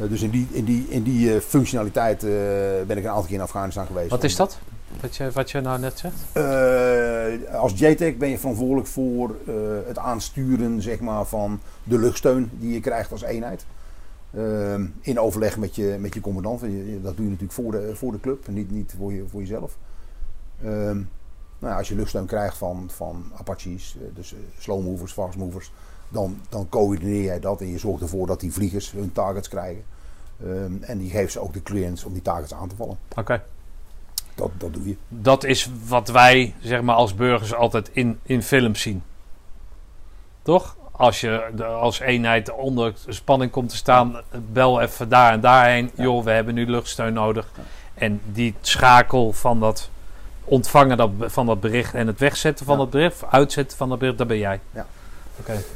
Eh, dus in die, in die, in die functionaliteit ben ik een aantal keer in Afghanistan geweest. Wat is dat? Wat je, wat je nou net zegt? Eh, als JTAC ben je verantwoordelijk voor eh, het aansturen zeg maar, van de luchtsteun die je krijgt als eenheid. Ehm, in overleg met je, met je commandant. Dat doe je natuurlijk voor de, voor de club niet, niet voor, je, voor jezelf. Ehm, nou ja, als je luchtsteun krijgt van, van Apaches, eh, dus eh, slow movers, fast movers, dan, dan coördineer jij dat en je zorgt ervoor dat die vliegers hun targets krijgen. Ehm, en die geeft ze ook de clearance om die targets aan te vallen. Oké. Dat, dat doe je. Dat is wat wij zeg maar, als burgers altijd in, in films zien. Toch? Als je de- als eenheid onder spanning komt te staan, bel even daar en daarheen. Ja. Joh, we hebben nu luchtsteun nodig. Ja. En die schakel van dat ontvangen dat, van dat bericht en het wegzetten van Ja. dat bericht, uitzetten van dat bericht, dat ben jij. Ja.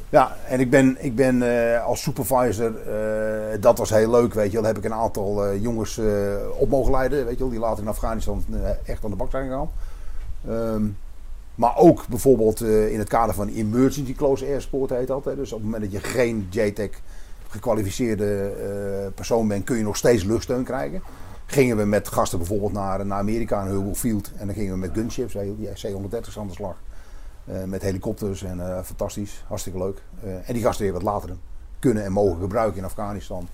Ja, en ik ben, ik ben eh, als supervisor, eh, dat was heel leuk, weet je wel. Heb ik een aantal eh, jongens op mogen leiden, weet je wel. Die later in Afghanistan echt aan de bak zijn gegaan. Ehm, maar ook bijvoorbeeld in het kader van Emergency Close Air Support heet dat. Hè. Dus op het moment dat je geen JTAC gekwalificeerde persoon bent, kun je nog steeds luchtsteun krijgen. Gingen we met gasten bijvoorbeeld naar, naar Amerika, naar Hubble Field. En dan gingen we met gunships, weet je wel, die C-130's aan de slag. Eh, met helikopters en eh, fantastisch, hartstikke leuk. Eh, en die gasten weer wat later kunnen en mogen gebruiken in Afghanistan.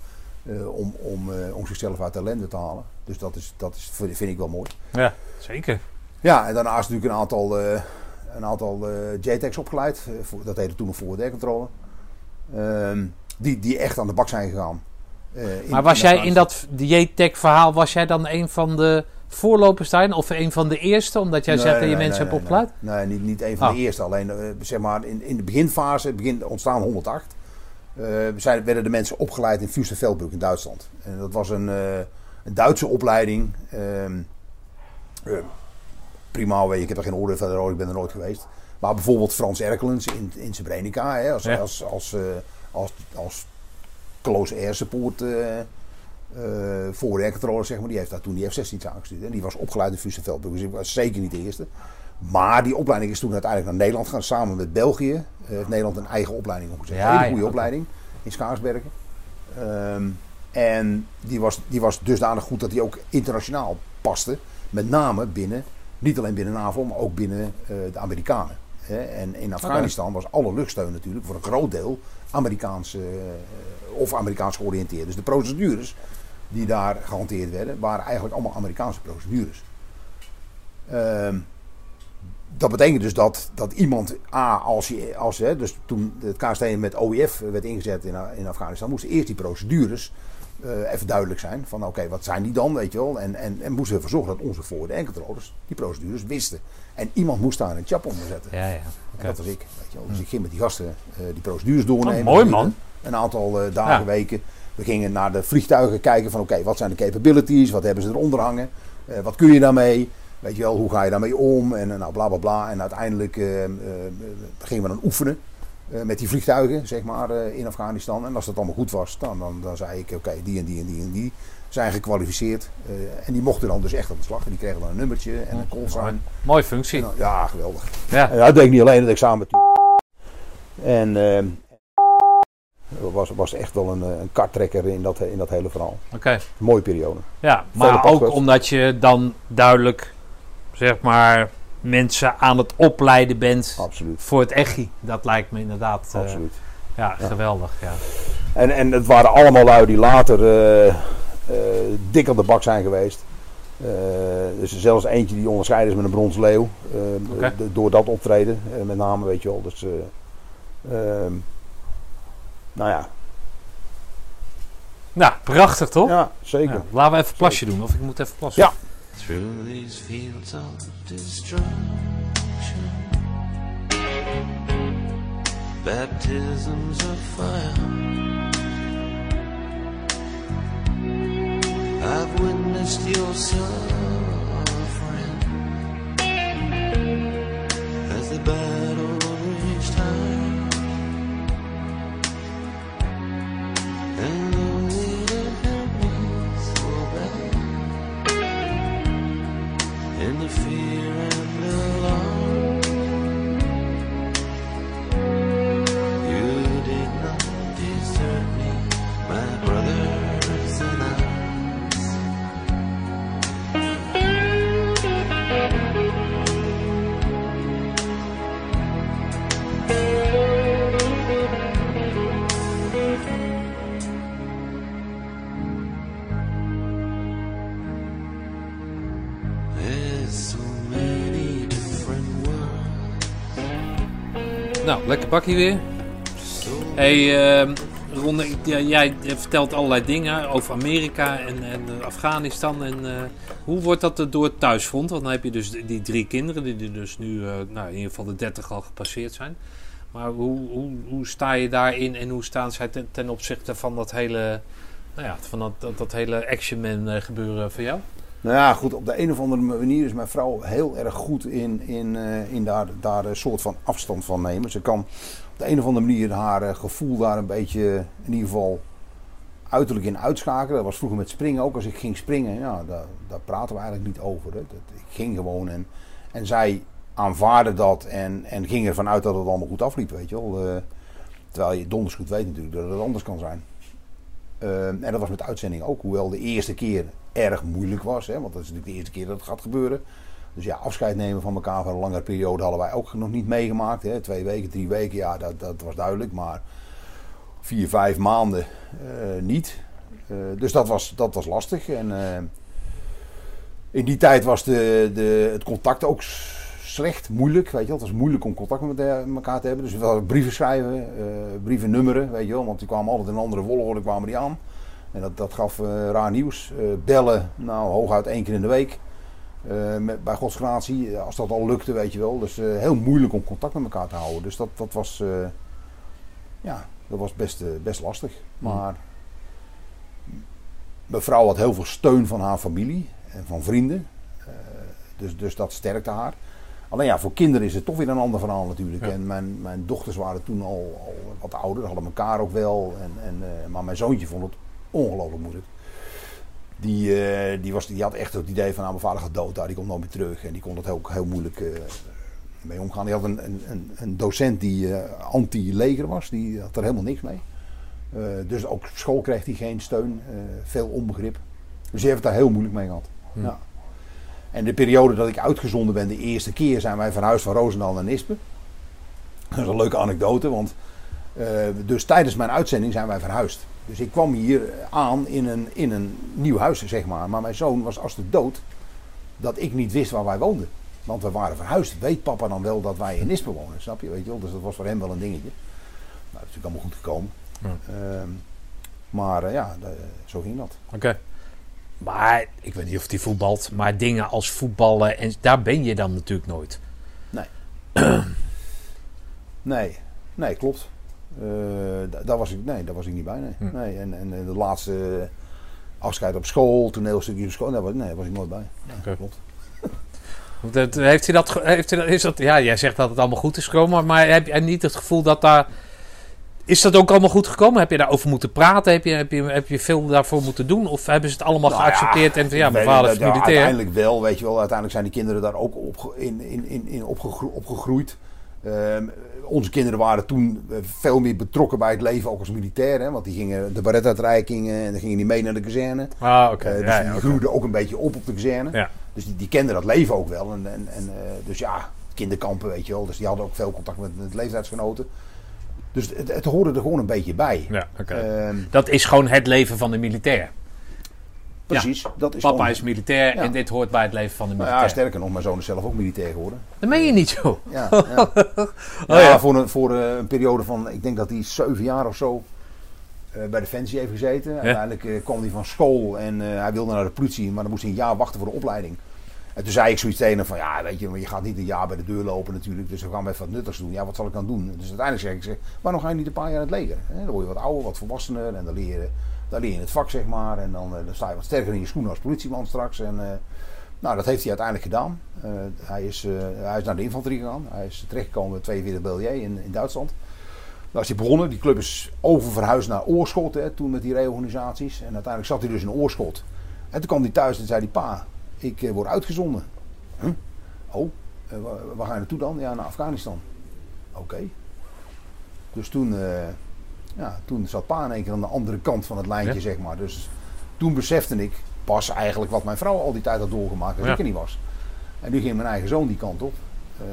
om, om, om zichzelf uit de ellende te halen. Dus dat, is, dat is, vind ik wel mooi. Ja, zeker. Ja, en daarnaast natuurlijk een aantal, eh een aantal JTEX opgeleid. Voor, dat heette toen nog voor controle. Ehm die, die echt aan de bak zijn gegaan. In- Maar was in jij in dat JTEC verhaal, was jij dan een van de voorlopers daarin? Of een van de eerste, omdat jij Nee, zegt dat je nee, mensen nee, hebt opgeleid? Nee, niet, niet een van Oh. de eerste. Alleen eh, zeg maar in, in de beginfase, begin ontstaan 108, eh, zijn, werden de mensen opgeleid in Fürstenfeldbruck in Duitsland. En dat was een, eh, een Duitse opleiding. eh, prima, ik heb er geen oordeel verder over, ik ben er nooit geweest. Maar bijvoorbeeld Frans Erkelens in, in Srebrenica, hè, als, Ja. als, als, als, als close air support eh, voor de controller, zeg maar, die heeft daar toen die F-16's aangestuurd. En die was opgeleid in Fürstenfeldbruck, dus ik was zeker niet de eerste. Maar die opleiding is toen uiteindelijk naar Nederland gegaan, samen met België. Eh, heeft Nederland een eigen opleiding opgezet. Ja, een hele goede opleiding in Schaarsbergen. Ehm, en die was, die was dusdanig goed dat die ook internationaal paste. Met name binnen, niet alleen binnen NAVO, maar ook binnen eh, de Amerikanen. Hè. En in Afghanistan was alle luchtsteun natuurlijk voor een groot deel Amerikaans eh, of Amerikaans georiënteerd. Dus de procedures die daar gehanteerd werden, waren eigenlijk allemaal Amerikaanse procedures. Ehm, dat betekent dus dat, dat iemand, A, als je, als, hè, dus toen het KST met OIF werd ingezet in, in Afghanistan, moesten eerst die procedures eh, even duidelijk zijn. Van oké, wat zijn die dan, weet je wel? En, en, en moesten we ervoor zorgen dat onze voor- en controllers die procedures wisten. En iemand moest daar een chap onder zetten. Ja, ja. En dat was ik. Weet je wel. Dus ik ging met die gasten eh, die procedures doornemen. Oh, mooi, man. Een aantal eh, dagen, Ja. weken. We gingen naar de vliegtuigen kijken van oké, wat zijn de capabilities? Wat hebben ze eronder hangen? Eh, wat kun je daarmee? Weet je wel, hoe ga je daarmee om? En eh, nou, bla bla bla. En uiteindelijk eh, gingen we dan oefenen met die vliegtuigen, zeg maar, in Afghanistan. En als dat allemaal goed was, dan, dan, dan zei ik, oké, die en die en die en die zijn gekwalificeerd. En die mochten dan dus echt aan de slag. En die kregen dan een nummertje en een call sign. Mooie functie. Dan- ja, geweldig. Ja. En dat deed ik niet alleen, dat deed ik samen met En eh was, was echt wel een, eh, een karttrekker in dat, in dat hele verhaal. Oké. Mooie periode. Ja, maar ook omdat je dan duidelijk, zeg maar, mensen aan het opleiden bent Absoluut. voor het echi. Dat lijkt me inderdaad eh, Absoluut. ja, geweldig. Ja. En, en het waren allemaal lui die later eh, dik op de bak zijn geweest. Dus zelfs eentje die onderscheiden is met een brons leeuw. door dat optreden, met name, weet je wel. Dus, eh, ehm, nou ja, Nou, prachtig toch? ja zeker. Ja, laten we even een plasje doen, of ik moet even plassen. Ja. Through these fields of destruction, baptisms of fire. I've witnessed your suffering as the Nou, lekker bakje weer. Hey, ja, jij vertelt allerlei dingen over Amerika en, en Afghanistan. En, eh, hoe wordt dat door het thuisfront? Want dan heb je dus die drie kinderen, die dus nu eh, nou, in ieder geval de 30 al gepasseerd zijn. Maar hoe, hoe, hoe sta je daarin en hoe staan zij ten, ten opzichte van dat hele, nou ja, van dat, dat, dat hele Action Man eh, gebeuren voor jou? Nou ja, goed, op de een of andere manier is mijn vrouw heel erg goed in, in, eh, in daar, daar een soort van afstand van nemen. Ze kan op de een of andere manier haar eh, gevoel daar een beetje, in ieder geval, uiterlijk in uitschakelen. Dat was vroeger met springen ook. Als ik ging springen, ja, daar, daar praten we eigenlijk niet over. Hè. Dat, ik ging gewoon en, en zij aanvaarde dat en, en ging ervan uit dat het allemaal goed afliep, weet je wel. Eh, terwijl je donders goed weet natuurlijk dat het anders kan zijn. En dat was met uitzending ook, hoewel de eerste keer erg moeilijk was. Hè, want dat is natuurlijk de eerste keer dat het gaat gebeuren. Dus ja, afscheid nemen van elkaar voor een langere periode hadden wij ook nog niet meegemaakt. Hè. Twee weken, drie weken, ja, dat, dat was duidelijk. Maar vier, vijf maanden eh, niet. Eh, dus dat was, dat was lastig. En eh, in die tijd was de, de, het contact ook slecht, moeilijk. Weet je wel. Het was moeilijk om contact met elkaar te hebben. Dus we hadden brieven schrijven, brieven nummeren, weet je wel. Want die kwamen altijd in andere volgorde kwamen die aan. En dat, dat gaf eh, raar nieuws. Eh, bellen, nou hooguit één keer in de week. Eh, met, bij godsgratie, als dat al lukte, weet je wel. Dus heel moeilijk om contact met elkaar te houden. Dus dat, dat was, ja, dat was best, best lastig. Maar mijn vrouw had heel veel steun van haar familie en van vrienden. Dus, dus dat sterkte haar. Alleen ja, voor kinderen is het toch weer een ander verhaal natuurlijk. Ja. En mijn, mijn dochters waren toen al, al wat ouder, hadden elkaar ook wel. En, en, maar mijn zoontje vond het ongelooflijk moeilijk. Die, eh, die, was, die had echt het idee van, nou, mijn vader gaat dood daar, die komt nooit meer terug. En die kon het ook heel moeilijk eh, mee omgaan. Die had een, een, een, docent die eh, anti-leger was, die had er helemaal niks mee. Dus ook op school kreeg hij geen steun, veel onbegrip. Dus die heeft het daar heel moeilijk mee gehad. Hm. Ja. En de periode dat ik uitgezonden ben, de eerste keer zijn wij verhuisd van Roosendaal naar Nispen. Dat is een leuke anekdote, want dus tijdens mijn uitzending zijn wij verhuisd. Dus ik kwam hier aan in een, in een nieuw huis, zeg maar. Maar mijn zoon was als de dood dat ik niet wist waar wij woonden. Want we waren verhuisd. Weet papa dan wel dat wij in Nispen wonen, snap je? Weet je wel? Dus dat was voor hem wel een dingetje. Nou, dat is natuurlijk allemaal goed gekomen. Ja. Ehm, maar eh, ja, de- zo ging dat. Oké. Maar ik weet niet of die voetbalt, maar dingen als voetballen, en daar ben je dan natuurlijk nooit. Nee, [clears throat] nee, klopt. Eh, da- daar, was ik, nee, daar was ik niet bij. Nee. Hm. Nee, en, en de laatste afscheid op school, toneelstukje op school, daar was, nee, daar was ik nooit bij. Nee, Oké. klopt. [laughs] Heeft hij dat, heeft hij dat, is dat, ja, jij zegt dat het allemaal goed is gekomen, maar, heb je niet het gevoel dat daar, is dat ook allemaal goed gekomen? Heb je daarover moeten praten? Heb je, heb je, heb je veel daarvoor moeten doen? Of hebben ze het allemaal Nou geaccepteerd en van ja, mijn vader is dat- ja, militair? Uiteindelijk wel, weet je wel. Uiteindelijk zijn die kinderen daar ook op, in, in, in, in opgegro- opgegroeid. Ehm, onze kinderen waren toen eh, veel meer betrokken bij het leven, ook als militair. Hè, want die gingen de baretuitreikingen en dan gingen die mee naar de kazerne. Ah, oké. Eh, dus ja, die ja, groeiden ook een beetje op op de kazerne. Ja. Dus die, die kenden dat leven ook wel. En, en, en, eh, dus ja, kinderkampen, weet je wel. Dus die hadden ook veel contact met, met leeftijdsgenoten. Dus het, het hoorde er gewoon een beetje bij. Ja, oké. Ehm, Dat is gewoon het leven van de militair. Precies, dat is Papa is militair Ja. en dit hoort bij het leven van de Nou militair. ja, sterker nog, mijn zoon is zelf ook militair geworden. dat meen je niet zo. Ja, [laughs] ja. Oh, ja, ja. voor, een, voor eh, een periode van, ik denk dat hij zeven jaar of zo eh, bij Defensie heeft gezeten. Uiteindelijk eh, kwam hij van school en hij wilde naar de politie, maar dan moest hij een jaar wachten voor de opleiding. En toen zei ik zoiets tegen hem van, ja weet je, maar je gaat niet een jaar bij de deur lopen natuurlijk, dus we gaan even wat nuttigs doen. Ja, wat zal ik dan doen? Dus uiteindelijk zeg ik, zeg, waarom ga je niet een paar jaar in het leger? Hè? Dan word je wat ouder, wat volwassener en dan leer dan leer je het vak zeg maar. En dan, eh, dan sta je wat sterker in je schoenen als politieman straks. En, eh, nou, dat heeft hij uiteindelijk gedaan. Eh, hij, is, hij is naar de infanterie gegaan. Hij is terechtgekomen bij 42 BLJ in, in Duitsland. Daar is hij begonnen. Die club is oververhuisd naar Oorschot hè, toen met die reorganisaties. En uiteindelijk zat hij dus in Oorschot. En toen kwam hij thuis en zei hij, pa, ik word uitgezonden. Huh? Oh, waar, ga je naartoe dan? Ja, naar Afghanistan. Oké. Dus toen, ja, toen zat pa in één keer aan de andere kant van het lijntje, Ja. zeg maar. Dus toen besefte ik pas eigenlijk wat mijn vrouw al die tijd had doorgemaakt als Ja. ik er niet was. En nu ging mijn eigen zoon die kant op. Eh,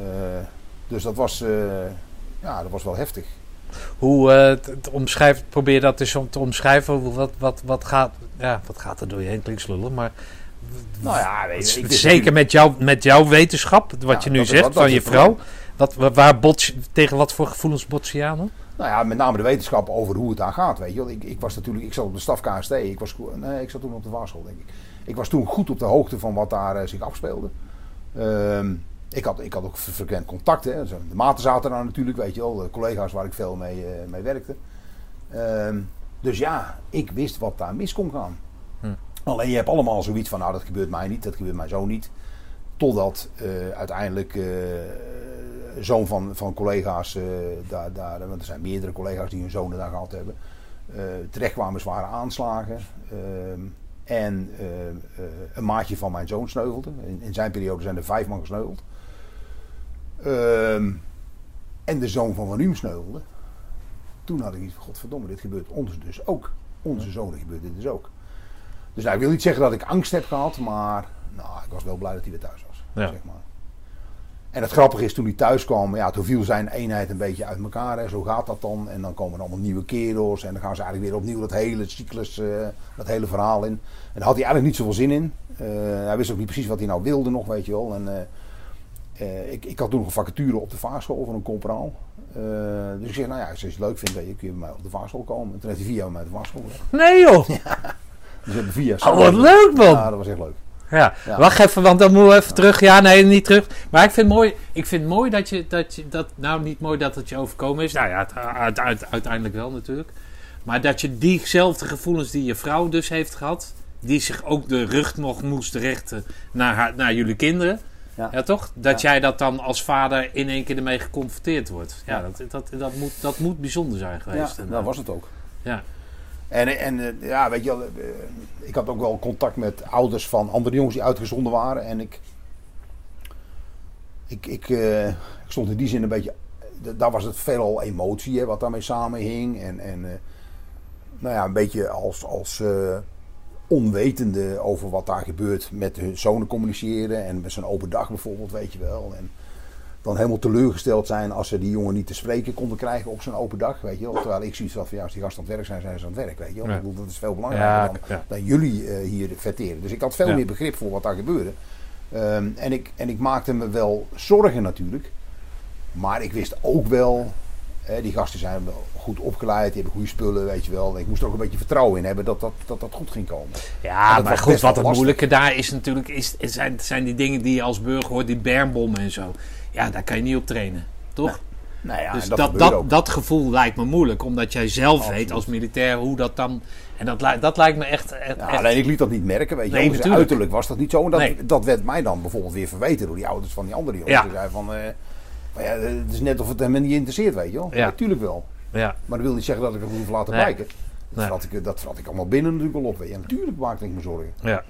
dus dat was, eh, ja, dat was wel heftig. Hoe eh, het, het omschrijft, probeer dat eens om te omschrijven. Wat, wat, wat, gaat, ja, wat gaat er door je heen? Klinkt slullig, maar Nou ja, weet ik zeker met, jou, met jouw wetenschap, wat Ja, je nu zegt van je vrouw. Wat, wa- waar bots, je- tegen wat voor gevoelens bots je aan? hoor? Nou ja, met name de wetenschap over hoe het daar gaat, weet je wel. Ik, ik was natuurlijk, ik zat op de staf KST, ik was, nee, ik zat toen op de waarschool, denk ik. Ik was toen goed op de hoogte van wat daar eh, zich afspeelde. Ehm, ik, had, ik had ook frequent contact, hè. Zo, De maten zaten daar natuurlijk, weet je wel. De collega's waar ik veel mee, eh, mee werkte. Ehm, dus ja, ik wist wat daar mis kon gaan. Hm. Alleen je hebt allemaal zoiets van, nou dat gebeurt mij niet, dat gebeurt mij zo niet. Totdat eh, uiteindelijk eh, zoon van, van collega's, eh, daar, daar, want er zijn meerdere collega's die hun zonen daar gehad hebben, eh terechtkwamen zware aanslagen. en eh, eh, een maatje van mijn zoon sneuvelde. In, in zijn periode zijn er vijf man gesneuveld. Ehm, en de zoon van Van Riem sneuvelde. Toen had ik iets van, godverdomme, dit gebeurt ons dus ook. Onze zonen gebeurt dit dus ook. Dus nou, ik wil niet zeggen dat ik angst heb gehad, maar nou, ik was wel blij dat hij weer thuis was. Ja. Zeg maar. En het grappige is, toen hij thuis kwam, ja, toen viel zijn eenheid een beetje uit elkaar. Hè. Zo gaat dat dan. En dan komen er allemaal nieuwe kerels. En dan gaan ze eigenlijk weer opnieuw dat hele cyclus, eh, dat hele verhaal in. En daar had hij eigenlijk niet zoveel zin in. Eh, hij wist ook niet precies wat hij nou wilde nog, weet je wel. En, eh, ik, ik had toen nog een vacature op de vaarschool van een corporaal. Eh, dus ik zeg, nou ja, als je het leuk vindt, je, kun je bij mij op de vaarschool komen. En toen heeft hij vier jaar bij mij op de vaarschool. Nee joh. Dus we hebben vier jaar Oh, wat leuk man. Ja, dat was echt leuk. Ja. Ja. wacht even, want dan moeten we even terug. Ja, nee, niet terug. Maar ik vind het mooi, ik vind mooi dat je, dat je dat, nou niet mooi dat het je overkomen is. Nou ja, het, uit- uit- uiteindelijk wel natuurlijk. Maar dat je diezelfde gevoelens die je vrouw dus heeft gehad, die zich ook de rug nog moest richten naar, haar, naar jullie kinderen. Ja. Ja, toch? Dat jij dat dan als vader in één keer ermee geconfronteerd wordt. Ja, Ja. Dat, dat, dat, moet, dat moet bijzonder zijn Ja, geweest. En, dat was het ook. ja. En, en eh, ja, weet je wel, eh, ik had ook wel contact met ouders van andere jongens die uitgezonden waren. En ik, ik, ik, eh, ik stond in die zin een beetje, daar was het veelal emotie hè, wat daarmee samenhing. En, en nou ja, een beetje als, als onwetende over wat daar gebeurt met hun zonen communiceren. En met zo'n open dag bijvoorbeeld, weet je wel. En dan helemaal teleurgesteld zijn als ze die jongen niet te spreken konden krijgen op zo'n open dag, weet je wel. Terwijl ik zoiets had van, ja, als die gasten aan het werk zijn, zijn ze aan het werk, weet je wel. Ja. Ik bedoel, dat is veel belangrijker Ja, dan, ja. dan jullie eh, hier verteren. Dus ik had veel meer begrip voor wat daar gebeurde. Ehm, en, ik, en ik maakte me wel zorgen natuurlijk. Maar ik wist ook wel, hè, die gasten zijn wel goed opgeleid, die hebben goede spullen, weet je wel. Ik moest er ook een beetje vertrouwen in hebben dat dat, dat, dat goed ging komen. Ja, maar goed, wat het moeilijke daar is natuurlijk, is, zijn, zijn die dingen die je als burger hoort, die bermbommen en zo. Ja, daar kan je niet op trainen, toch? Nou ja, dus dat, dat, dat, gevoel lijkt me moeilijk, omdat jij zelf weet als militair hoe dat dan... En dat, dat lijkt me echt... echt, Ja, alleen ik liet dat niet merken, weet je Nee. Dus uiterlijk was dat niet zo. En dat, Nee. dat werd mij dan bijvoorbeeld weer verweten door die ouders van die andere jongens. Ja. Die zeiden van, eh, maar ja, het is net of het hem niet interesseert, weet je wel. Ja. Natuurlijk wel. ja, Maar dat wil niet zeggen dat ik het hoef laten Nee. blijken. Dat, Nee. ik, dat ik allemaal binnen natuurlijk al op. Weet je. En natuurlijk maakte ik me zorgen. ja,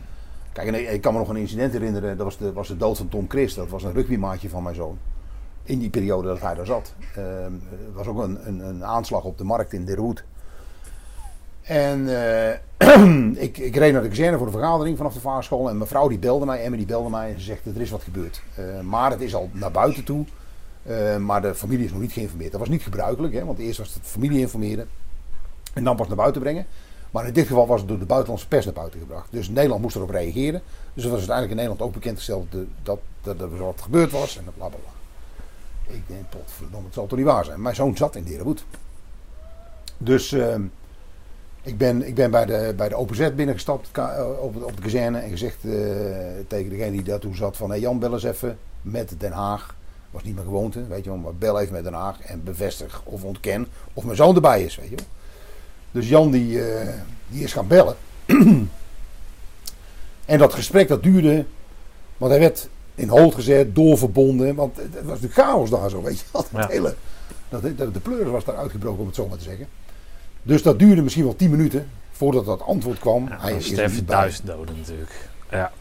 Kijk, en ik, kan me nog een incident herinneren. Dat was de, was de dood van Tom Christ. Dat was een rugbymaatje van mijn zoon. In die periode dat hij daar zat. Ehm, Er was ook een, een, een aanslag op de markt in Derhoed. En eh, [clears throat] ik, ik reed naar de kazerne voor de vergadering vanaf de vaarschool. En mijn vrouw die belde mij, Emmy die belde mij. En ze zegt, er is wat gebeurd. Eh, maar het is al naar buiten toe. Eh, maar de familie is nog niet geïnformeerd. Dat was niet gebruikelijk. Hè, want eerst was het familie informeren. En dan pas naar buiten brengen. Maar in dit geval was het door de buitenlandse pers naar buiten gebracht. Dus Nederland moest erop reageren. Dus het was uiteindelijk in Nederland ook bekendgesteld dat, dat, dat, dat er wat gebeurd was. En bla bla. Ik denk, potverdomme, het zal toch niet waar zijn. Mijn zoon zat in Derenwoed. Dus ehm, ik ben, ik ben bij de, bij de OPZ binnengestapt eh, op, op de kazerne. En gezegd eh, tegen degene die daar toen zat van... Hey Jan, bel eens even met Den Haag. Was niet mijn gewoonte, weet je wel. Maar bel even met Den Haag en bevestig of ontken of mijn zoon erbij is, weet je wel. Dus Jan die, eh, die is gaan bellen. [clears throat] en dat gesprek dat duurde... Want hij werd in hold gezet, doorverbonden. Want het was natuurlijk chaos daar zo, weet je wel. [laughs] Dat Ja. hele, dat, dat, de pleuris was daar uitgebroken, om het zo maar te zeggen. Dus dat duurde misschien wel tien minuten voordat dat antwoord kwam. ja hij is duizend doden natuurlijk. Ja,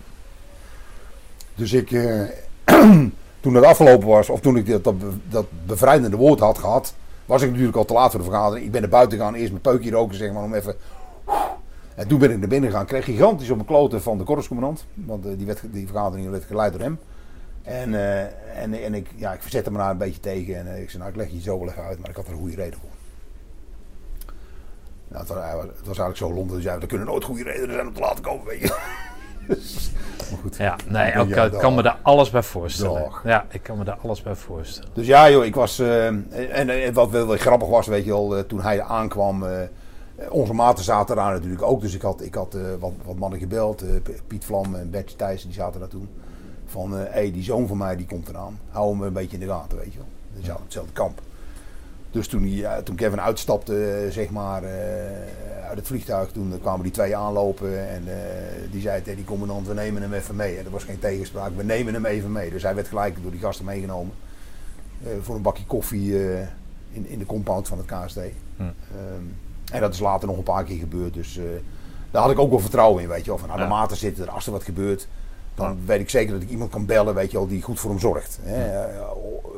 Dus ik, eh, [clears throat] toen het afgelopen was, of toen ik dat, dat, be- dat bevrijdende woord had gehad, was ik natuurlijk al te laat voor de vergadering. Ik ben naar buiten gegaan, eerst mijn peukje roken, zeg maar, om even... En toen ben ik naar binnen gegaan, kreeg gigantisch op mijn kloten van de korpscommandant. Want eh, die, werd, die vergadering werd geleid door hem. En, eh, en, en ik, ja, ik verzette me daar een beetje tegen. En eh, ik zei, nou, ik leg je zo wel even uit, maar ik had er een goede reden voor. Nou, het, was, was eigenlijk zo Londen, dus ja, er kunnen nooit goede redenen zijn om te laten komen, weet je. Maar goed. ja nee, Ja, ik kan me daar alles bij voorstellen. Dag. Ja, ik kan me daar alles bij voorstellen. Dus ja, joh, ik was. eh, en, en wat wel, grappig was, weet je wel, eh, toen hij aankwam. eh, onze maten zaten daar natuurlijk ook. Dus ik had, ik had wat, wat mannen gebeld. Piet Vlam en Bertje Thijssen, die zaten daar toen. Van, hé, hey, die zoon van mij die komt eraan. Hou hem een beetje in de gaten, weet je wel. Die zaten op hetzelfde kamp. Dus toen, toen Kevin uitstapte, zeg maar, eh, uit het vliegtuig, toen kwamen die twee aanlopen. En eh, die zei tegen die commandant, we nemen hem even mee. En er was geen tegenspraak, we nemen hem even mee. Dus hij werd gelijk door die gasten meegenomen. eh, voor een bakje koffie in, in de compound van het KSD. Hm. Ehm, en dat is later nog een paar keer gebeurd. Dus daar had ik ook wel vertrouwen in, weet je wel. Van, nou, de Ja. maten zitten er, als er wat gebeurt... dan weet ik zeker dat ik iemand kan bellen, weet je wel, die goed voor hem zorgt. Hè? Eh,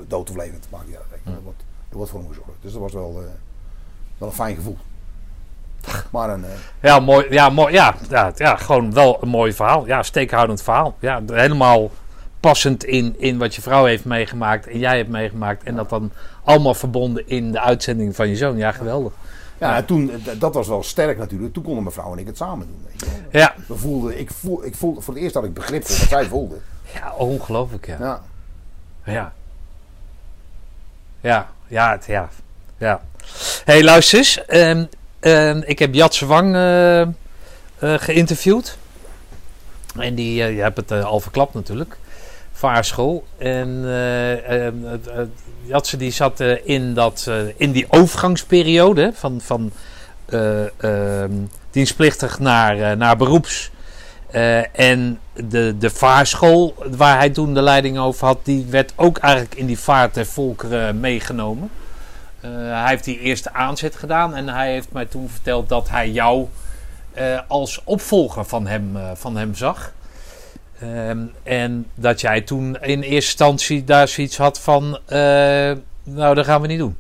dood of levend, maakt niet uit. Er, wordt, voor hem gezorgd. Dus dat was wel, eh, wel een fijn gevoel. Maar een, eh, Ja, mooi. Ja, mooi. Ja, ja, ja, gewoon wel een mooi verhaal. Ja, steekhoudend verhaal. Ja, helemaal passend in, in wat je vrouw heeft meegemaakt en jij hebt meegemaakt. En dat dan allemaal verbonden in de uitzending van je zoon. Ja, geweldig. Ja, en toen, d- dat was wel sterk natuurlijk. Toen konden mijn vrouw en ik het samen doen. Ja, We voelden, ik, voel, ik voelde, voor het eerst had ik begrip voor wat zij voelde. ja ongelooflijk ja. Ja. Ja. Ja, ja, het, ja. ja. hey, luister eens. Ehm, ik heb Jatse Wang eh, eh, geïnterviewd. En die, eh, je hebt het al verklapt natuurlijk. Vaarschool. En eh, ehm, Jatse die zat in, dat, in die overgangsperiode van, van dienstplichtig naar, naar beroeps. Eh, en de, de vaarschool waar hij toen de leiding over had, die werd ook eigenlijk in die vaart der volkeren meegenomen. Eh, hij heeft die eerste aanzet gedaan en hij heeft mij toen verteld dat hij jou eh, als opvolger van hem, van hem zag. Ehm, en dat jij toen in eerste instantie daar zoiets had van, nou dat gaan we niet doen.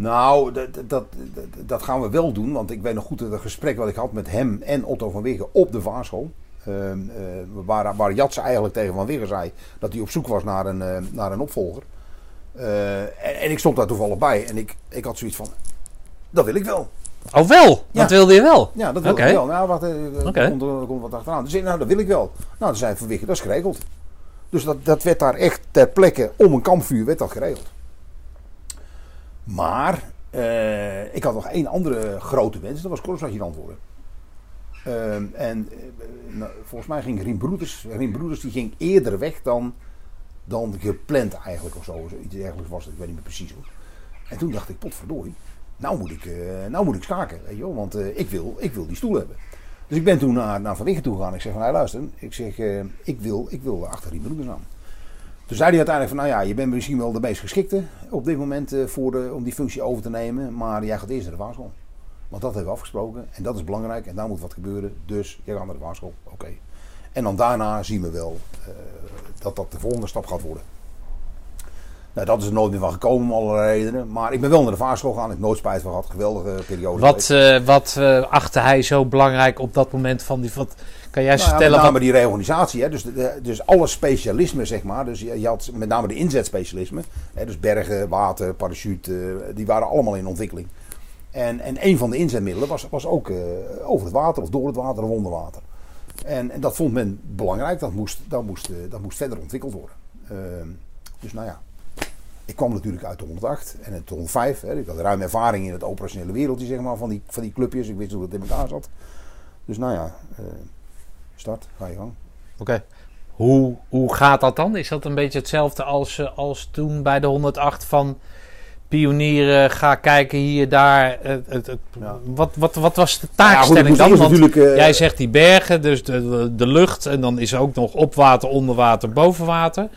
Nou, dat, dat, dat, dat gaan we wel doen. Want ik weet nog goed het gesprek wat ik had met hem en Otto van Wiggen op de vaarschool. Ehm, eh, waar, waar eigenlijk tegen Van Wiggen zei dat hij op zoek was naar een, eh, naar een opvolger. Eh, en, en ik stond daar toevallig bij en ik, ik had zoiets van, dat wil ik wel. Oh wel, Ja. dat wilde je wel. Ja, dat wil Oké. ik wel. Nou, wacht, er komt, er komt wat achteraan. Dus nou, dat wil ik wel. Nou, toen zei Van Wiggen, dat is geregeld. Dus dat, dat werd daar echt ter plekke om een kampvuur werd dat geregeld. Maar eh, ik had nog één andere grote wens. Dat was korpsadjudant worden. Ehm, en eh, nou, volgens mij ging Rien Broeders, Broeders die ging eerder weg dan, dan gepland eigenlijk of zo. Iets dergelijks was het, ik weet niet meer precies hoe. En toen dacht ik, potverdorie, nou moet ik, eh, nou moet ik schaken, weet je wel, want ik, wil, ik wil die stoel hebben. Dus ik ben toen naar, naar Van Wiggen toe gegaan. Ik zeg van, hey, luister, ik zeg, ik, wil, ik wil achter Rien Broeders aan. Toen zei hij uiteindelijk van, nou ja, je bent misschien wel de meest geschikte op dit moment eh, voor de, om die functie over te nemen, maar jij gaat eerst naar de vaarschool. Want dat hebben we afgesproken en dat is belangrijk en daar moet wat gebeuren. Dus jij gaat naar de vaarschool, oké. En dan daarna zien we wel eh, dat dat de volgende stap gaat worden. Nou, dat is er nooit meer van gekomen om allerlei redenen. Maar ik ben wel naar de vaarschool gegaan. Ik heb nooit spijt van gehad. Geweldige periode. Wat, eh, wat eh, achtte hij zo belangrijk op dat moment van die... Wat, kan jij Nou ja, met vertellen name wat... die reorganisatie. Hè? Dus, de- dus alle specialismen, zeg maar. Dus je, je had met name de inzetspecialismen. Hè? Dus bergen, water, parachute. die waren allemaal in ontwikkeling. En, en een van de inzetmiddelen was, was ook eh, over het water of door het water of onder water. En, en dat vond men belangrijk. Dat moest, dat moest, dat moest verder ontwikkeld worden. Ehm, dus nou ja. Ik kwam natuurlijk uit de 108 en het 105. Hè. Ik had ruim ervaring in het operationele wereldje zeg maar, van, die, van die clubjes. Ik wist hoe het in elkaar zat. Dus nou ja, eh, start, ga je gang. Oké. Hoe, hoe gaat dat dan? Is dat een beetje hetzelfde als, eh, als toen bij de 108 van pionieren, ga kijken hier, daar. Het, het, het- Ja. wat, wat, wat was de ja, goed, taakstelling dan? Want eh, jij zegt die bergen, dus de, de, de lucht en dan is er ook nog op water, onder water, boven water.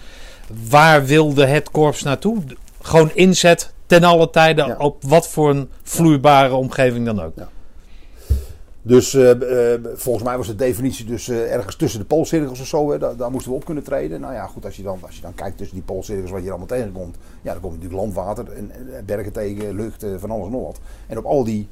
Waar wilde het korps naartoe? Gewoon inzet ten alle tijden Ja. op wat voor een vloeibare omgeving dan ook. Dus eh, eh, volgens mij was de definitie dus eh, ergens tussen de poolcirkels of zo. Hè, daar, daar moesten we op kunnen treden. Nou ja, goed, als je dan, als je dan kijkt tussen die poolcirkels wat je allemaal tegenkomt. Ja, dan kom je natuurlijk landwater en, en bergen tegen, lucht, van alles en nog wat. En op al die,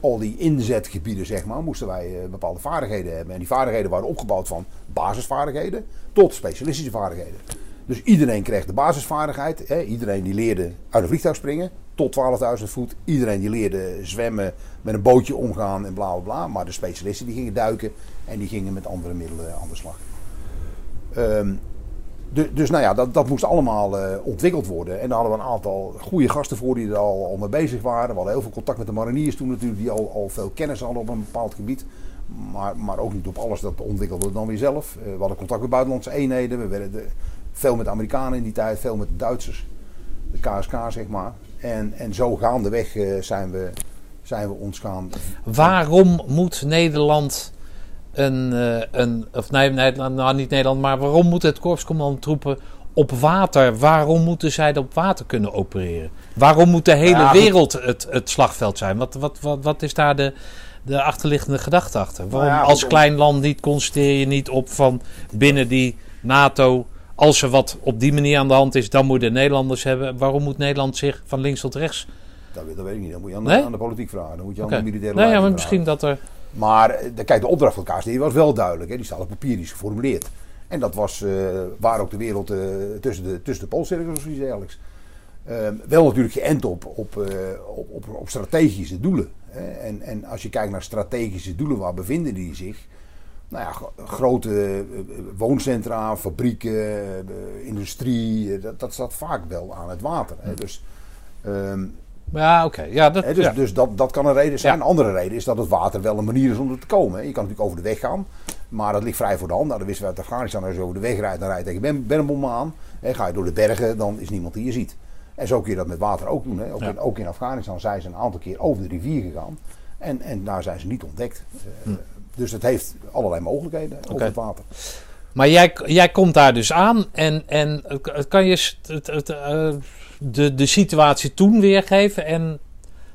al die inzetgebieden, zeg maar, moesten wij bepaalde vaardigheden hebben. En die vaardigheden waren opgebouwd van basisvaardigheden tot specialistische vaardigheden. Dus iedereen kreeg de basisvaardigheid. Hè. Iedereen die leerde uit een vliegtuig springen tot 12.000 voet. Iedereen die leerde zwemmen, met een bootje omgaan en bla bla bla. Maar de specialisten die gingen duiken en die gingen met andere middelen aan de slag. Ehm, de- dus nou ja, dat, dat moest allemaal eh, ontwikkeld worden. En daar hadden we een aantal goede gasten voor die er al, al mee bezig waren. We hadden heel veel contact met de mariniers toen natuurlijk, die al, al veel kennis hadden op een bepaald gebied. Maar, maar ook niet op alles, dat ontwikkelden we dan weer zelf. Eh, we hadden contact met buitenlandse eenheden. We werden veel met Amerikanen in die tijd, veel met de Duitsers. De KSK zeg maar. En, en zo gaandeweg eh, zijn, we, zijn we ons gaan... Waarom moet Nederland een, eh, een of nee, Nederland, nou niet Nederland, maar waarom moet het korpscommandotroepen op water, waarom moeten zij op water kunnen opereren? Waarom moet de hele Ja, wereld het, het slagveld zijn? Wat, wat, wat, wat is daar de, de achterliggende gedachte achter? Waarom Nou ja, als klein land niet concentreer je niet op van binnen die NATO, als er wat op die manier aan de hand is, dan moeten de Nederlanders hebben. Waarom moet Nederland zich van links tot rechts? Dat, weet- dat weet ik niet, dat moet je aan, Nee? de, aan de politiek vragen. Dan moet je aan de militaire Nou ja, maar vragen. misschien dat er. Maar eh, de- kijk, de opdracht van het KSD was wel duidelijk. Hè. Die staat op papier, die is geformuleerd. En dat was eh, waar ook de wereld eh, tussen de, tussen de poolcirkels of iets dergelijks. Ehm, wel natuurlijk geënt op, op, op, op, op strategische doelen. Hè. En, en als je kijkt naar strategische doelen, waar bevinden die zich? Nou ja, gro- grote eh, wooncentra, fabrieken, eh, industrie, eh, dat, dat staat vaak wel aan het water. Hè. Dus, ehm, Ja, oké. Ja, dat, hè, dus, ja. dus dat, dat kan een reden zijn. Een andere reden is dat het water wel een manier is om er te komen. hè. Je kan natuurlijk over de weg gaan, maar dat ligt vrij voor de hand. Nou, dat wisten we uit Afghanistan. Als je over de weg rijdt, dan rijd je tegen Ben- bermbommen aan. Hè, ga je door de bergen, dan is niemand die je ziet. En zo kun je dat met water ook doen. Hè. Ook, in, ook in Afghanistan zijn ze een aantal keer over de rivier gegaan. En, en daar zijn ze niet ontdekt. Eh, Dus het heeft allerlei mogelijkheden over het water. Maar jij, jij komt daar dus aan en, en kan je het, het, eh, de, de situatie toen weergeven en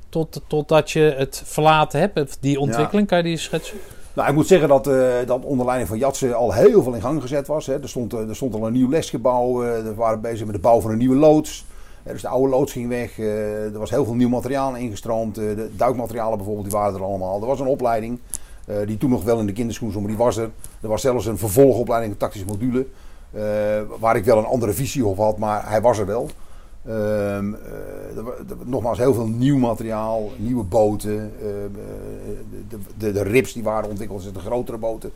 tot, totdat je het verlaten hebt, die ontwikkeling, kan je die schetsen? Nou, ik moet zeggen dat, eh, dat onder leiding van Jatsen al heel veel in gang gezet was. Hè. Er, stond, eh, er stond al een nieuw lesgebouw. we waren bezig met de bouw van een nieuwe loods. Dus de oude loods ging weg. er was heel veel nieuw materiaal ingestroomd. de duikmaterialen bijvoorbeeld, die waren er allemaal. Er was een opleiding die toen nog wel in de kinderschoen maar die was er. Er was zelfs een vervolgopleiding, een tactische module. eh, waar ik wel een andere visie op had, maar hij was er wel. Ehm, eh, nogmaals, heel veel nieuw materiaal, nieuwe boten. ehm, eh, de, de, de rips die waren ontwikkeld, dus de grotere boten.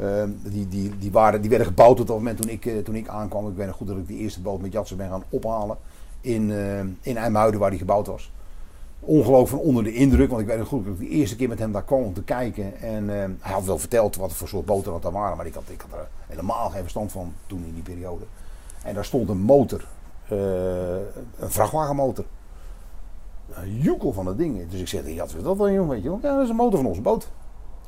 Ehm, die, die, die, waren, die werden gebouwd op dat moment toen ik, eh, toen ik aankwam. Ik nog goed dat ik die eerste boot met Jatsen ben gaan ophalen in, eh in IJmuiden waar die gebouwd was. Ongelooflijk van onder de indruk, want ik weet nog goed dat ik de eerste keer met hem daar kwam om te kijken. En eh, hij had wel verteld wat voor soort boten dat daar waren, maar ik had, ik had er helemaal geen verstand van toen in die periode. En daar stond een motor, eh, een vrachtwagenmotor. Een joekel van dat ding. Dus ik zeg, ja, wat is dat dan, jongen? Weet je wel? Ja, dat is een motor van onze boot.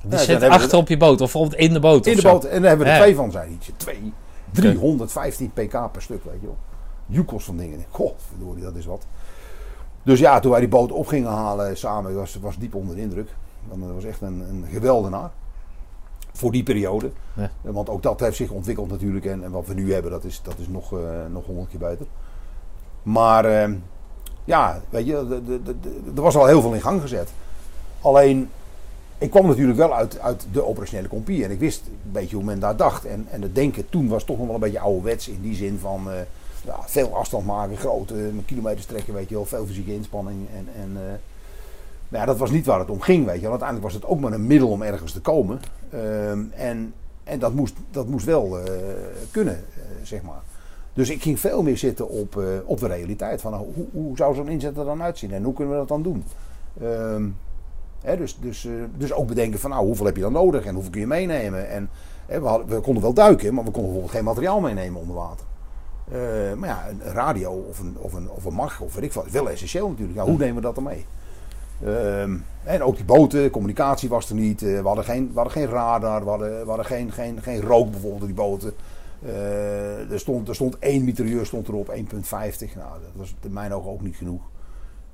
Die Ja, zit we achter op je boot of bijvoorbeeld in de boot In de boot. En daar hebben we er Ja. twee van, zei hij. Twee. 315 pk per stuk, weet je wel. Joekels van dingen. Goh, verdorie, dat is wat. Dus ja, toen wij die boot op gingen halen samen, was, was diep onder de indruk. Want dat was echt een, een geweldenaar. Voor die periode. Ja. Want ook dat heeft zich ontwikkeld natuurlijk. En, en wat we nu hebben, dat is, dat is nog, eh, nog honderd keer beter. Maar eh, ja, weet je, er was al heel veel in gang gezet. Alleen, ik kwam natuurlijk wel uit, uit de operationele compie. En ik wist een beetje hoe men daar dacht. En, en het denken toen was toch nog wel een beetje ouderwets. In die zin van eh, ja, veel afstand maken, grote met kilometers trekken, weet je wel. Veel fysieke inspanning. En, en eh, nou ja, dat was niet waar het om ging, weet je wel. Uiteindelijk was het ook maar een middel om ergens te komen. Ehm, en en dat, moest, dat moest wel eh, kunnen, eh, zeg maar. Dus ik ging veel meer zitten op, eh, op de realiteit. Van, nou, hoe, hoe zou zo'n inzet er dan uitzien en hoe kunnen we dat dan doen? Ehm, dus, dus, eh, dus ook bedenken van nou, hoeveel heb je dan nodig en hoeveel kun je meenemen. En, we, hadden, we konden wel duiken, maar we konden bijvoorbeeld geen materiaal meenemen onder water. Eh, maar ja, een radio of een, of een, of een mag of weet ik wat, is wel essentieel natuurlijk. Ja, hoe nemen we dat dan mee? Ehm, en ook die boten, communicatie was er niet. eh, we, hadden geen, we hadden geen radar, we hadden, we hadden geen, geen, geen rook bijvoorbeeld op die boten. Eh, er, stond, er stond één mitrailleur stond erop, 1,50. Nou, dat was in mijn ogen ook niet genoeg.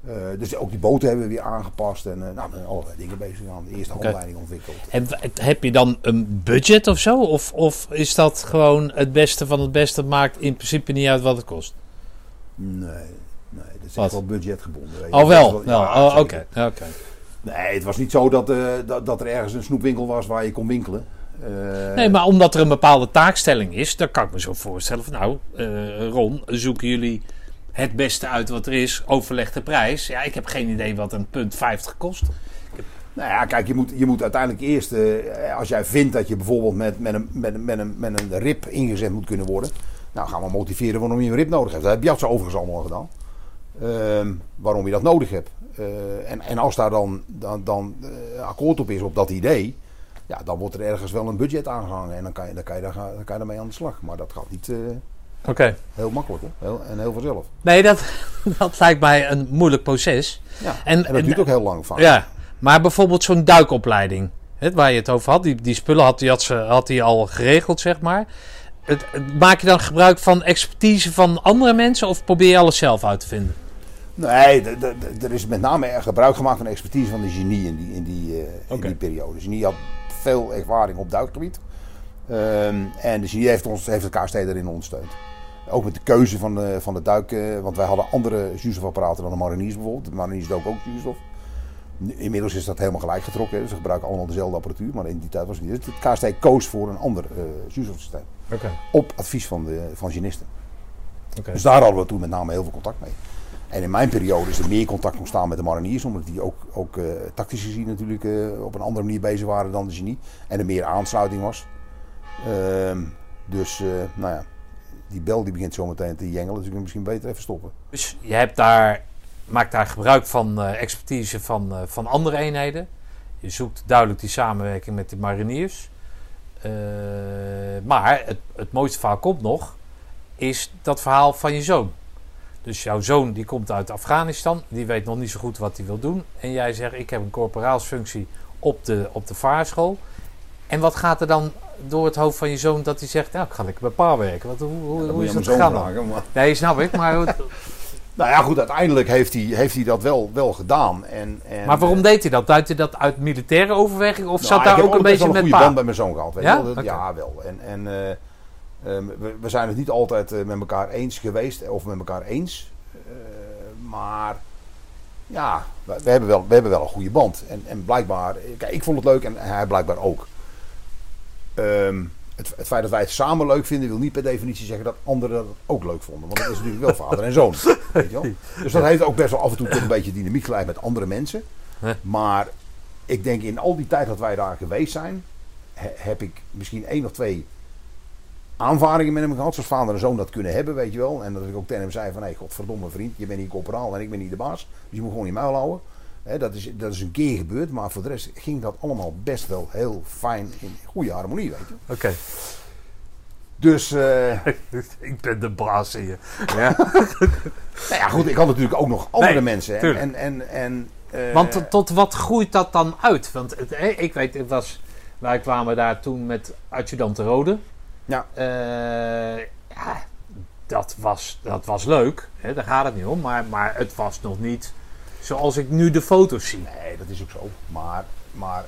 Eh, dus ook die boten hebben we weer aangepast en eh, nou, allerlei dingen bezig aan. De eerste handleiding ontwikkeld. En w- heb je dan een budget of zo? Of, of is dat gewoon het beste van het beste? Maakt in principe niet uit wat het kost. Nee, nee, dat is Wat? echt wel budgetgebonden. weet je. Oh wel, ja, Oh, oké. Nee, het was niet zo dat, eh, dat, dat er ergens een snoepwinkel was waar je kon winkelen. Nee, maar omdat er een bepaalde taakstelling is, dan kan ik me zo voorstellen van nou, Ron, zoeken jullie het beste uit wat er is, overleg de prijs. Ja, ik heb geen idee wat een punt 50 kost. Nou ja, kijk, je moet, je moet uiteindelijk eerst, eh, als jij vindt dat je bijvoorbeeld met, met, een, met, met, een, met een rib ingezet moet kunnen worden. Nou, gaan we motiveren waarom je een rib nodig hebt. Dat heb Jatse overigens allemaal gedaan. Ehm, waarom je dat nodig hebt. Eh, en, en als daar dan, dan, dan eh, akkoord op is op dat idee. Ja, dan wordt er ergens wel een budget aangehangen. En dan kan je, dan kan je, daar, kan je daarmee aan de slag. Maar dat gaat niet Oké. heel makkelijk hoor. Heel, en heel vanzelf. Nee, dat, [laughs] dat lijkt mij een moeilijk proces. Ja, En- en, dat duurt ook heel lang vaak. Ja, maar bijvoorbeeld zo'n duikopleiding, hè, waar je het over had, die, die spullen had, hij had, ze- had hij al geregeld, zeg maar. Het, maak je dan gebruik van expertise van andere mensen of probeer je alles zelf uit te vinden? Nee, er is met name gebruik gemaakt van de expertise van de genie in die, in die, eh, in die periode. De genie had veel ervaring op duikgebied. Ehm, en de genie heeft, ons, heeft elkaar steeds erin ondersteund. Ook met de keuze van de, van de duik. eh, want wij hadden andere zuurstofapparaten dan de mariniers bijvoorbeeld. De mariniers doken ook zuurstof. Inmiddels is dat helemaal gelijk getrokken. hè. Ze gebruiken allemaal dezelfde apparatuur, maar in die tijd was het niet. Het KST koos voor een ander eh zuurstofsysteem. Op advies van de van genisten. Oké. Dus daar hadden we toen met name heel veel contact mee. En in mijn periode is er meer contact ontstaan met de mariniers, omdat die ook, ook eh, tactisch gezien natuurlijk op een andere manier bezig waren dan de genie. En er meer aansluiting was. Ehm, dus, nou ja, die bel die begint zo meteen te jengelen, dus ik kan misschien beter even stoppen. Dus je hebt daar, maakt daar gebruik van eh, expertise van, eh, van andere eenheden. Je zoekt duidelijk die samenwerking met de mariniers. Eh, maar het, het mooiste verhaal komt nog, is dat verhaal van je zoon. Dus jouw zoon die komt uit Afghanistan, die weet nog niet zo goed wat hij wil doen. En jij zegt, ik heb een corporaalsfunctie op de, op de vaarschool. En wat gaat er dan door het hoofd van je zoon dat hij zegt, nou ik ga lekker bij pa werken. Hoe hoe, hoe is dat gegaan vragen, maar- Nee, snap ik, maar, [laughs] Nou ja, goed, uiteindelijk heeft hij, heeft hij dat wel, wel gedaan. En, en, maar waarom eh, deed hij dat? Deed hij dat uit militaire overweging of Nou, zat ik daar heb ook een altijd best beetje wel met een goede band pa? met mijn zoon gehad. Weet Ja? Dat-. Ja, wel. En, en eh, ehm, we, we zijn het niet altijd eh, met elkaar eens geweest of met elkaar eens. Maar ja, we, we hebben wel, we hebben wel een goede band. En, en blijkbaar, kijk, ik vond het leuk en hij blijkbaar ook. Ehm, het, het feit dat wij het samen leuk vinden, wil niet per definitie zeggen dat anderen dat ook leuk vonden. Want dat is natuurlijk wel vader en zoon. [laughs] Weet je wel? Dus dat heeft ook best wel af en toe tot een beetje dynamiek geleid met andere mensen. Maar ik denk in al die tijd dat wij daar geweest zijn, he- heb ik misschien één of twee aanvaringen met hem gehad, zoals vader en zoon dat kunnen hebben, weet je wel. En dat ik ook tegen hem zei van, hé, hey, godverdomme vriend, je bent niet corporaal en ik ben niet de baas. Dus je moet gewoon je muil houden. Dat, is, dat is een keer gebeurd, maar voor de rest ging dat allemaal best wel heel fijn in goede harmonie, weet je. Oké, Dus, eh, [laughs] ik ben de baas hier. Ja. [laughs] nou ja, goed, ik had natuurlijk ook nog andere Nee, mensen. En, en, en, en, eh, Want tot, tot wat groeit dat dan uit? Want het, ik weet, het was, wij kwamen daar toen met adjudant de Rode. Ja. Eh, ja, dat was, dat was leuk. Hè, daar gaat het niet om. Maar, maar het was nog niet zoals ik nu de foto's zie. Nee, dat is ook zo. Maar, maar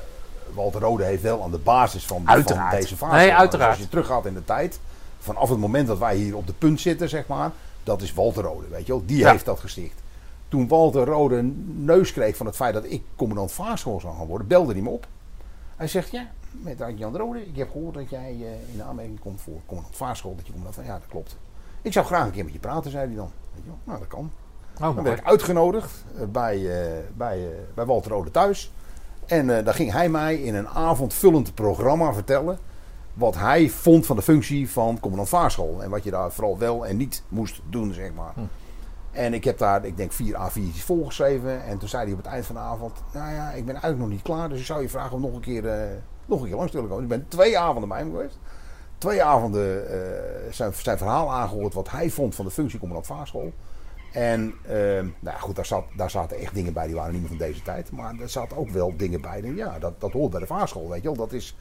Walter Rode heeft wel aan de basis van, deze fase. Nee, Dus uiteraard. als je teruggaat in de tijd, vanaf het moment dat wij hier op de punt zitten, zeg maar, dat is Walter Rode, weet je wel. Die Ja. heeft dat gesticht. Toen Walter Rode een neus kreeg van het feit dat ik commandant vaarschool zou gaan worden, belde hij me op. Hij zegt, ja, met Jan Rode, ik heb gehoord dat jij eh, in aanmerking komt voor commandant vaarschool. Dat je commandant van, ja, dat klopt. Ik zou graag een keer met je praten, zei hij dan. Weet je wel. Nou, dat kan. Oh, Dan werd ik uitgenodigd eh, bij, eh, bij, eh, bij Walter Rode thuis. En daar ging hij mij in een avondvullend programma vertellen. wat hij vond van de functie van commandant vaarschool. En wat je daar vooral wel en niet moest doen, zeg maar. En ik heb daar, ik denk, vier A4'tjes volgeschreven. En toen zei hij op het eind van de avond: Nou ja, ik ben eigenlijk nog niet klaar. Dus ik zou je vragen om nog een keer, nog een keer langs te willen komen. Dus ik ben twee avonden bij hem geweest. Twee avonden zijn, zijn verhaal aangehoord wat hij vond van de functie commandant vaarschool. En ehm, nou goed, daar, zat, daar zaten echt dingen bij die waren niet meer van deze tijd. Maar er zaten ook wel dingen bij. die- Ja, dat, dat hoort bij de vaarschool, weet je wel. Dat is,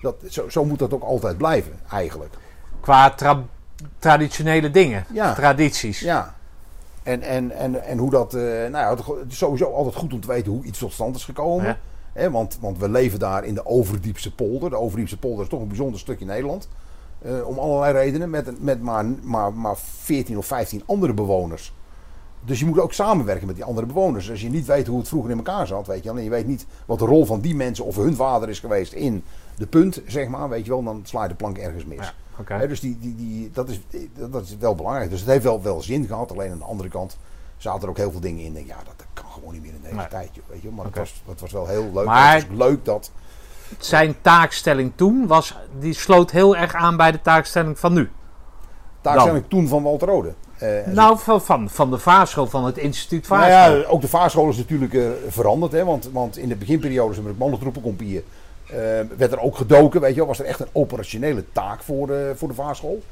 dat, zo, zo moet dat ook altijd blijven, eigenlijk. Qua tra- traditionele dingen, Ja. tradities. Ja. En, en, en, en hoe dat... eh, nou ja, het is sowieso altijd goed om te weten hoe iets tot stand is gekomen. Ja. Want, want we leven daar in de Overdiepse polder. De Overdiepse polder is toch een bijzonder stukje Nederland. Eh, om allerlei redenen. Met, met maar, maar, maar 14 of 15 andere bewoners. Dus je moet ook samenwerken met die andere bewoners. Als je niet weet hoe het vroeger in elkaar zat, weet je wel. En je weet niet wat de rol van die mensen of hun vader is geweest in de punt, zeg maar. Weet je wel, dan sla je de plank ergens mis. Ja, dus die, die, die, dat, is, dat is wel belangrijk. Dus het heeft wel, wel zin gehad. Alleen aan de andere kant zaten er ook heel veel dingen in. Denk, ja, dat kan gewoon niet meer in deze Nee. tijd. Joh, weet je? Maar Oké. het, was, het was wel heel leuk. Maar- Het was leuk dat... Zijn taakstelling toen was, die sloot heel erg aan bij de taakstelling van nu. Taakstelling toen van Walter Rode. Eh, Nou, van, van, van de vaarschool, van het instituut Nou vaarschool. ja, ook de vaarschool is natuurlijk eh, veranderd. Hè, want, want in de beginperiodes met mannentroepenkompieën eh werd er ook gedoken. Weet je wel, was er echt een operationele taak voor de, voor de vaarschool.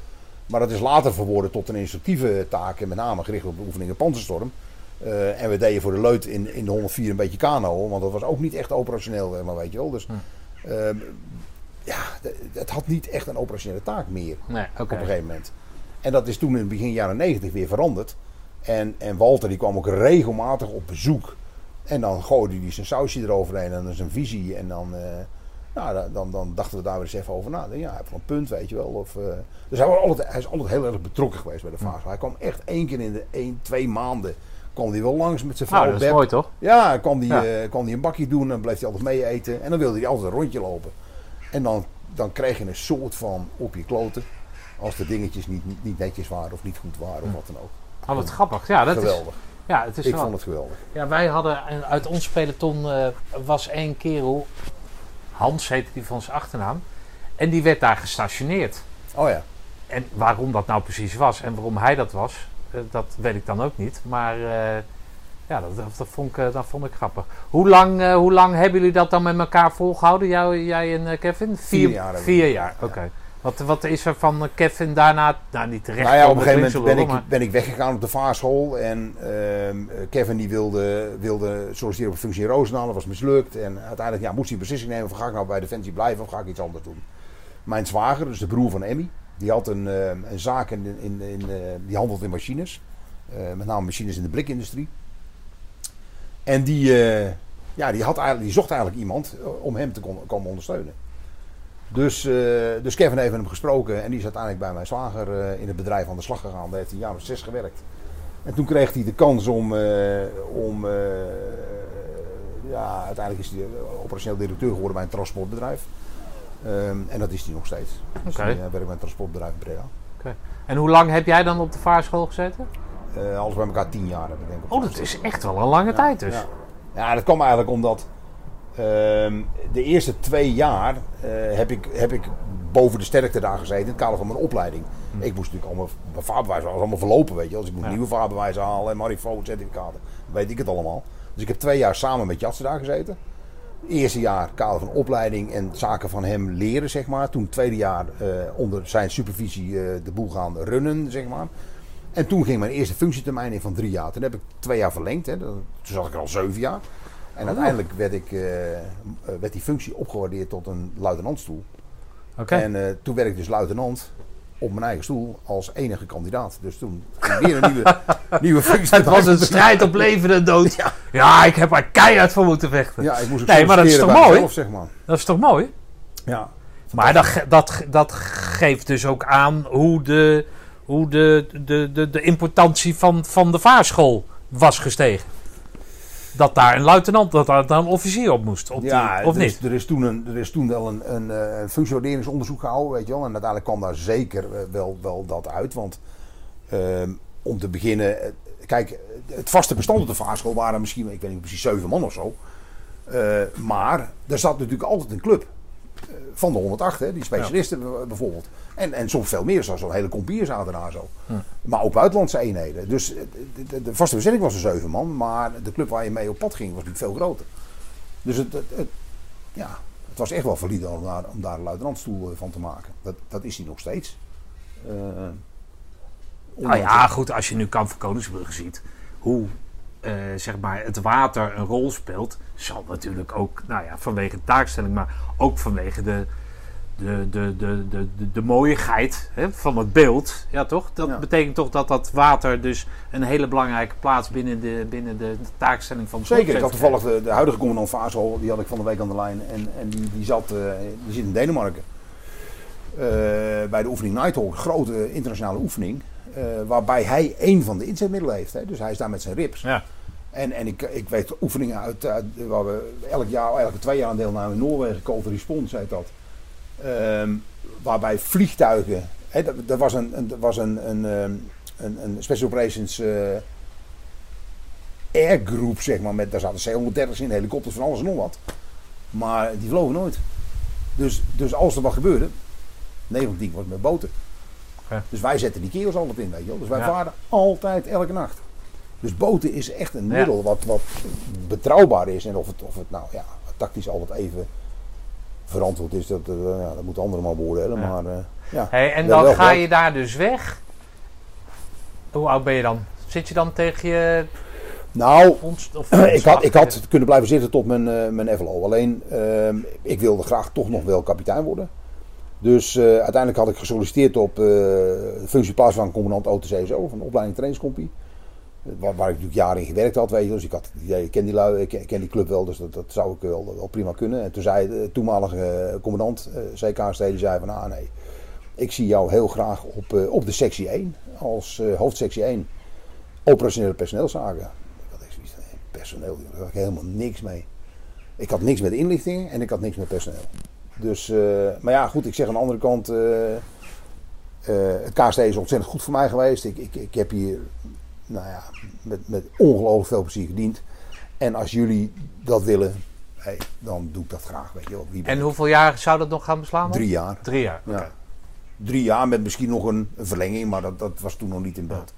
Maar dat is later verworden tot een instructieve taak. En met name gericht op de oefeningen Panzerstorm. En we deden voor de Leut in, in de 104 een beetje kano. Want dat was ook niet echt operationeel, maar weet je wel. Dus ehm, ja, het had niet echt een operationele taak meer Nee, op een gegeven moment. En dat is toen in het begin jaren 90 weer veranderd. En, en Walter die kwam ook regelmatig op bezoek. En dan gooide hij zijn sausje eroverheen en dan zijn visie. En dan, eh, nou, dan- dan, dachten we daar weer eens even over na. Ja, hij heeft wel een punt, weet je wel. Of, eh, dus hij, was altijd, hij is altijd heel erg betrokken geweest bij de fase. Hij kwam echt één keer in de één, twee maanden kwam hij wel langs met zijn Nou, vrouw dat is mooi toch? Ja, kwam die, Ja. eh, kwam die een bakje doen en bleef hij altijd mee eten. En dan wilde hij altijd een rondje lopen. En dan, dan kreeg je een soort van op je kloten. Als de dingetjes niet, niet, niet netjes waren of niet goed waren of wat dan ook. Oh, wat grappig. Ja, dat is, geweldig. ja, het is Ik wel- vond het geweldig. Ja, wij hadden en uit ons peloton eh, was één kerel, Hans heette die van zijn achternaam, en die werd daar gestationeerd. Oh ja. En waarom dat nou precies was en waarom hij dat was, eh, dat weet ik dan ook niet. Maar eh, ja, dat, vond ik, dat vond ik grappig. Hoe lang, hoe lang hebben jullie dat dan met elkaar volgehouden, jou, jij en Kevin? Vier jaar hebben we Vier jaar, oké. Wat, wat is er van Kevin daarna, nou niet terecht Nou ja, op een gegeven moment ben ik, ben ik weggegaan op de vaarschool. En ehm, Kevin die wilde, wilde solliciteren op een functie in Roosendaal. Dat was mislukt. En uiteindelijk ja, moest hij beslissing nemen van ga ik nou bij Defensie blijven of ga ik iets anders doen. Mijn zwager, dus de broer van Emmy, die had een, ehm, een zaak in, in, in, eh, die handelt in machines. Eh, met name machines in de blikindustrie. En die, eh, ja, die, had eigenlijk, die zocht eigenlijk iemand om hem te komen ondersteunen. Dus, dus Kevin heeft met hem gesproken en die is uiteindelijk bij mijn zwager eh, in het bedrijf aan de slag gegaan. Daar heeft hij een jaar of zes gewerkt. En toen kreeg hij de kans om, eh, om ja, uiteindelijk is hij operationeel directeur geworden bij een transportbedrijf. Ehm, en dat is hij nog steeds. Dus Oké. hij werkt bij een transportbedrijf in Breda. En hoe lang heb jij dan op de vaarschool gezeten? Alles bij elkaar tien jaar heb ik denk ik. Oh, dat is echt wel een lange tijd dus. Ja. ja, dat kwam eigenlijk omdat de eerste twee jaar eh, heb, ik, heb ik boven de sterkte daar gezeten in het kader van mijn opleiding. Ik moest natuurlijk allemaal, mijn vaarbewijs was allemaal verlopen, weet je. Als ik moet Hm. Ja. nieuwe vaarbewijzen halen en Marifo certificaten, weet ik het allemaal. Dus ik heb twee jaar samen met Jatsen daar gezeten. Eerste jaar kader van opleiding en zaken van hem leren, zeg maar. Toen tweede jaar eh, onder zijn supervisie eh, de boel gaan runnen, zeg maar. En toen ging mijn eerste functietermijn in van drie jaar. Toen heb ik twee jaar verlengd. Hè. Toen zat ik er al zeven jaar. En uiteindelijk werd, ik, eh, eh, werd die functie opgewaardeerd tot een luitenantstoel. Oké. En eh, toen werd ik dus luitenant op mijn eigen stoel als enige kandidaat. Dus toen ging weer een nieuwe, [laughs] nieuwe functie. Het was een strijd op leven en dood. Ja. ik heb er keihard voor moeten vechten. Ja, ik moest Nee, maar dat is toch mooi? mezelf, zeg maar. Dat is toch mooi? Ja. Maar dat, dat, dat geeft dus ook aan hoe de, hoe de, de, de, de importantie van, van de vaarschool was gestegen. Dat daar een luitenant, dat daar dan een officier op moest. Op die- ja, of er niet? Is, er, is toen een, er is toen wel een, een, eh, een functioneringsonderzoek gehouden, weet je wel. En uiteindelijk kwam daar zeker eh, wel, wel dat uit. Want ehm, om te beginnen, eh, kijk, het vaste bestand op de vaarschool waren misschien, ik weet niet precies, zeven man of zo. Maar er zat natuurlijk altijd een club. Van de 108, hè, die specialisten bijvoorbeeld. En, en soms veel meer, zoals zo'n hele kompier zaten daar zo. Maar ook buitenlandse eenheden. Dus eh, de, vaste bezetting was er zeven man, maar de club waar je mee op pad ging was natuurlijk veel groter. Dus het, het, het- ja, het was echt wel valide om daar, om daar een luitenantstoel eh, van te maken. Dat, dat is hij nog steeds. Eh, Nou ja, goed, als je nu Kamp van Koningsbrugge ziet, hoe eh, zeg maar het water een rol speelt, zal natuurlijk ook, nou ja, vanwege de taakstelling, maar ook vanwege de, de, de, de, de, de, de mooiigheid hè, van het beeld. Ja, toch? Dat Ja. betekent toch dat dat water dus een hele belangrijke plaats binnen de, binnen de, de taakstelling van de Zeker, ik had toevallig de, de huidige commandant Vaasel, die had ik van de week aan de lijn. En, en die, die, zat, eh, die zit in Denemarken. Eh, bij de oefening Nighthawk, een grote internationale oefening. waarbij hij één van de inzetmiddelen heeft. Hè. Dus hij is daar met zijn rips. Ja. En, en ik, ik weet oefeningen uit, uit waar we elk jaar, elke twee jaar aan deelnamen in Noorwegen, Cold Response heet dat. Ehm, waarbij vliegtuigen, hè, dat, dat was een, een, dat was een, een, ehm, een, een Special Operations eh airgroep, zeg maar, met, daar zaten C-130's in, helikopters van alles en nog wat. Maar die vlogen nooit. Dus, dus als er wat gebeurde, 9 van 10 was met boten. Dus wij zetten die kerels altijd in, weet je wel. Dus wij Ja. varen altijd elke nacht. Dus boten is echt een Ja. middel wat, wat betrouwbaar is. En of het, of het nou ja, tactisch altijd even verantwoord is, dat, eh, ja, dat moeten anderen maar beoordelen. Ja. Maar, eh, ja. Hey, en dan ga je daar dus weg. Hoe oud ben je dan? Zit je dan tegen je Nou, ons? [clears throat] Ik, had, ik had kunnen blijven zitten tot mijn, eh, mijn FLO. Alleen, ehm, ik wilde graag toch nog wel kapitein worden. Dus uiteindelijk had ik gesolliciteerd op de functie plaatsvervangend commandant OTCSO van de opleiding trainingscompie. Waar, waar ik natuurlijk jaren in gewerkt had, weet je. Dus ik had het idee, ik ken die, ik ken, die club wel, dus dat, dat zou ik wel, prima kunnen. En toen zei de toenmalige eh, commandant, eh CKST, die zei van, ah nee, ik zie jou heel graag op, eh, op de sectie 1, als hoofdsectie 1, operationele personeelszaken. personeel. Daar had ik helemaal niks mee. Ik had niks met inlichtingen en ik had niks met personeel. Dus, maar ja, goed, ik zeg aan de andere kant, het KST is ontzettend goed voor mij geweest. Ik, ik, ik heb hier, nou ja, met, met ongelooflijk veel plezier gediend. En als jullie dat willen, hey, dan doe ik dat graag, weet je. Wie En hoeveel jaar zou dat nog gaan beslaan? Drie jaar. Drie jaar. Ja. Drie jaar met misschien nog een, een verlenging, maar dat, dat was toen nog niet in beeld.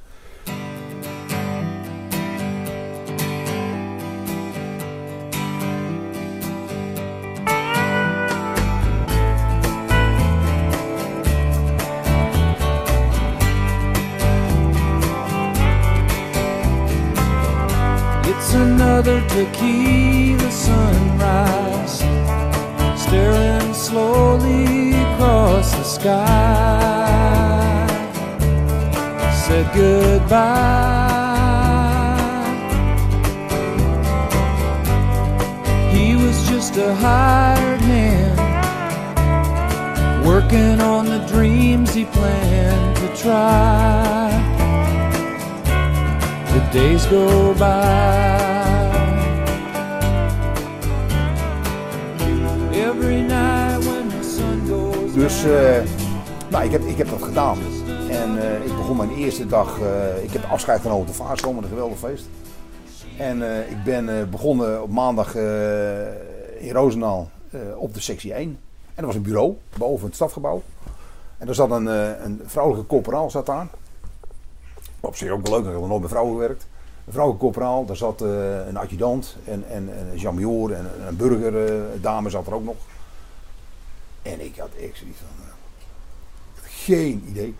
Another tequila sunrise, staring slowly across the sky. Said goodbye. He was just a hired hand, working on the dreams he planned to try the days go by. Dus eh, nou, ik, heb, ik heb dat gedaan. En eh, ik begon mijn eerste dag, eh, ik heb afscheid genomen op de Vaartschool, met een geweldig feest. En ik ben begonnen op maandag in Roosendaal op de sectie 1. En dat was een bureau boven het stafgebouw. En daar zat een, een vrouwelijke corporaal zat daar. Op zich ook wel leuk, ik heb nog nooit met vrouwen gewerkt. Een vrouwelijke corporaal, daar zat een adjudant en, en, en een en een burgerdame zat er ook nog. En ik had ik zoiets van, eh, geen idee.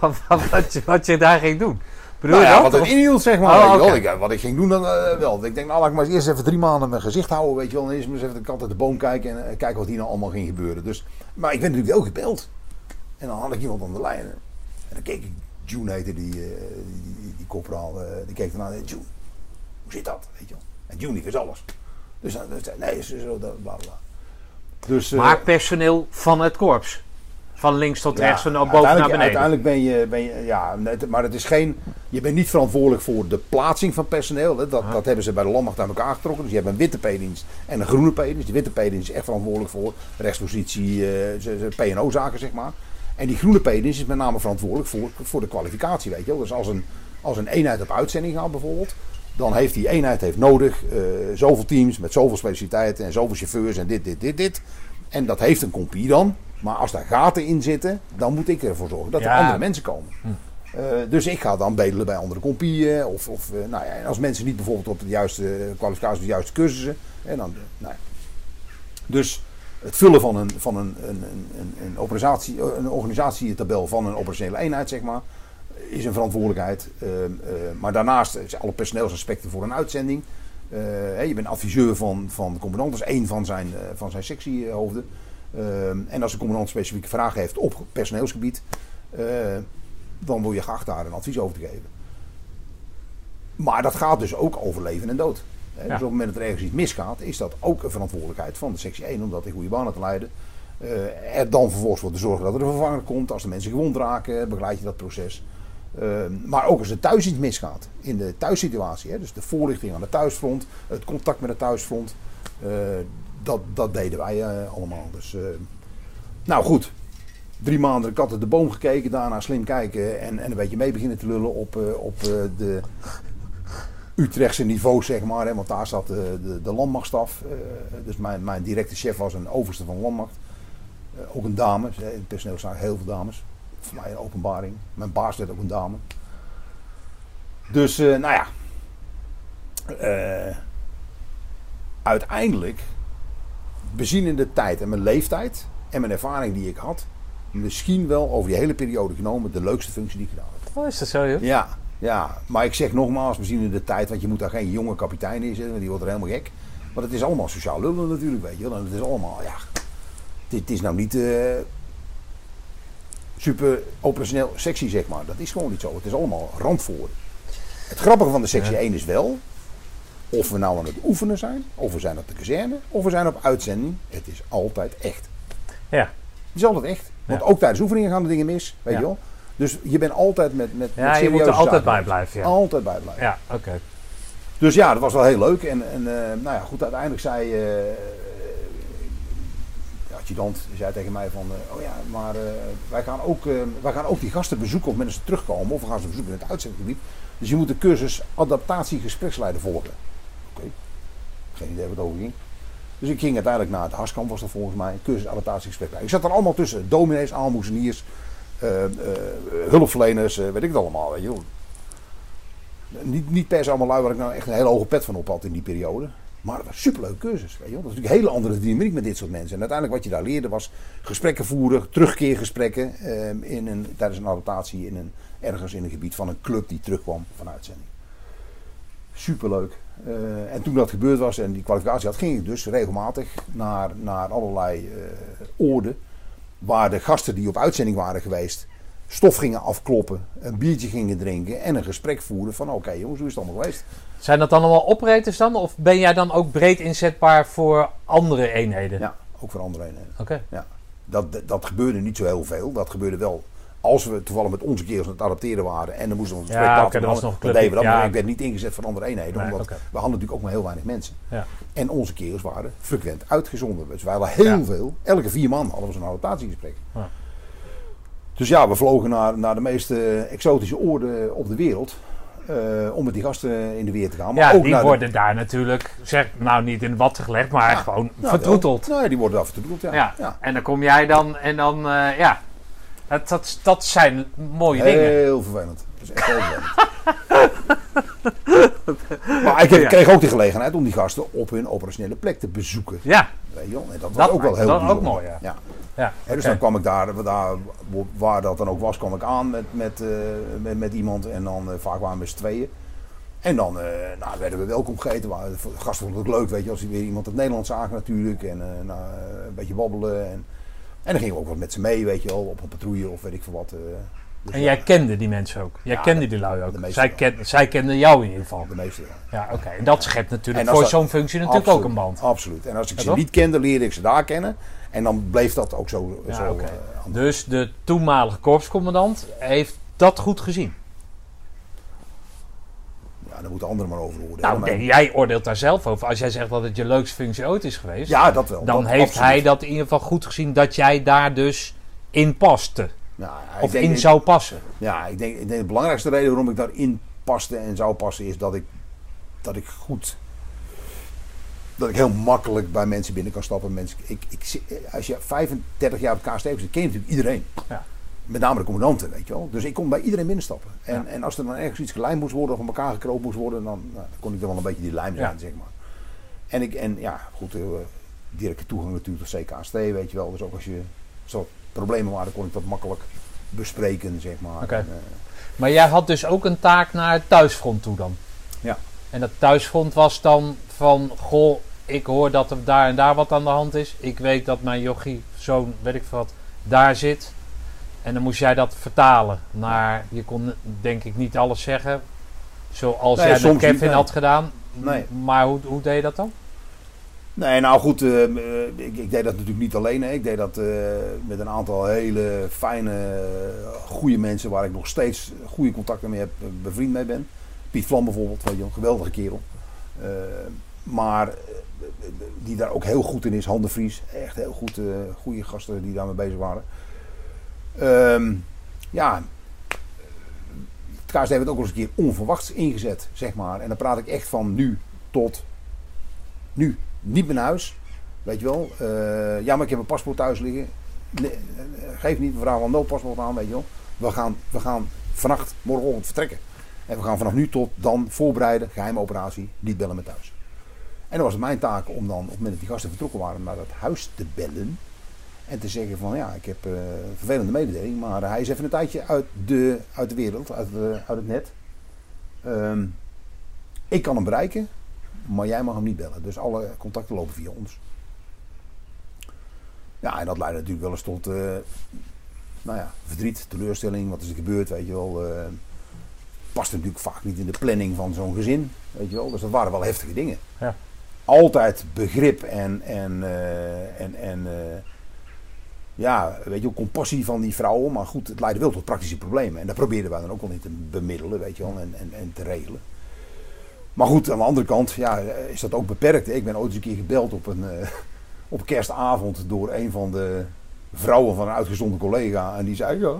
[laughs] wat, je, wat je daar ging doen. Bedoel Nou ja, dat? wat het inhield, zeg maar. Oh. Ik, eh, wat ik ging doen dan eh, wel. Ik denk, nou laat ik maar eens eerst even drie maanden mijn gezicht houden, weet je wel. En eerst maar eens even de kat uit de boom kijken en kijken wat hier nou allemaal ging gebeuren. Dus, maar ik werd natuurlijk wel gebeld. En dan had ik iemand aan de lijn. En dan keek ik, June heette die, eh, die, die, die corporaal, eh, die keek ernaar. June, hoe zit dat? Weet je wel. En June die wist alles. Dus dan zei nee, is zo, dat, bla bla. Dus, eh, Maar personeel van het korps. Van links tot rechts Ja, boven naar beneden. Uiteindelijk ben je, ben je ja, maar het is geen, je bent niet verantwoordelijk voor de plaatsing van personeel. Hè. Dat, dat hebben ze bij de landmacht aan elkaar getrokken. Dus je hebt een witte P-dienst en een groene P-dienst. Die witte P-dienst is echt verantwoordelijk voor rechtspositie, eh, P&O-zaken zeg maar. En die groene P-dienst is met name verantwoordelijk voor, voor de kwalificatie, weet je wel. Dus als een, als een eenheid op uitzending gaat bijvoorbeeld, dan heeft die eenheid heeft nodig eh, zoveel teams met zoveel specialiteiten en zoveel chauffeurs en dit, dit, dit, dit. En dat heeft een compie dan. Maar als daar gaten in zitten, dan moet ik ervoor zorgen dat er andere mensen komen. Eh, dus ik ga dan bedelen bij andere compieën. Of, of eh, nou ja, als mensen niet bijvoorbeeld op de juiste kwalificatie, de juiste cursussen. En dan, nou ja. Dus het vullen van een, van een, een, een, een, een, organisatie, een organisatietabel van een operationele eenheid, zeg maar, is een verantwoordelijkheid. Eh, eh, maar daarnaast is alle personeelsaspecten voor een uitzending. Eh, hè, je bent adviseur van, van de commandant, dat is één van zijn, eh, van zijn sectiehoofden. Eh, en als de commandant specifieke vragen heeft op personeelsgebied, dan word je geacht daar een advies over te geven. Maar dat gaat dus ook over leven en dood. Hè, Dus op het moment dat er ergens iets misgaat, is dat ook een verantwoordelijkheid van de sectie 1 om dat in goede banen te leiden. Eh, er dan vervolgens voor te zorgen dat er een vervanger komt. Als de mensen gewond raken, begeleid je dat proces. Eh, maar ook als er thuis iets misgaat, in de thuissituatie. Hè, dus de voorlichting aan de thuisfront, het contact met het thuisfront. eh, dat, dat deden wij eh, allemaal. Dus, eh, nou goed, drie maanden de kat uit de boom gekeken, daarna slim kijken en, en een beetje mee beginnen te lullen op, op de Utrechtse niveau, zeg maar. Hè, want daar zat de, de, de landmachtstaf. dus mijn, mijn directe chef was een overste van de landmacht. Ook een dame. In het personeel zijn heel veel dames. Voor mij een openbaring. Mijn baas werd ook een dame. Dus, eh, nou ja. eh, uiteindelijk, bezien de tijd en mijn leeftijd en mijn ervaring die ik had, misschien wel over die hele periode genomen de leukste functie die ik gedaan heb. Oh, is dat zo, joh? Ja, ja, maar ik zeg nogmaals, we zien in de tijd, want je moet daar geen jonge kapitein in zetten, want die wordt er helemaal gek. Want het is allemaal sociaal lullen natuurlijk, weet je wel. En het is allemaal, ja, dit is nou niet eh, super operationeel sexy, zeg maar. Dat is gewoon niet zo. Het is allemaal randvoorwaarden. Het grappige van de sectie 1 is wel, of we nou aan het oefenen zijn, of we zijn op de kazerne, of we zijn op uitzending, het is altijd echt. Ja. Het is altijd echt. Want Ja. ook tijdens oefeningen gaan de dingen mis, weet Ja. je wel. Dus je bent altijd met, met, met Ja, je moet er altijd bij blijven, ja. Altijd bij blijven. Ja, oké. Dus ja, dat was wel heel leuk. En, en eh, nou ja, goed, uiteindelijk zei de adjudant zei tegen mij van, eh, oh ja, maar eh, wij, gaan ook, eh, wij gaan ook die gasten bezoeken of mensen terugkomen. Of we gaan ze bezoeken in het uitzendgebied. Dus je moet de cursus adaptatie gespreksleider volgen. Oké, geen idee wat het over ging. Dus ik ging uiteindelijk naar het Harskamp, was dat volgens mij, cursus adaptatie gespreksleider. Ik zat er allemaal tussen, dominees, aalmoezeniers, hulpverleners, weet ik het allemaal, weet je wel. Niet, niet per se allemaal lui waar ik nou echt een hele hoge pet van op had in die periode. Maar het was een superleuke cursus. Weet je. Dat is natuurlijk een hele andere dynamiek met dit soort mensen. En uiteindelijk wat je daar leerde was gesprekken voeren, terugkeergesprekken eh, in een, tijdens een adaptatie in een, ergens in een gebied van een club die terugkwam van uitzending. Superleuk. Eh, en toen dat gebeurd was en die kwalificatie had, ging ik dus regelmatig naar, naar allerlei eh oorden. Waar de gasten die op uitzending waren geweest, stof gingen afkloppen, een biertje gingen drinken en een gesprek voeren van oké jongens, hoe is het allemaal geweest? Zijn dat dan allemaal operators dan? Of ben jij dan ook breed inzetbaar voor andere eenheden? Ja, ook voor andere eenheden. Oké. Dat, dat, dat gebeurde niet zo heel veel. Dat gebeurde wel als we toevallig met onze kerels aan het adapteren waren en dan moesten we Ja, gesprek was nog een dan deden we dat. club. Ja. Maar ik werd niet ingezet van andere eenheden, Nee, omdat we hadden natuurlijk ook maar heel weinig mensen. Ja. En onze kerels waren frequent uitgezonden. Dus wij hadden heel Ja. veel, elke vier man hadden we zo'n adaptatiegesprek. Ja. Dus ja, we vlogen naar, naar de meest eh, exotische oorden op de wereld. Eh, om met die gasten in de weer te gaan. Maar Ja, ook die de- worden daar natuurlijk, zeg, nou niet in wat gelegd, maar gewoon Nou, vertroeteld. Nou ja, die worden daar vertroeteld, ja. Ja. ja. En dan kom jij dan en dan, eh, ja. Dat, dat, dat zijn mooie dingen. Heel vervelend. Dat is echt heel vervelend. [laughs] [laughs] maar ik heb- kreeg ook de gelegenheid om die gasten op hun operationele plek te bezoeken. Ja, Weet je wel? En dat was Dat ook wel heel dan ook mooi, ja. ja. ja. Dus dan kwam ik daar, daar, waar dat dan ook was, kwam ik aan met, met, eh, met, met iemand. En dan eh, vaak waren we met z'n tweeën. En dan eh, nou, werden we welkom gegeten. De gasten vonden het ook leuk, weet je, als die weer iemand uit Nederland zagen natuurlijk. En nou, een beetje babbelen. En, en dan gingen we ook wat met ze mee, weet je wel, op een patrouille of weet ik veel wat. Eh. Dus En ja, jij kende die mensen ook. Jij Ja, kende de- die lui ook. Zij, ken, zij kenden jou in ieder geval. de meeste. ja. Oké. En dat schept natuurlijk voor zo'n functie natuurlijk Absoluut, ook een band. Absoluut. En als ik ze niet kende, leerde ik ze daar kennen. En dan bleef dat ook zo. Ja, zo eh, Dus de toenmalige korpscommandant heeft dat goed gezien. ja, daar moeten anderen maar over. Nou, nee, jij oordeelt daar zelf over. Als jij zegt dat het je leukste functie ooit is geweest, Ja, dat wel. dan Dat heeft absoluut. hij dat in ieder geval goed gezien dat jij daar dus in paste. Ja, ik Of in zou passen. Ja, ik denk, ik denk de belangrijkste reden waarom ik daarin paste en zou passen is dat ik, dat ik goed. Dat ik heel makkelijk bij mensen binnen kan stappen. Mensen, ik, ik, als je 35 jaar op KST zit, ken je natuurlijk iedereen. Ja. Met name de commandanten, weet je wel. Dus ik kon bij iedereen binnenstappen. En, Ja. en als er dan ergens iets gelijmd moest worden of aan elkaar gekropen moest worden, dan, nou, dan kon ik er wel een beetje die lijm zijn, zeg maar. En, ik, en ja, goed, eh, directe toegang natuurlijk tot CKST, weet je wel. Dus ook als je zo problemen waren, kon ik dat makkelijk bespreken, zeg maar. Oké. En, eh, Maar jij had dus ook een taak naar het thuisfront toe dan. Ja. En dat thuisfront was dan van, goh, ik hoor dat er daar en daar wat aan de hand is. Ik weet dat mijn jochie, zoon, weet ik wat, daar zit. En dan moest jij dat vertalen naar, je kon denk ik niet alles zeggen. Zoals Nee, jij met Kevin niet, nee. had gedaan. Nee. Maar hoe, hoe deed je dat dan? Nee, nou goed, eh, eh, ik, ik deed dat natuurlijk niet alleen. Hè. Ik deed dat eh, met een aantal hele fijne, goede mensen waar ik nog steeds goede contacten mee heb, bevriend mee ben. Piet Vlam bijvoorbeeld, weet je, een geweldige kerel. Maar die daar ook heel goed in is, Han de Vries. Echt heel goed, goede gasten die daarmee bezig waren. Ehm, ja, het KSD werd ook wel eens een keer onverwachts ingezet, zeg maar. En dan praat ik echt van nu tot nu. Niet naar huis. Weet je wel. Eh, ja, maar ik heb een paspoort thuis liggen. Eh, geef niet, we vragen wel een noodpaspoort aan, weet je wel. We gaan, we gaan vannacht, morgenochtend vertrekken. En we gaan vanaf nu tot dan voorbereiden, geheime operatie, niet bellen met thuis. En dan was het mijn taak om dan, op het moment dat die gasten vertrokken waren, naar dat huis te bellen. En te zeggen van, ja, ik heb eh, een vervelende mededeling, maar hij is even een tijdje uit de, uit de wereld, uit, uit het net. Ehm, ik kan hem bereiken, maar jij mag hem niet bellen. Dus alle contacten lopen via ons. Ja, en dat leidde natuurlijk wel eens tot eh, nou ja, verdriet, teleurstelling. Wat is er gebeurd, weet je wel. eh past natuurlijk vaak niet in de planning van zo'n gezin, weet je wel. Dus dat waren wel heftige dingen. Ja. Altijd begrip en, en, eh, en, en ja, weet je compassie van die vrouwen. Maar goed, het leidde wel tot praktische problemen. En daar probeerden wij dan ook wel in te bemiddelen, weet je wel, en, en, en te regelen. Maar goed, aan de andere kant ja, is dat ook beperkt. Ik ben ooit eens een keer gebeld op een, eh, op kerstavond door een van de vrouwen van een uitgezonden collega. En die zei, ja,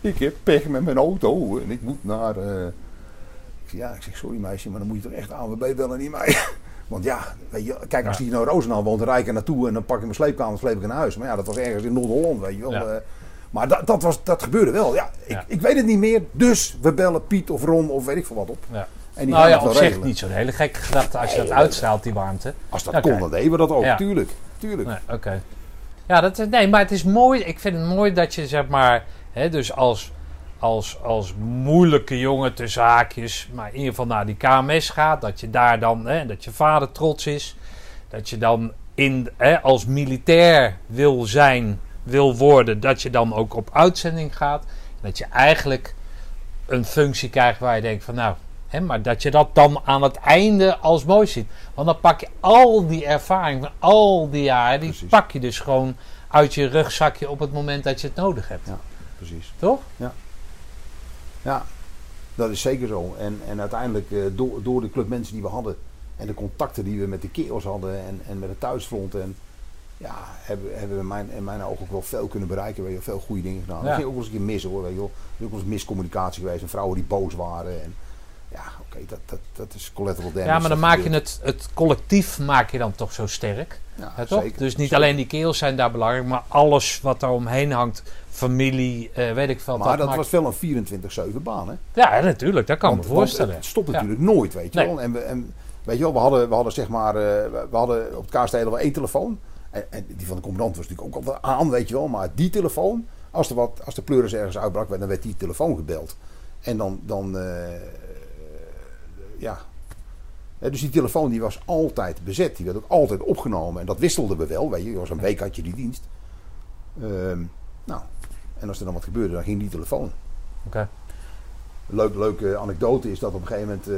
ik heb pech met mijn auto en ik moet naar... eh, Ik zeg, ja, ik zeg, sorry meisje, maar dan moet je toch echt ANWB bellen, niet mij. [laughs] Want ja, weet je, kijk, als Ja. die nou Roosendaal woont, dan rijd ik er naartoe en dan pak ik mijn sleepkamer en sleep ik naar huis. Maar ja, dat was ergens in Noord-Holland, weet je wel. Ja. eh. maar dat, dat, was, dat gebeurde wel. Ja, ik, Ja. ik weet het niet meer, dus we bellen Piet of Ron of weet ik veel wat op. Ja. En die Nou ja, op zich regelen. niet zo'n hele gekke gedachte als je dat uitstraalt, die warmte. Als dat kon, dan deden we dat ook, Ja. tuurlijk. tuurlijk. Nee, oké. Ja, dat, is- nee, maar het is mooi. Ik vind het mooi dat je zeg maar, hè, dus als, als, als moeilijke jongen tussen haakjes, maar in ieder geval naar die KMS gaat, dat je daar dan, hè, dat je vader trots is, dat je dan in, hè, als militair wil zijn, wil worden, dat je dan ook op uitzending gaat, dat je eigenlijk een functie krijgt waar je denkt van nou, maar dat je dat dan aan het einde als mooi ziet. Want dan pak je al die ervaring van al die jaren, die Precies. pak je dus gewoon uit je rugzakje op het moment dat je het nodig hebt. Ja. Precies. Toch? Ja, dat is zeker zo. En, en uiteindelijk, eh, door, door de club mensen die we hadden en de contacten die we met de kerels hadden en, en met het thuisfront. En, ja, hebben, hebben we in mijn, in mijn ogen ook wel veel kunnen bereiken. Je, wel, veel goede dingen gedaan. Ja. Dat ging ook wel eens een keer mis hoor. Weet je wel. Er is ook wel eens miscommunicatie geweest en vrouwen die boos waren. En, ja, oké, dat, dat, dat is collateral damage. Ja, maar dan maak je het, het collectief maak je dan toch zo sterk. Ja, Hè, toch? zeker. Dus niet Zeker. alleen die kerels zijn daar belangrijk, maar alles wat er omheen hangt, familie, eh, weet ik veel. Maar dat maakt- was wel een 24-7 baan. Hè? Ja, natuurlijk, dat kan Want- me voorstellen. Het stopt natuurlijk nooit, weet je Nee. wel. En, we, en weet je wel, we hadden, we hadden zeg maar, eh, we hadden op het kaarsdelen wel één telefoon. En, en die van de commandant was natuurlijk ook al wel aan, weet je wel. Maar die telefoon, als, er wat, als de pleuris ergens uitbrak, dan werd die telefoon gebeld. En dan, dan eh, ja. Dus die telefoon die was altijd bezet. Die werd ook altijd opgenomen. En dat wisselden we wel, weet je. was een week had je die dienst. Ehm, nou, en als er dan wat gebeurde, dan ging die telefoon. Oké. Een leuk, leuke anekdote is dat op een gegeven moment. eh,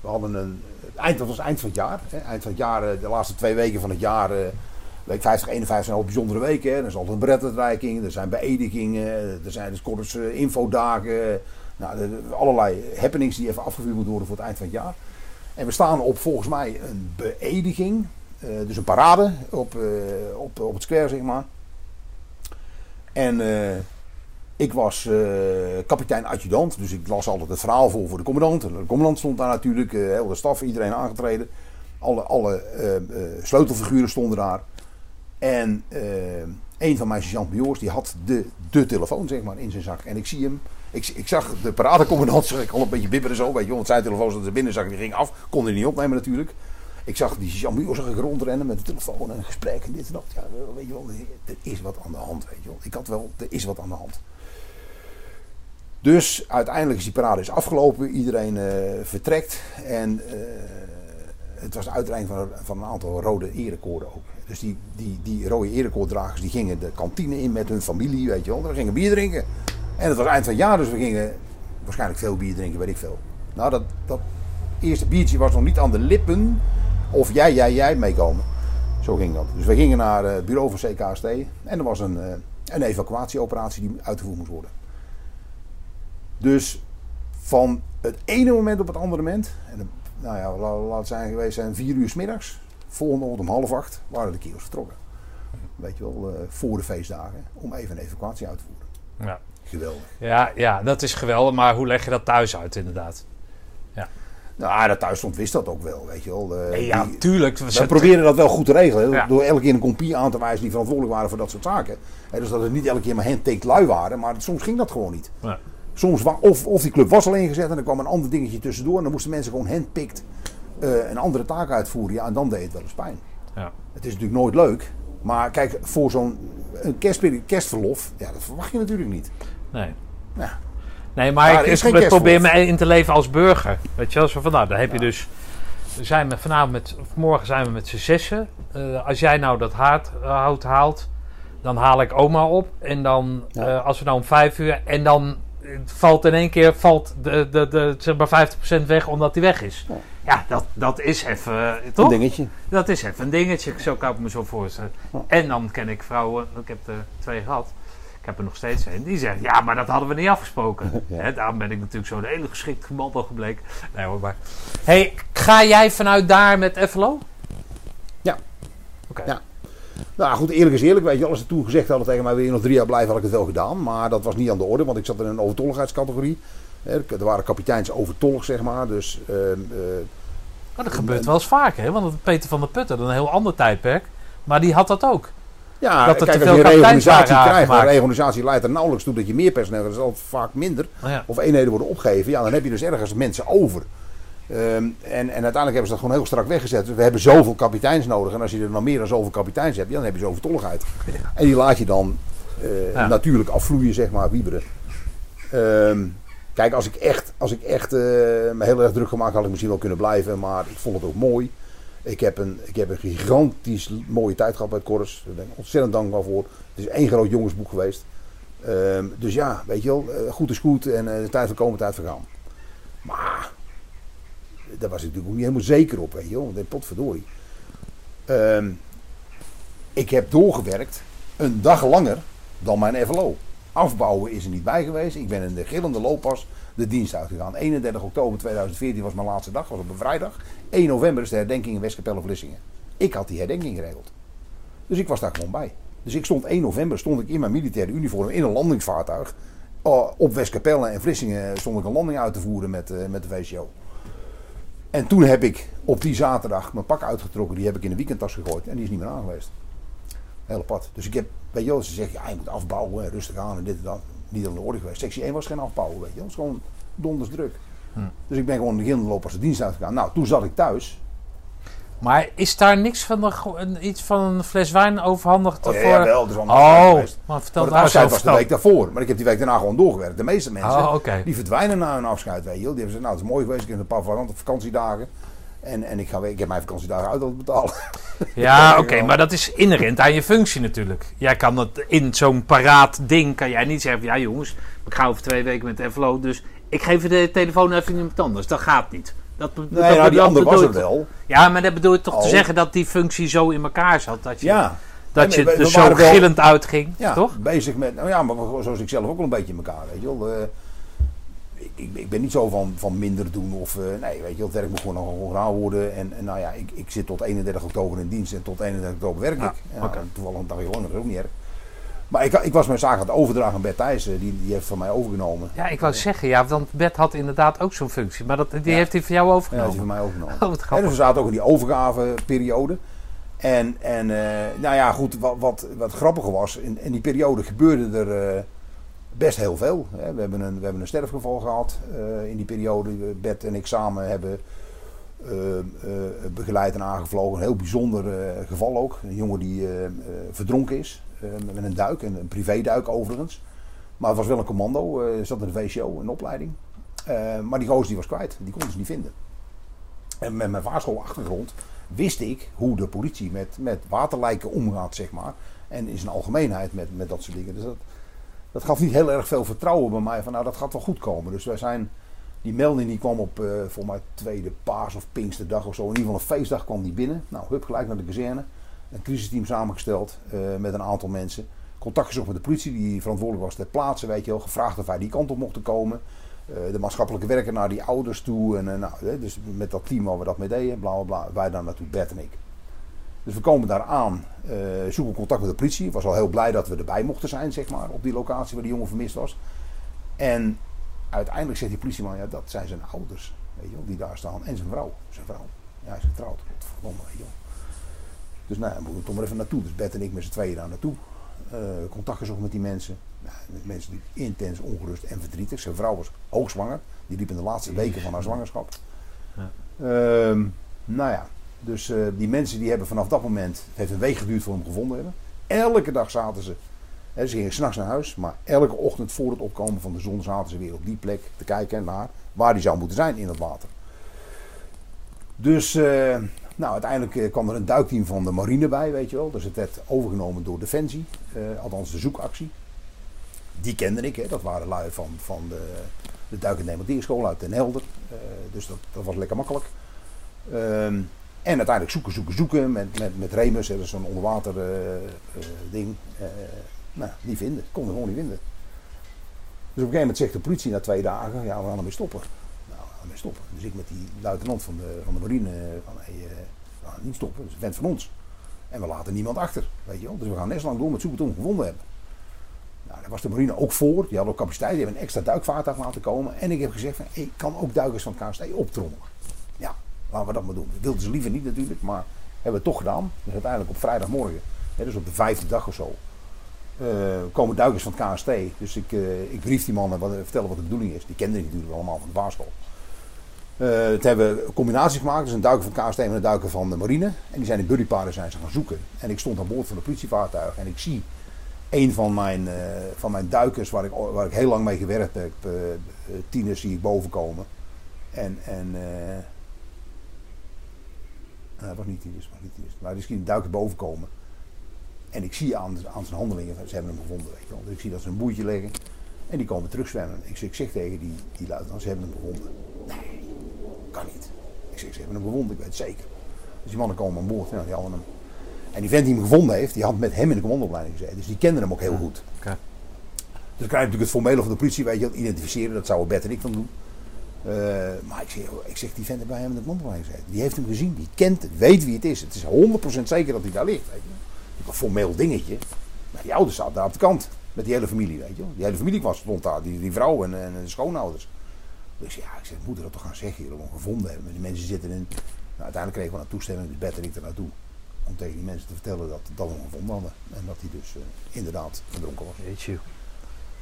we hadden een. Eind, dat was eind van het jaar. Hè, eind van het jaar, eh, de laatste twee weken van het jaar. eh, week 50, 51 zijn al bijzondere weken. Hè. Er is altijd een berettenuitreiking, er zijn beëdigingen, er zijn dus korts eh, infodagen. Nou, allerlei happenings die even afgevuurd moeten worden voor het eind van het jaar. En we staan op volgens mij een beëdiging. eh, dus een parade op, eh, op, op het square, zeg maar. En eh, ik was eh, kapitein adjudant, dus ik las altijd het verhaal voor voor de commandant. De commandant stond daar natuurlijk, heel de staf, iedereen aangetreden. Alle, alle sleutelfiguren stonden daar. En een van mijn sergeant-majors die had de, de telefoon zeg maar, in zijn zak. En ik zie hem, ik, ik zag de paradecommandant, [laughs] zag ik al een beetje bibberen zo, weet je want zijn telefoon zat in zijn binnenzak en die ging af. Kon hij niet opnemen natuurlijk. Ik zag die sergeant-major zag ik rondrennen met de telefoon en een gesprek en dit en dat. Ja, weet je wel, er is wat aan de hand, weet je wel. Ik had wel, er is wat aan de hand. Dus uiteindelijk is die parade is afgelopen, iedereen eh, vertrekt en eh, het was de uitreiking van, van een aantal rode erekoorden ook. Dus die, die, die rode erekoorddragers die gingen de kantine in met hun familie, weet je wel. Dan gingen bier drinken. En het was eind van het jaar, dus we gingen waarschijnlijk veel bier drinken, weet ik veel. Nou, dat, dat eerste biertje was nog niet aan de lippen of jij, jij, jij meekomen. Zo ging dat. Dus we gingen naar eh, het bureau van CKST en er was een, eh, een evacuatieoperatie die uitgevoerd moest worden. Dus van het ene moment op het andere moment, en dan, nou ja, la- laat zijn geweest zijn vier uur 's middags, volgende ochtend om half acht, waren de kios vertrokken. Weet je wel, eh, voor de feestdagen, om even een evacuatie uit te voeren. Ja. Geweldig. Ja, ja, dat is geweldig, maar hoe leg je dat thuis uit inderdaad? Nou, dat thuis wist dat ook wel, weet je wel. Eh, Nee, ja, die- tuurlijk. We proberen dat wel goed te regelen. Ja. Door elke keer een compie aan te wijzen die verantwoordelijk waren voor dat soort zaken. Hè, dus dat het niet elke keer maar handpicked lui waren. Maar soms ging dat gewoon niet. Ja. Soms of, of die club was al ingezet en er kwam een ander dingetje tussendoor. En dan moesten mensen gewoon handpicked eh, een andere taak uitvoeren. Ja, en dan deed het wel eens pijn. Ja. Het is natuurlijk nooit leuk. Maar kijk, voor zo'n kerstverlof, ja, dat verwacht je natuurlijk niet. Nee. Ja. Nee, maar Maar ik, probeer me in te leven als burger. Weet je wel, zo van nou, dan heb je dus... We zijn met, vanavond met, of morgen zijn we met z'n zessen. Eh, als jij nou dat haard, eh, hout haalt, dan haal ik oma op. En dan, eh, als we nou om vijf uur... En dan valt in één keer valt de, de, de, zeg maar 50% weg omdat die weg is. Ja. Ja, dat, dat is even... eh, Een Toch? dingetje. Dat is even een dingetje, zo kan ik me zo voorstellen. Ja. En dan ken ik vrouwen, ik heb er twee gehad. Ik heb er nog steeds een. Die zegt, ja, maar dat hadden we niet afgesproken. [laughs] Ja. Hè, daarom ben ik natuurlijk zo'n hele geschikte commando gebleken. Nee hoor, maar... hey, ga jij vanuit daar met FLO? Ja. Oké. Ja. Nou goed, eerlijk is eerlijk. Weet je, als ze toen gezegd hadden tegen mij, wil je nog drie jaar blijven, had ik het wel gedaan. Maar dat was niet aan de orde, want ik zat in een overtolligheidscategorie. Hè, Er waren kapiteins overtollig, zeg maar. Dus ehm, eh, Maar dat gebeurt wel eens vaker, hè? Want Peter van der Putten, een heel ander tijdperk. Maar die had dat ook. Ja, Dat er kijk, als je reorganisatie krijgt, aangemaakt. reorganisatie leidt er nauwelijks toe dat je meer personeel hebt. Dat is altijd vaak minder. Oh ja. Of eenheden worden opgegeven. Ja, dan heb je dus ergens mensen over. Ehm, en, en uiteindelijk hebben ze dat gewoon heel strak weggezet. We hebben zoveel kapiteins nodig. En als je er dan meer dan zoveel kapiteins hebt, ja, dan heb je zoveel tolligheid. En die laat je dan eh, Ja. natuurlijk afvloeien, zeg maar, wieberen. Ehm, kijk, als ik echt, als ik echt eh, me heel erg druk gemaakt had, had ik misschien wel kunnen blijven. Maar ik vond het ook mooi. Ik heb een, ik heb een gigantisch mooie tijd gehad bij Corus. Daar ben ik ontzettend dankbaar voor. Het is één groot jongensboek geweest. Ehm, dus ja, weet je wel, eh, goed is goed en eh, de tijd van komen, tijd van gaan. Maar daar was ik natuurlijk ook niet helemaal zeker op, weet je wel. Want potverdorie. Ehm ik heb doorgewerkt een dag langer dan mijn FLO. Afbouwen is er niet bij geweest. Ik ben in de gillende looppas de dienst uitgegaan. 31 oktober 2014 was mijn laatste dag, was op een vrijdag. 1 november is de herdenking in Westkapelle Vlissingen. Ik had die herdenking geregeld. Dus ik was daar gewoon bij. Dus ik stond 1 november stond ik in mijn militaire uniform in een landingsvaartuig. Oh, op Westkapelle en Vlissingen stond ik een landing uit te voeren met, eh, met de VCO. En toen heb ik op die zaterdag mijn pak uitgetrokken. Die heb ik in de weekendtas gegooid. En die is niet meer aangeweest. Hele pad. Dus ik heb, weet je wel, ze zeggen, ja, je moet afbouwen, en rustig aan en dit en dat. Niet aan de orde geweest. Sectie 1 was geen afbouwen, weet je. Het was gewoon donders druk. Dus ik ben gewoon de als de dienst uitgegaan. Nou, toen zat ik thuis. Maar is daar niks van de, een, iets van een fles wijn overhandigd? Oh, ja, is wel afspraak Oh, geweest. maar vertel Maar het afscheid was de week daarvoor. Maar ik heb die week daarna gewoon doorgewerkt. De meeste mensen, Oh, oké. die verdwijnen na hun afscheid, weet je. Die hebben gezegd, nou, het is mooi geweest. Ik heb een paar vak- vakantiedagen. En, en ik, ga, weer- ik heb mijn vakantiedagen uit laten betalen. [laughs] Ja, [laughs] oké, maar dat is inherent aan je functie natuurlijk. Jij kan het in zo'n paraat ding, kan jij niet zeggen van, ja jongens, ik ga over twee weken met FLO, dus ik geef de telefoon even in iemand anders. Dat gaat niet. Dat, Nee, dat nou, die ander was ik- wel. Ja, maar dat bedoel ik toch te Oh. zeggen dat die functie zo in elkaar zat, dat je, Ja. dat Nee, je er zo gillend uitging, Ja, toch? bezig met, nou ja, maar zoals ik zelf ook wel een beetje in elkaar, weet je wel. Ik, ik, ben niet zo van, van minder doen of, eh, nee, weet je het werk moet gewoon nog gewoon gedaan worden. En, en nou ja, ik, ik zit tot 31 oktober in dienst en tot 31 oktober werk Ja, ik. Ja. Toevallig een dagje langer, dat is ook niet erg. Maar ik, ik was mijn zaak aan het overdragen aan Bert Thijssen, die, die heeft van mij overgenomen. Ja, ik wou zeggen, ja, want Bert had inderdaad ook zo'n functie, maar dat, die Ja. heeft hij van jou Ja, die heeft hij van overgenomen. mij overgenomen. [laughs] Oh, En dus we zaten ook in die overgaveperiode. En, en eh, nou ja, goed, wat, wat, wat grappiger was, in, in die periode gebeurde er eh, best heel veel. We, hebben een, we hebben een sterfgeval gehad eh, in die periode. Bert en ik samen hebben eh, eh, begeleid en aangevlogen. Een heel bijzonder geval ook. Een jongen die verdronken is met een duik, een, een privéduik overigens. Maar het was wel een commando, zat in de VCO, een opleiding. Maar die gozer die was kwijt, die konden ze niet vinden. En met mijn vaarschoolachtergrond wist ik hoe de politie met, met waterlijken omgaat, zeg maar. En in zijn algemeenheid met, met dat soort dingen. Dus dat, dat gaf niet heel erg veel vertrouwen bij mij van nou dat gaat wel goed komen. Dus wij zijn, die melding die kwam op eh voor mij tweede paas of pinksterdag of zo. In ieder geval een feestdag kwam die binnen. Nou, hup gelijk naar de kazerne. Een crisisteam samengesteld eh, met een aantal mensen. Contact gezocht met de politie die verantwoordelijk was ter plaatse, weet je wel. Gevraagd of wij die kant op mochten komen. Eh, de maatschappelijke werker naar die ouders toe. En, nou, dus met dat team waar we dat mee deden, bla bla. Wij daar naartoe, Bert en ik. Dus we komen daar aan, eh, zoeken contact met de politie. Ik was al heel blij dat we erbij mochten zijn, zeg maar, op die locatie waar die jongen vermist was. En uiteindelijk zegt die politieman, ja, dat zijn zijn ouders, weet je wel, die daar staan. En zijn vrouw, zijn vrouw. Ja, hij is getrouwd, godverdomme, weet je wel. Dus nou, ja, we moeten toch maar even naartoe. Dus Bert en ik met z'n tweeën daar naartoe. Eh, contact gezocht met die mensen. Nou, met mensen die intens ongerust en verdrietig. Zijn vrouw was hoogzwanger. Die liep in de laatste weken van haar zwangerschap. Ja. Ehm, nou ja, dus eh, die mensen die hebben vanaf dat moment... Het heeft een week geduurd voor hem gevonden hebben. Elke dag zaten ze... Hè, ze gingen s'nachts naar huis. Maar elke ochtend voor het opkomen van de zon zaten ze weer op die plek te kijken naar waar die zou moeten zijn in het water. Dus eh, nou, uiteindelijk eh, kwam er een duikteam van de marine bij, weet je wel. Dus het werd overgenomen door Defensie, althans de zoekactie. Die kende ik, hè. dat waren lui van, van de, de duik- uit Den Helder. Dus dat, dat was lekker makkelijk. Ehm, en uiteindelijk zoeken, zoeken, zoeken met, met, met Remus, dat is zo'n onderwater eh, eh, ding. eh, Nou, niet vinden. Kon er gewoon niet vinden. Dus op een gegeven moment zegt de politie na twee dagen, ja, we gaan ermee stoppen. Nou, we gaan ermee stoppen. Dus ik met die luitenant van de, van de marine, van hey, we gaan niet stoppen, dat is een vent van ons. En we laten niemand achter, weet je wel. Dus we gaan net zo lang door met zoeken tot we gevonden hebben. Nou, daar was de marine ook voor. Die hadden ook capaciteit, die hebben een extra duikvaartuig laten komen. En ik heb gezegd, van, ik kan ook duikers van het KST optrommelen. Laten dat maar doen. Dat wilden ze liever niet natuurlijk, maar hebben we het toch gedaan. Dus uiteindelijk op vrijdagmorgen, hè, dus op de vijfde dag of zo, eh, komen duikers van het KST. Dus ik, eh, ik brief die mannen wat, vertellen wat de bedoeling is. Die kenden natuurlijk allemaal van de baarschool. Eh toen hebben een combinatie gemaakt. Dus een duiker van KST en een duiker van de marine. En die zijn in buddyparen zijn ze gaan zoeken. En ik stond aan boord van een politievaartuig. En ik zie een van mijn, van mijn duikers waar ik, waar ik heel lang mee gewerkt heb. tieners zie ik boven komen. En, en eh, nee, het was niet het was niet tieners. Maar een duiker boven komen. En ik zie aan, aan zijn handelingen, ze hebben hem gevonden. Weet je wel. Dus ik zie dat ze een boertje leggen. En die komen terugzwemmen. Ik, zeg- ik zeg tegen die, die luitenant, ze hebben hem gevonden. Nee, kan niet. Ik zeg, ze hebben hem gevonden, ik weet het zeker. Dus die mannen komen aan boord. Ja, die hadden hem. En die vent die hem gevonden heeft, die had met hem in de commandoopleiding gezeten. Dus die kenden hem ook heel goed. Dus dan krijg je natuurlijk het formele van de politie, weet je, wel, identificeren. Dat zouden Bert en ik dan doen. Eh, maar ik zeg, ik zeg, die vent heeft bij hem in de commandoopleiding gezeten. Die heeft hem gezien, die kent het, weet wie het is. Het is 100% zeker dat hij daar ligt. Weet je. Een formeel dingetje. Maar die ouders zaten daar op de kant. Met die hele familie, weet je wel. Die hele familie was, stond daar. Die, vrouw en, en de schoonouders. Dus ja, ik zeg, moeten dat toch gaan zeggen. Jullie hem gevonden hebben. Die mensen zitten in... Nou, uiteindelijk kregen we naar toestemming. Dus Bert en ik er naartoe. Om tegen die mensen te vertellen dat, dat we hem gevonden hadden. En dat hij dus eh, inderdaad verdronken was. Jeetje.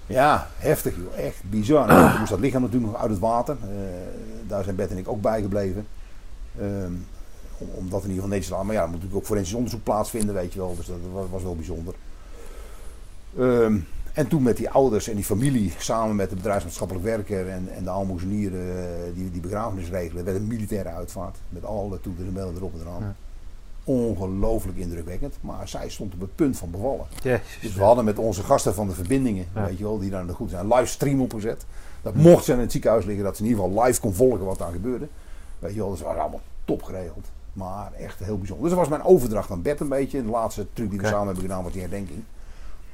Ja, heftig joh. Echt bizar. [clears throat] En toen moest dat lichaam natuurlijk nog uit het water. Eh, daar zijn Bert en ik ook bij gebleven. Ehm, om, omdat in ieder geval netjes te laten. Maar ja, er moet natuurlijk ook forensisch onderzoek plaatsvinden, weet je wel. Dus dat was, was wel bijzonder. Ehm, en toen met die ouders en die familie, samen met de bedrijfsmaatschappelijk werker en, en de aalmoezenier, eh, die, die begrafenis regelen, werd een militaire uitvaart. Met alle toeters en bellen erop en eraan. Ja. Ongelooflijk indrukwekkend. Maar zij stond op het punt van bevallen. Dus we hadden met onze gasten van de verbindingen, Ja. weet je wel, die daar goed zijn, een livestream opgezet. Dat mocht ze in het ziekenhuis liggen, dat ze in ieder geval live kon volgen wat daar gebeurde. Weet je wel, dus dat was allemaal top geregeld. Maar echt heel bijzonder. Dus dat was mijn overdracht aan Bert een beetje. De laatste truc die we samen hebben gedaan was die herdenking.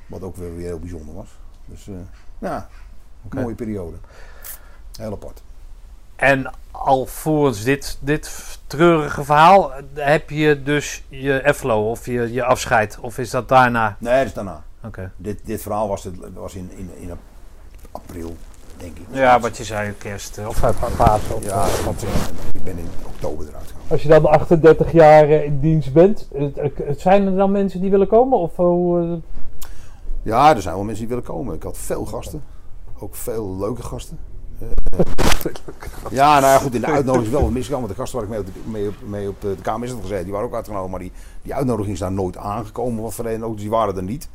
Wat ook weer, weer heel bijzonder was. Dus eh, ja, mooie periode. Heel apart. En alvorens dit, dit treurige verhaal, eh, heb je dus je EFLO of je, je afscheid? Of is dat daarna? Nee, dat is daarna. Oké. Dit, dit verhaal was, het, was in, in, in april, denk ik. Ja, wat je zei, kerst eh, of Pasen. Of, Ja, eh, want, eh, ik ben in oktober eruit gegaan. Als je dan 38 jaar eh, in dienst bent, zijn er dan mensen die willen komen? Of hoe, eh, Ja, er zijn wel mensen die willen komen. Ik had veel gasten. Ook veel leuke gasten. Eh, ja, nou ja, goed, in de uitnodiging is wel wat misgegaan. Want de gasten waar ik mee op de, mee op, mee op de KMS had gezeten, die waren ook uitgenodigd. Maar die, die uitnodiging is daar nooit aangekomen. Wat voor ook, dus die waren er niet.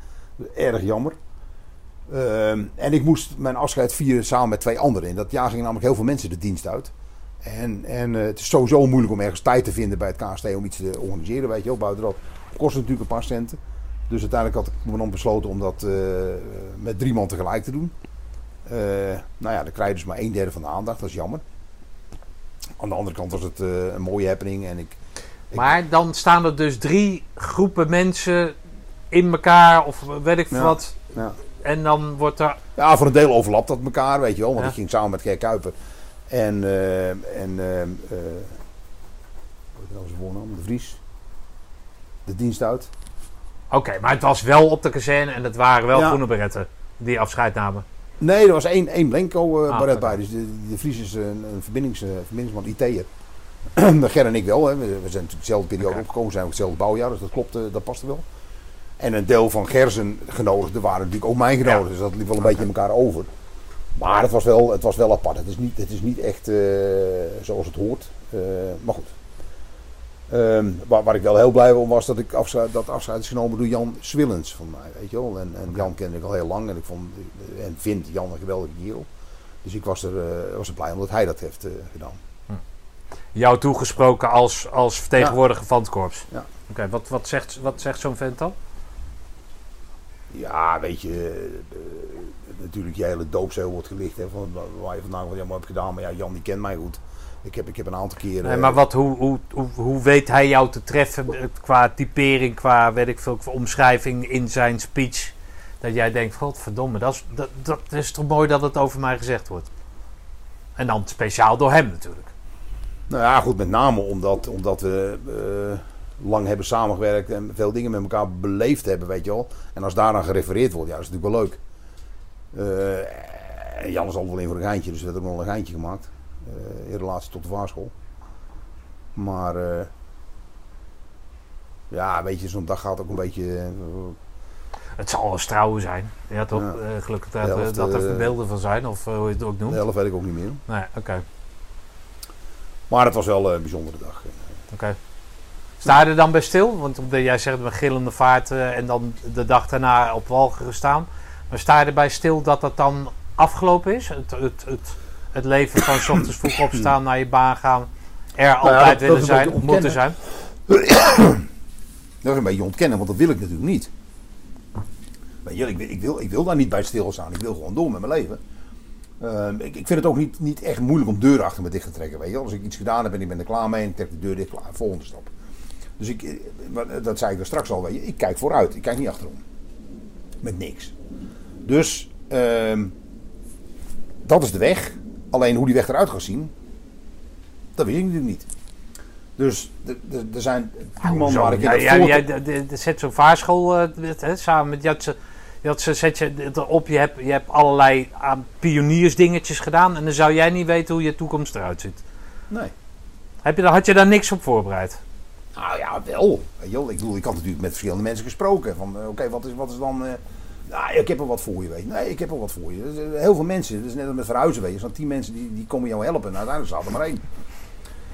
Erg jammer. Ehm, en ik moest mijn afscheid vieren samen met twee anderen. In dat jaar gingen namelijk heel veel mensen de dienst uit. En, en eh, het is sowieso moeilijk om ergens tijd te vinden bij het KST om iets te organiseren, weet je wel. Buiten dat kost het natuurlijk een paar centen. Dus uiteindelijk had ik me dan besloten om dat eh, met drie man tegelijk te doen. Eh, nou ja, dan krijg je dus maar een derde van de aandacht. Dat is jammer. Aan de andere kant was het eh, een mooie happening. En ik, ik- Maar dan staan er dus drie groepen mensen in elkaar of weet ik Ja. wat. ja. En dan wordt er... Ja, voor een deel overlapt dat elkaar, weet je wel. Want Ja. ik ging samen met Ger Kuiper en, eh en hoe heet nou voornaam? De Vries. De dienst uit. Oké, maar het was wel op de kazerne en het waren wel groene beretten die afscheid namen. Nee, er was één, één Blenko eh Ah, baret bij. Dus de, de Vries is een, een verbindings, eh, verbindingsman, IT'er. [clears throat] Ger en ik wel. Hè. We, we zijn natuurlijk dezelfde periode Oké. opgekomen. We zijn ook hetzelfde bouwjaar. Dus dat klopt, eh, dat paste wel. En een deel van Gersen genodigden waren natuurlijk ook mijn genodigden. Dus dat liep wel een beetje in elkaar over. Maar het was wel, het was wel apart. Het is niet, het is niet echt zoals het hoort. Maar goed. Ehm, waar, waar ik wel heel blij om was dat ik afscheid, dat afscheid is genomen door Jan Swillens van mij, weet je wel. En, en Jan kende ik al heel lang en ik vond en vind Jan een geweldige kerel. Dus ik was er, eh, was er blij omdat hij dat heeft eh, gedaan. Jou toegesproken als, als vertegenwoordiger van het korps. Ja. Oké, wat, wat zegt, wat zegt zo'n vent dan? Ja, weet je, eh, natuurlijk je hele doopzeel wordt gelicht. Hè, van waar je vandaan wat allemaal hebt gedaan. Maar ja, Jan die kent mij goed. Ik heb, ik heb een aantal keer... Nee, eh, maar wat, hoe, hoe, hoe, hoe weet hij jou te treffen eh, qua typering, qua weet ik veel, omschrijving in zijn speech? Dat jij denkt, godverdomme, dat is, dat, dat is toch mooi dat het over mij gezegd wordt. En dan speciaal door hem natuurlijk. Nou ja, goed, met name omdat, omdat we eh, lang hebben samengewerkt en veel dingen met elkaar beleefd hebben, weet je wel. En als daaraan gerefereerd wordt, ja, dat is natuurlijk wel leuk. En Jan is altijd wel in voor een geintje, dus er werd ook nog een geintje gemaakt. Eh, in relatie tot de vaarschool. Maar eh, ja, weet je, zo'n dag gaat ook een beetje... eh, Het zal een trouwen zijn. Ja, toch? Ja. Gelukkig dat, De er beelden van zijn, of hoe je het ook de noemt. helft weet ik ook niet meer. Nee, oké. Maar het was wel een bijzondere dag. oké. Sta je er dan bij stil? Want jij zegt met gillende vaart en dan de dag daarna op Walcheren staan. Maar sta je erbij stil dat dat dan afgelopen is? Het, het, het, het leven van 's ochtends vroeg opstaan, naar je baan gaan, er Nou altijd willen zijn, moeten zijn. Dat is een beetje ontkennen, want dat wil ik natuurlijk niet. Weet je, ik, wil- ik, wil, ik wil daar niet bij stilstaan. Ik wil gewoon door met mijn leven. Ehm, ik, ik vind het ook niet, niet echt moeilijk om deuren achter me dicht te trekken. Weet je. wel. Als ik iets gedaan heb en ik ben er klaar mee en ik trek de deur dicht, klaar. Volgende stap. Dus ik, maar dat zei ik er straks al. Weet je. Ik kijk vooruit, ik kijk niet achterom. Met niks. Dus ehm, dat is de weg. Alleen hoe die weg eruit gaat zien, dat weet ik natuurlijk niet. Dus er zijn tien man waar ik in ja, dat ja, ja, de- zet zo'n vaarschool eh, samen met Jatse. Jatse zet je erop. Je hebt, je hebt allerlei aan pioniersdingetjes gedaan. En dan zou jij niet weten hoe je toekomst eruit ziet. Nee. Heb je, had je daar niks op voorbereid? Nou ja, wel. Ik bedoel, ik had natuurlijk met verschillende mensen gesproken. Van, eh, oké, wat, is, wat is dan... eh, nou, ik heb er wat voor je, weet je. Nee, ik heb er wat voor je. Dus, eh, heel veel mensen. Dat is net als met verhuizen, weet je. Er zijn tien mensen die, die komen jou helpen. En uiteindelijk staat er maar één.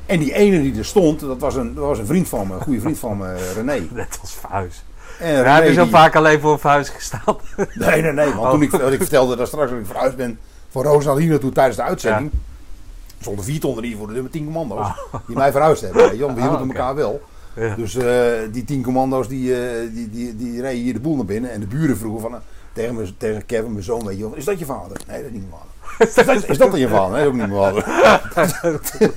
En die ene die er stond, dat was een, dat was een vriend van me. Een goede vriend van me, René. [laughs] Net als verhuis. En Daar heb je zo die- vaak alleen voor een verhuis gestaan. [laughs] Nee, nee, nee. Want Oh. toen ik, wat ik vertelde daar straks dat ik verhuisd ben van Roosendaal hier naartoe tijdens de uitzending. Zonder vier ton er hier voor de met tien commando's. Die mij verhuisd hebben. Weet je, want we Ah, hielden elkaar wel. Ja. Dus eh, die tien commando's die, eh, die, die, die reden hier de boel naar binnen. En de buren vroegen van, eh, tegen, me, tegen Kevin, mijn zoon, weet je wel, is dat je vader? Nee, dat is niet mijn vader. Is dat, is dat dan je vader? Nee, dat is ook niet mijn vader.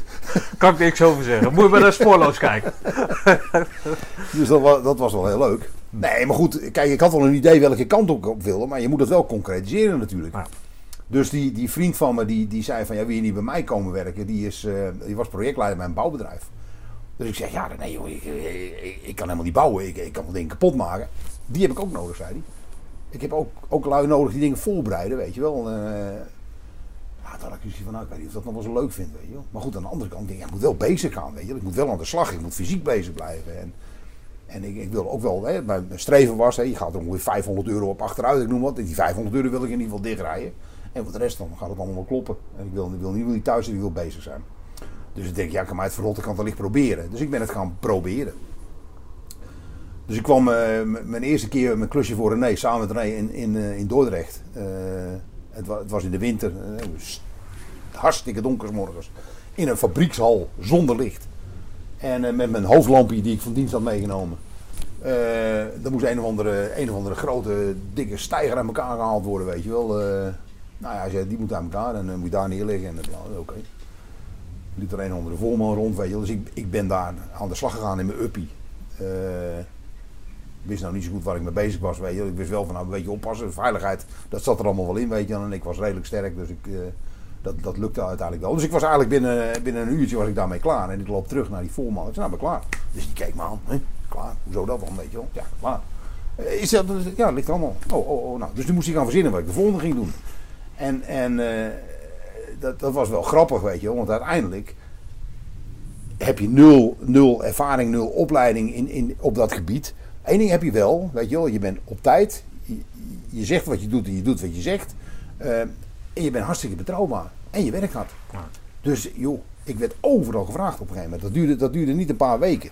[laughs] kan ik niks over zeggen. Moet je maar naar spoorloos kijken. [laughs] Dus dat was, dat was wel heel leuk. Nee, maar goed, kijk, ik had wel een idee welke kant ik op wilde, maar je moet het wel concretiseren natuurlijk. Ja. Dus die, die vriend van me, die, die zei van, ja, wil je niet bij mij komen werken? Die, is, die was projectleider bij een bouwbedrijf. Dus ik zeg, ja, nee joh, ik, ik, kan helemaal niet bouwen, ik, ik kan wel dingen kapot maken. Die heb ik ook nodig, zei hij. Ik heb ook, ook lui nodig die dingen voorbereiden, weet je wel. Eh, ja, toen had ik van, nou, ik weet niet of dat nog wel zo leuk vindt, weet je wel. Maar goed, aan de andere kant ik, moet wel bezig gaan, weet je. Ik moet wel aan de slag, ik moet fysiek bezig blijven. En, en ik, ik wil ook wel, hè, mijn streven was, hè, je gaat er ongeveer 500 euro op achteruit, ik noem wat. Die 500 euro wil ik in ieder geval dichtrijden. En voor de rest dan gaat het allemaal wel kloppen. En ik wil, ik wil niet, niet thuis, ik wil bezig zijn. Dus ik denk, ja, ik kan mij het verrotten, ik kan het wellicht proberen. Dus ik ben het gaan proberen. Dus ik kwam eh, mijn eerste keer mijn klusje voor René, samen met René in, in, eh, in Dordrecht. Eh, het, het was in de winter, hartstikke donker morgens. In een fabriekshal, zonder licht. En met mijn hoofdlampje die ik van dienst had meegenomen. Er moest een of, andere, een of andere grote, dikke stijger aan elkaar gehaald worden, weet je wel. Nou ja, die moet aan elkaar en dan moet je daar neerleggen. En ja, oké. Liep er een of andere voorman rond, weet je. Dus ik, ik ben daar aan de slag gegaan in mijn uppie. Eh, ik wist nou niet zo goed waar ik mee bezig was, weet je. Ik wist wel van, nou, een beetje oppassen. Veiligheid, dat zat er allemaal wel in, weet je. En ik was redelijk sterk, dus ik, eh, dat, dat lukte uiteindelijk wel. Dus ik was eigenlijk binnen, binnen een uurtje was ik daarmee klaar. En ik loop terug naar die voorman. Ik zei, nou, ben klaar. Dus die keek me aan. Hè? Klaar? Hoezo dat dan, weet je wel? Ja, klaar. Eh, Is dat, ja, dat ligt allemaal. Oh, oh, oh. Nou, dus nu moest ik gaan verzinnen wat ik de volgende ging doen. En, en dat, dat was wel grappig, weet je wel. Want uiteindelijk heb je nul, nul ervaring, nul opleiding in, in, op dat gebied. Eén ding heb je wel, weet je wel. Je bent op tijd. Je, je zegt wat je doet en je doet wat je zegt. Eh, en je bent hartstikke betrouwbaar. En je werkt hard. Ja. Dus joh, ik werd overal gevraagd op een gegeven moment. Dat duurde, dat duurde niet een paar weken.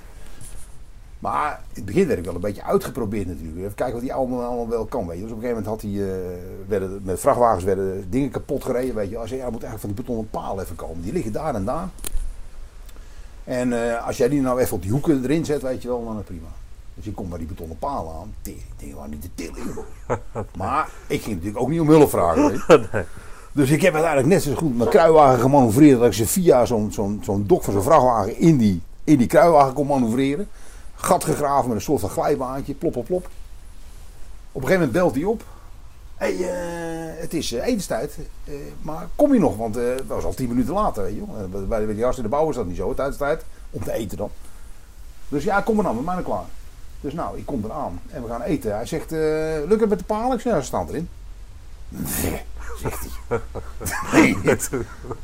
Maar in het begin werd ik wel een beetje uitgeprobeerd natuurlijk. Even kijken wat die allemaal, allemaal wel kan. Weet je. Dus op een gegeven moment had hij, eh, werden, met vrachtwagens werden dingen kapot gereden. Weet je. Als je, ja, moet eigenlijk van die betonnen paal even komen. Die liggen daar en daar. En eh, als jij die nou even op die hoeken erin zet, weet je wel, dan is het prima. Dus ik kom bij die betonnen paal aan. Tering, dingen waren niet te tillen. [laughs] maar ik ging natuurlijk ook niet om hulp vragen. Weet je. [laughs] Dus ik heb uiteindelijk net zo goed mijn kruiwagen gemanoeuvreerd. Dat ik ze via zo'n zo'n zo'n dok van zo'n vrachtwagen in die, in die kruiwagen kon manoeuvreren. Gat gegraven met een soort van glijbaantje. Plop, plop, plop. Op een gegeven moment belt hij op. hey, eh, het is eh, etenstijd, eh, maar kom je nog? Want het was al tien minuten later, weet je Bij, bij die gasten in de bouw is dat niet zo, tijdens tijd, om te eten dan. Dus ja, kom maar dan, met mij dan klaar. Dus nou, ik kom eraan en we gaan eten. Hij zegt, lukt het met de paal? Ik zeg, ja, ze staan erin. Nee, zegt hij. [laughs] Nee.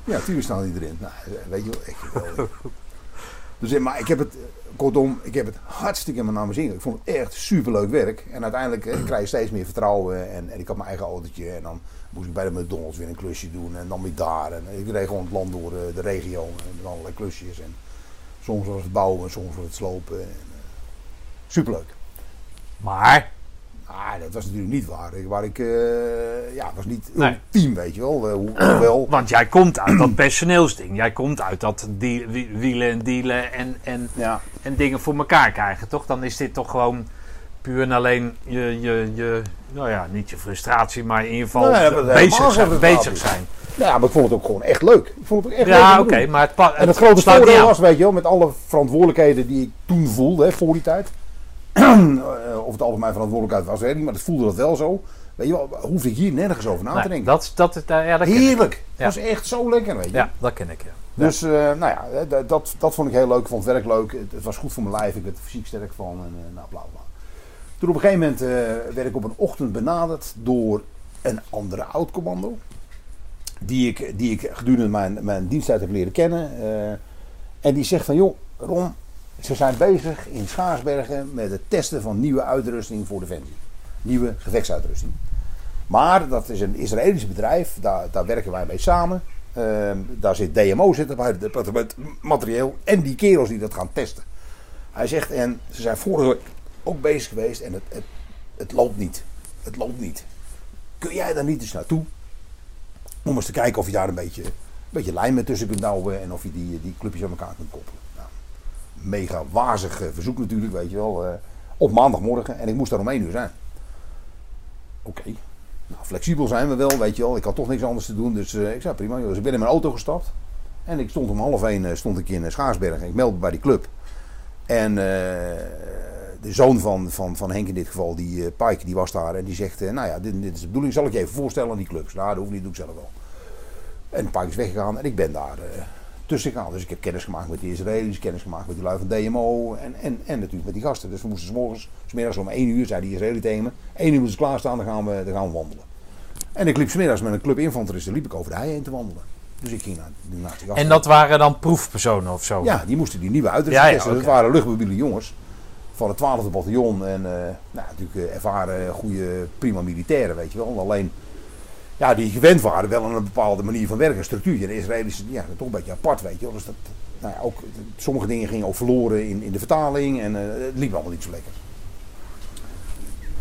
Ja, tuurlijk staan die erin. Nou, weet je wel, echt geweldig. [laughs] Dus, maar ik heb het, kortom, ik heb het hartstikke in mijn zin. Ik vond het echt superleuk werk. En uiteindelijk eh, krijg je steeds meer vertrouwen. En, en ik had mijn eigen autootje. En dan moest ik bij de McDonald's weer een klusje doen. En dan weer daar. En ik reed gewoon het land door, eh, de regio. En allerlei klusjes. En soms was het bouwen, en soms was het slopen. En, eh, superleuk. Maar, Ah, dat was natuurlijk niet waar. Ik- Waar ik, eh, ja, het was niet Nee. team, weet je wel. Hoe- [clears throat] want jij komt uit dat personeelsding. Jij komt uit dat die, wie- wielen en dealen en, en, ja, en dingen voor elkaar krijgen, toch? Dan is dit toch gewoon puur en alleen je, je, je nou ja, niet je frustratie, maar in ieder geval Nee, bezig, zijn, bezig zijn. Nou ja, maar ik vond het ook gewoon echt leuk. Ik vond het ook echt leuk Ja, oké, maar het, En het grote voordeel was, weet je wel, met alle verantwoordelijkheden die ik toen voelde, hè, voor die tijd. Eh, of het mijn verantwoordelijkheid was, weet ik niet, maar het voelde dat wel zo. Weet je wel, hoefde ik hier nergens over na te denken. dat, dat, dat, ja, dat. Heerlijk. Ja. Het was echt zo lekker, weet je. Ja, dat ken ik, ja. Dus, eh, nou ja, eh, dat- dat, dat vond ik heel leuk. Ik vond het werk leuk. Het, het was goed voor mijn lijf. Ik werd er fysiek sterk van. En, eh, nou, bla bla. Toen op een gegeven moment werd ik op een ochtend benaderd door een andere oud-commando. Die ik, die ik gedurende mijn, mijn diensttijd heb leren kennen. en die zegt van, joh, Ron, ze zijn bezig in Schaarsbergen met het testen van nieuwe uitrusting voor Defensie. Nieuwe gevechtsuitrusting. Maar dat is een Israëlisch bedrijf, daar, daar werken wij mee samen. Ehm, daar zit DMO zitten bij het departement materieel en die kerels die dat gaan testen. Hij zegt, en ze zijn vorige week ook bezig geweest en het, het, loopt niet. Het loopt niet. Kun jij daar niet eens naartoe? Om eens te kijken of je daar een beetje, een beetje lijm mee tussen kunt douwen en of je die, die clubjes aan elkaar kunt koppelen. Mega wazig verzoek natuurlijk, weet je wel. eh, op maandagmorgen en ik moest daar om één uur zijn. Oké. Nou, flexibel zijn we wel, weet je wel. Ik had toch niks anders te doen, dus eh, ik zei prima. Dus ik ben in mijn auto gestapt. En ik stond om half één eh, stond ik in Schaarsbergen. Ik meldde bij die club. En de zoon van, van, van Henk in dit geval, die Pike, die was daar. En die zegt, nou ja, dit, dit is de bedoeling. Zal ik je even voorstellen aan die clubs? Nou, dat hoeft niet, doe ik zelf wel. En Pike is weggegaan en ik ben daar tussen gegaan. Dus ik heb kennis gemaakt met die Israëli's, kennis gemaakt met die lui van DMO. En, en, en natuurlijk met die gasten. Dus we moesten s morgens, s middags om één uur, zei die Israëli tegen me. één uur moeten ze klaarstaan, dan gaan we, dan gaan we wandelen. En ik liep 's middags met een club infanteristen liep ik over de hei heen te wandelen. Dus ik ging naar, naar die gasten. En dat waren dan proefpersonen of zo? Ja, die moesten die nieuwe uitrusting Ja, ja, testen. oké. Dat waren luchtmobiele jongens van het 12e bataljon. En eh, nou, natuurlijk eh, ervaren, goede, prima militairen, weet je wel. Alleen, ja, die gewend waren wel aan een bepaalde manier van werken, structuur. En de Israëlische, ja, toch een beetje apart, weet je. Dus dat, nou ja, ook, sommige dingen gingen ook verloren in, in de vertaling. En eh, het liep allemaal niet zo lekker.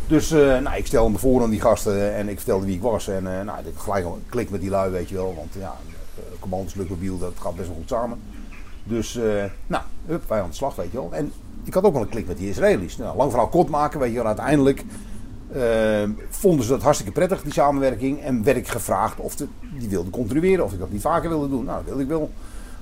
Dus eh, nou, ik stelde me voor aan die gasten en ik vertelde wie ik was. En eh, nou, gelijk al een klik met die lui, weet je wel. Want ja, uh, commandos, luchtmobiel, dat gaat best wel goed samen. Dus, nou, hup, wij aan de slag, weet je wel. En ik had ook wel een klik met die Israëli's. Nou, lang verhaal kort maken, weet je wel. Uiteindelijk eh, vonden ze dat hartstikke prettig, die samenwerking. En werd ik gevraagd of de, die wilden continueren, of ik dat niet vaker wilde doen. Nou, dat wilde ik wel.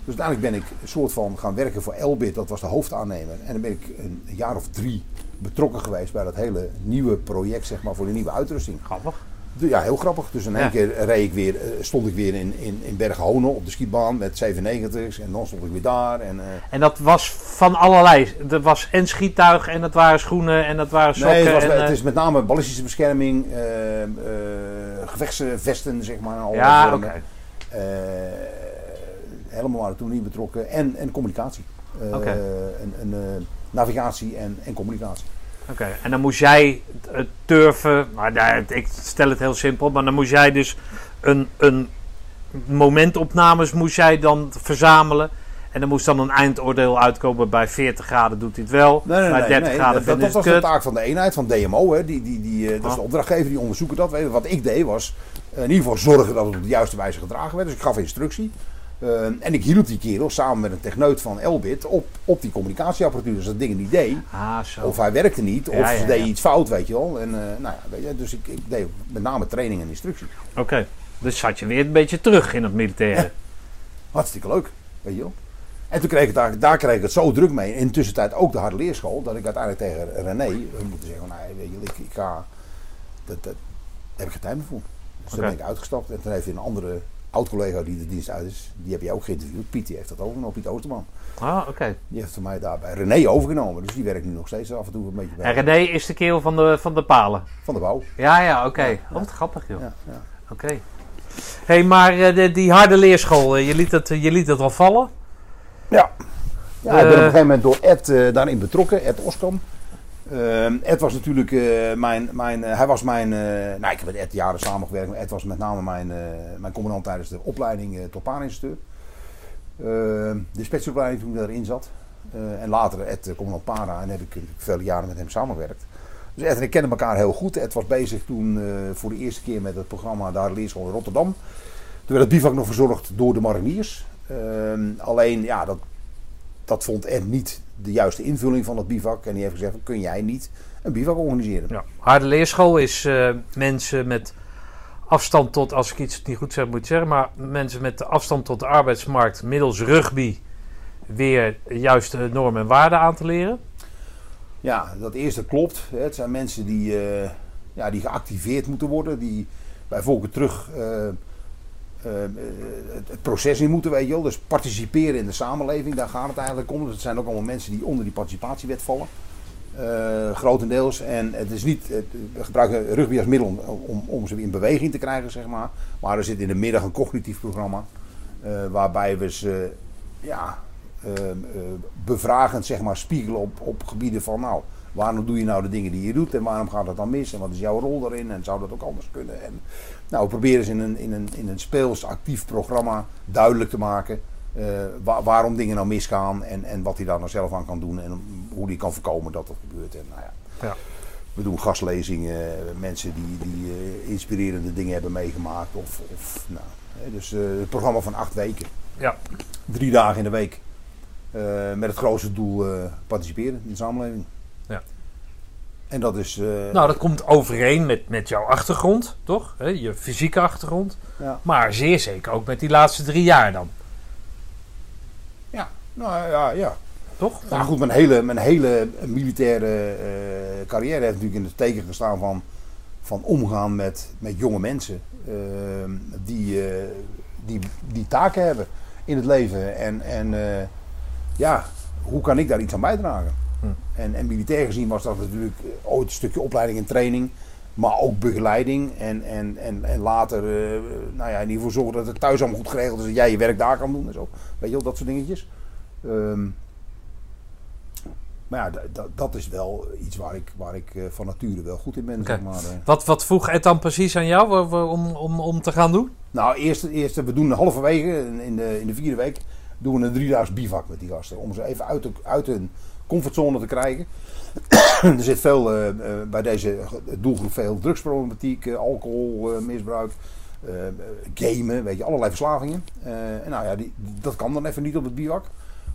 Dus uiteindelijk ben ik een soort van gaan werken voor Elbit, dat was de hoofdaannemer. En dan ben ik een jaar of drie betrokken geweest bij dat hele nieuwe project, zeg maar, voor de nieuwe uitrusting. Grappig. Ja, heel grappig. Dus in één Ja. keer reed ik weer, eh, stond ik weer in, in, in Bergen-Honen op de skietbaan met 97's. En dan stond ik weer daar. En, eh, En dat was van allerlei. Er was en schiettuig en dat waren schoenen en dat waren sokken. nee, het, was, en, het eh, is met name ballistische bescherming, eh, eh, gevechtsvesten, zeg maar. Al ja, oké. helemaal waren toen niet betrokken. En, en communicatie. Eh, Oké. en, en, eh, navigatie en, en communicatie. Oké, en dan moest jij het turven, maar ik stel het heel simpel, maar dan moest jij dus een, een momentopnames moest jij dan verzamelen. En dan moest dan een eindoordeel uitkomen bij 40 graden doet hij het wel, Nee, nee, bij nee, 30 nee, graden dat, vindt dat hij was het de taak van de eenheid, van DMO. Hè. Die, die, die, eh, dat is Ah. de opdrachtgever, die onderzoeken dat. Wat ik deed was eh, in ieder geval zorgen dat het op de juiste wijze gedragen werd. Dus ik gaf instructie. Eh, en ik hielp die kerel samen met een techneut van Elbit op, op die communicatieapparatuur. Dus dat ding niet deed. Ah, zo. Of hij werkte niet, of ja, ze deed ja. iets fout, weet je wel. En, eh, nou ja, weet je, dus ik, ik deed met name training en instructie. Oké, dus zat je weer een beetje terug in het militaire. Hartstikke leuk, weet je wel. En toen kreeg ik daar, daar kreeg ik het zo druk mee. In de tussentijd ook de harde leerschool. Dat ik uiteindelijk tegen René eh, moet zeggen: nou, weet je, ik, ik ga. Dat, dat, heb ik geen tijd meer voor. Dus Oké. toen ben ik uitgestapt. En toen heeft een andere oud-collega die de dienst uit is, die heb jij ook geïnterviewd. Piet die heeft dat overgenomen, Piet Oosterman. Ah, oké. Die heeft voor mij daar bij René overgenomen. Dus die werkt nu nog steeds af en toe een beetje bij. En René is de kerel van de, van de palen. Van de bouw. Ja, ja, oké. Oh, wat grappig, joh. Ja, ja. Oké. hey, maar eh, die harde leerschool, eh, je liet het, je liet het wel vallen. Ja. Ja, ik ben op een gegeven moment door Ed daarin betrokken, Ed Oskam. Ehm, Ed was natuurlijk eh, mijn, mijn eh, hij was mijn, eh, nou ik heb met Ed jaren samengewerkt, maar Ed was met name mijn, mijn commandant tijdens de opleiding tot paarinstructeur. Ehm, de specialopleiding toen ik daarin zat. En later Ed commandant para en heb ik vele jaren met hem samengewerkt. Dus Ed en ik kennen elkaar heel goed. Ed was bezig toen voor de eerste keer met het programma Daar Leerschool in Rotterdam. Toen werd het bivak nog verzorgd door de mariniers. Ehm, alleen, ja, dat, dat vond Ed niet de juiste invulling van het bivak. En die heeft gezegd, kun jij niet een bivak organiseren? Ja. Harde leerschool is eh, mensen met afstand tot, als ik iets niet goed zeg moet zeggen, maar mensen met de afstand tot de arbeidsmarkt middels rugby weer juist de normen en waarden aan te leren. Ja, dat eerste klopt. Het zijn mensen die, eh, ja, die geactiveerd moeten worden. Die bij volken terug eh, het, het proces in moeten, weet je wel. Dus participeren in de samenleving, daar gaat het eigenlijk om. Het zijn ook allemaal mensen die onder die participatiewet vallen. Eh, grotendeels. En het is niet, het- we gebruiken rugby als middel om, om, ze in beweging te krijgen, zeg maar. Maar er zit in de middag een cognitief programma. eh, waarbij we ze ja, eh, eh, bevragend zeg maar, spiegelen op, op gebieden van nou, waarom doe je nou de dingen die je doet en waarom gaat het dan mis en wat is jouw rol daarin en zou dat ook anders kunnen. En, nou, we proberen ze in een, in een, in een speels actief programma duidelijk te maken eh, wa- waarom dingen nou misgaan en, en wat hij daar nou zelf aan kan doen en hoe hij kan voorkomen dat dat gebeurt. En, nou ja. Ja. We doen gastlezingen, eh, mensen die, die eh, inspirerende dingen hebben meegemaakt. Of, of, nou, dus eh, het programma van acht weken Ja. drie dagen in de week. Met het grootste doel participeren in de samenleving. En dat is. eh, Nou, dat komt overeen met, met jouw achtergrond, toch? Je fysieke achtergrond. ja. Maar zeer zeker ook met die laatste drie jaar dan, ja, nou ja, ja. toch? Nou goed, mijn hele, mijn hele militaire eh, carrière heeft natuurlijk in het teken gestaan van, van omgaan met, met jonge mensen. eh, die, eh, die, die taken hebben in het leven. En, en ja, hoe kan ik daar iets aan bijdragen? Hm. En, en militair gezien was dat natuurlijk ooit een stukje opleiding en training. Maar ook begeleiding. En, en, en, en later, eh, nou ja, in ieder geval zorgen dat het thuis allemaal goed geregeld is. Dat jij je werk daar kan doen en zo. Weet je wel, dat soort dingetjes. Ehm, maar ja, dat is wel iets waar ik, waar ik eh, van nature wel goed in ben. Zeg maar. eh. Wat, wat vroeg Ed dan precies aan jou om, om, om te gaan doen? Nou, eerst, eerst we doen halverwege, in- in de, in de vierde week, doen we een driedaags bivak met die gasten. Om ze even uit, de, uit hun comfortzone te krijgen. [clears throat] er zit veel, eh, eh, bij deze doelgroep veel drugsproblematiek, eh, alcoholmisbruik, gamen, weet je, allerlei verslavingen. En nou ja, die, dat kan dan even niet op het bivak.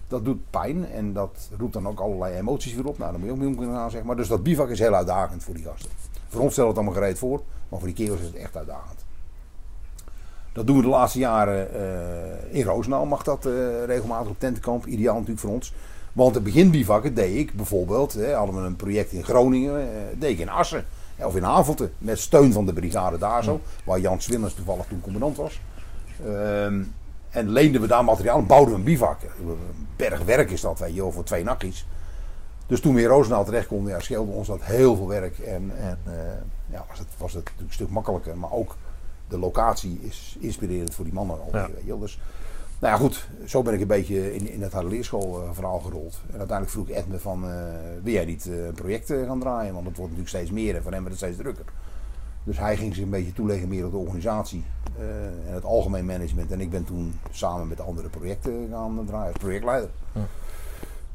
Dat doet pijn en dat roept dan ook allerlei emoties weer op. Nou, daar moet je ook mee om kunnen gaan, zeg maar. Dus dat bivak is heel uitdagend voor die gasten. Voor ons stelt het allemaal gereed voor, maar voor die kerels is het echt uitdagend. Dat doen we de laatste jaren in Roosendaal. Mag dat regelmatig op tentenkamp. Ideaal natuurlijk voor ons. Want de beginbivakken deed ik bijvoorbeeld. Hè, hadden we een project in Groningen. eh, deed ik in Assen. hè, Of in Havelte. Met steun van de brigade daar zo. Waar Jan Swillens toevallig toen commandant was. Ehm, en leenden we daar materiaal en bouwden we een bivak. Een berg werk is dat, weet je wel, voor twee nachtjes. Dus toen we in Roosendaal terecht konden, ja, scheelde ons dat heel veel werk. En, en eh, ja, was, het, was het natuurlijk een stuk makkelijker. Maar ook de locatie is inspirerend voor die mannen alweer. Ja. Weet je wel. Dus, nou ja, goed. Zo ben ik een beetje in, in het harde leerschool eh, verhaal gerold. En uiteindelijk vroeg Ed me van, eh, wil jij niet eh, een project eh, gaan draaien? Want het wordt natuurlijk steeds meer en voor hem wordt het steeds drukker. Dus hij ging zich een beetje toeleggen meer op de organisatie eh, en het algemeen management. En ik ben toen samen met andere projecten gaan draaien als projectleider. Ja.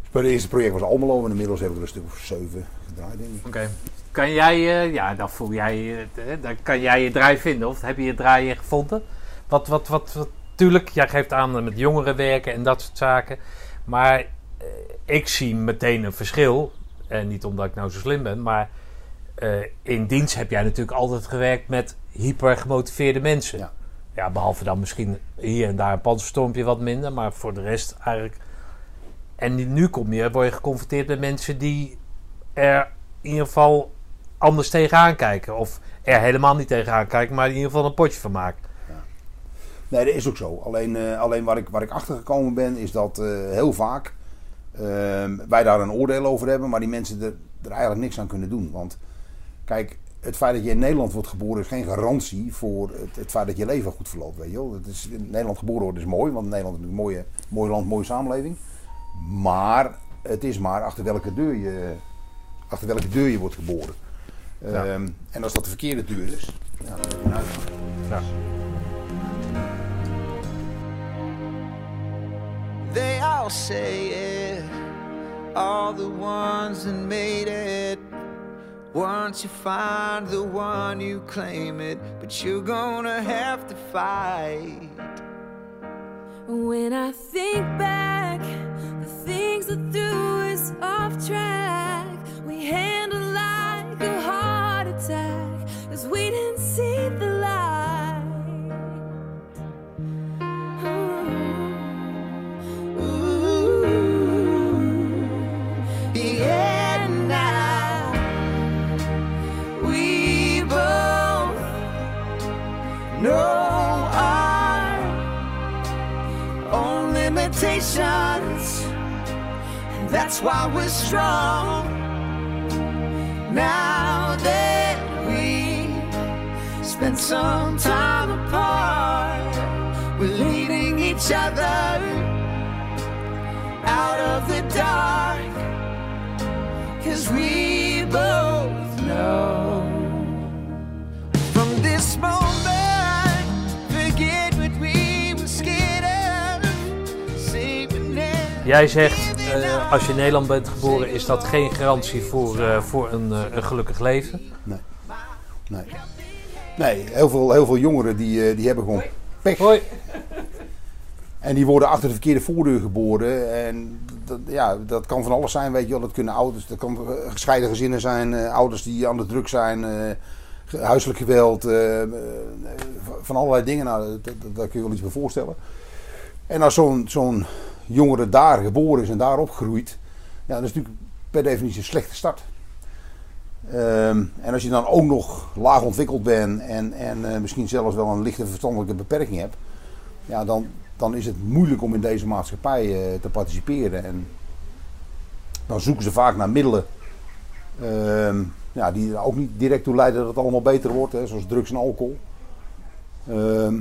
Dus bij het eerste project was Almelo en inmiddels heb ik er een stuk of zeven gedraaid, denk ik. Oké. Kan jij, eh, ja, dan voel jij, eh, eh, dan kan jij je draai vinden, of heb je je draai gevonden? Wat, wat, wat, wat, tuurlijk, jij geeft aan met jongeren werken en dat soort zaken. Maar eh, ik zie meteen een verschil. En niet omdat ik nou zo slim ben, maar eh, in dienst heb jij natuurlijk altijd gewerkt met hyper gemotiveerde mensen. Ja. Ja, behalve dan misschien hier en daar een panzerstormpje wat minder, maar voor de rest eigenlijk. En nu kom je, word je geconfronteerd met mensen die er in ieder geval anders tegenaan kijken. Of er helemaal niet tegenaan kijken, maar in ieder geval een potje van maken. Nee, dat is ook zo. Alleen, eh, alleen waar, ik, waar ik achter gekomen ben, is dat eh, heel vaak ehm, wij daar een oordeel over hebben, maar die mensen er, er eigenlijk niks aan kunnen doen. Want kijk, het feit dat je in Nederland wordt geboren is geen garantie voor het, het feit dat je leven goed verloopt. Weet je wel? Het is, in Nederland geboren worden is mooi, want Nederland is een mooie, mooi land, mooie samenleving. Maar het is maar achter welke deur je, achter welke deur je wordt geboren. Ja. Ehm, en als dat de verkeerde deur is, ja, dan heb je een. Ja. They all say it, all the ones that made it. Once you find the one, you claim it, but you're gonna have to fight. When I think back, the things that threw us off track, we handled like a heart attack, cause we didn't see the and that's why we're strong. Now that we spent some time apart, we're leading each other out of the dark. Cause we both know from this moment, Jij zegt, eh, als je in Nederland bent geboren, is dat geen garantie voor, eh, voor een, eh, een gelukkig leven. Nee. Nee. Nee, heel veel, heel veel jongeren die, die hebben gewoon pech. Hoi. En die worden achter de verkeerde voordeur geboren. En dat, ja, dat kan van alles zijn, weet je wel. Dat kunnen ouders, dat kan gescheiden gezinnen zijn, ouders die aan de druk zijn, huiselijk geweld, van allerlei dingen. Nou, daar kun je wel iets bij voorstellen. En als zo'n zo'n jongere daar geboren is en daar opgroeit, ja, dat is natuurlijk per definitie een slechte start. Ehm, en als je dan ook nog laag ontwikkeld bent en, en eh, misschien zelfs wel een lichte verstandelijke beperking hebt, ja, dan, dan is het moeilijk om in deze maatschappij eh, te participeren. En dan zoeken ze vaak naar middelen ehm, ja, die ook niet direct toe leiden dat het allemaal beter wordt, hè, zoals drugs en alcohol. Ehm,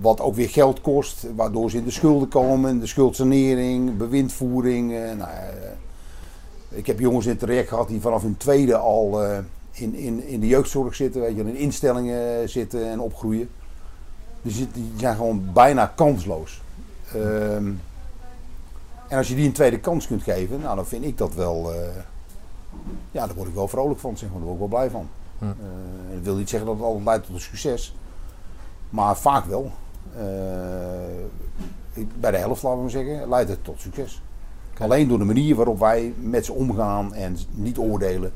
wat ook weer geld kost, waardoor ze in de schulden komen, de schuldsanering, bewindvoering. eh, nou, eh, ik heb jongens in het traject gehad die vanaf hun tweede al eh, in, in, in de jeugdzorg zitten, weet je, in instellingen zitten en opgroeien. Die, zit- die zijn gewoon bijna kansloos. Ehm, en als je die een tweede kans kunt geven, nou, dan vind ik dat wel. ja, daar word ik wel vrolijk van, zeg maar. Daar word ik wel blij van. Dat wil niet zeggen dat het altijd leidt tot een succes, maar vaak wel. Eh, bij de helft, laten we zeggen, leidt het tot succes. Alleen door de manier waarop wij met ze omgaan en niet oordelen.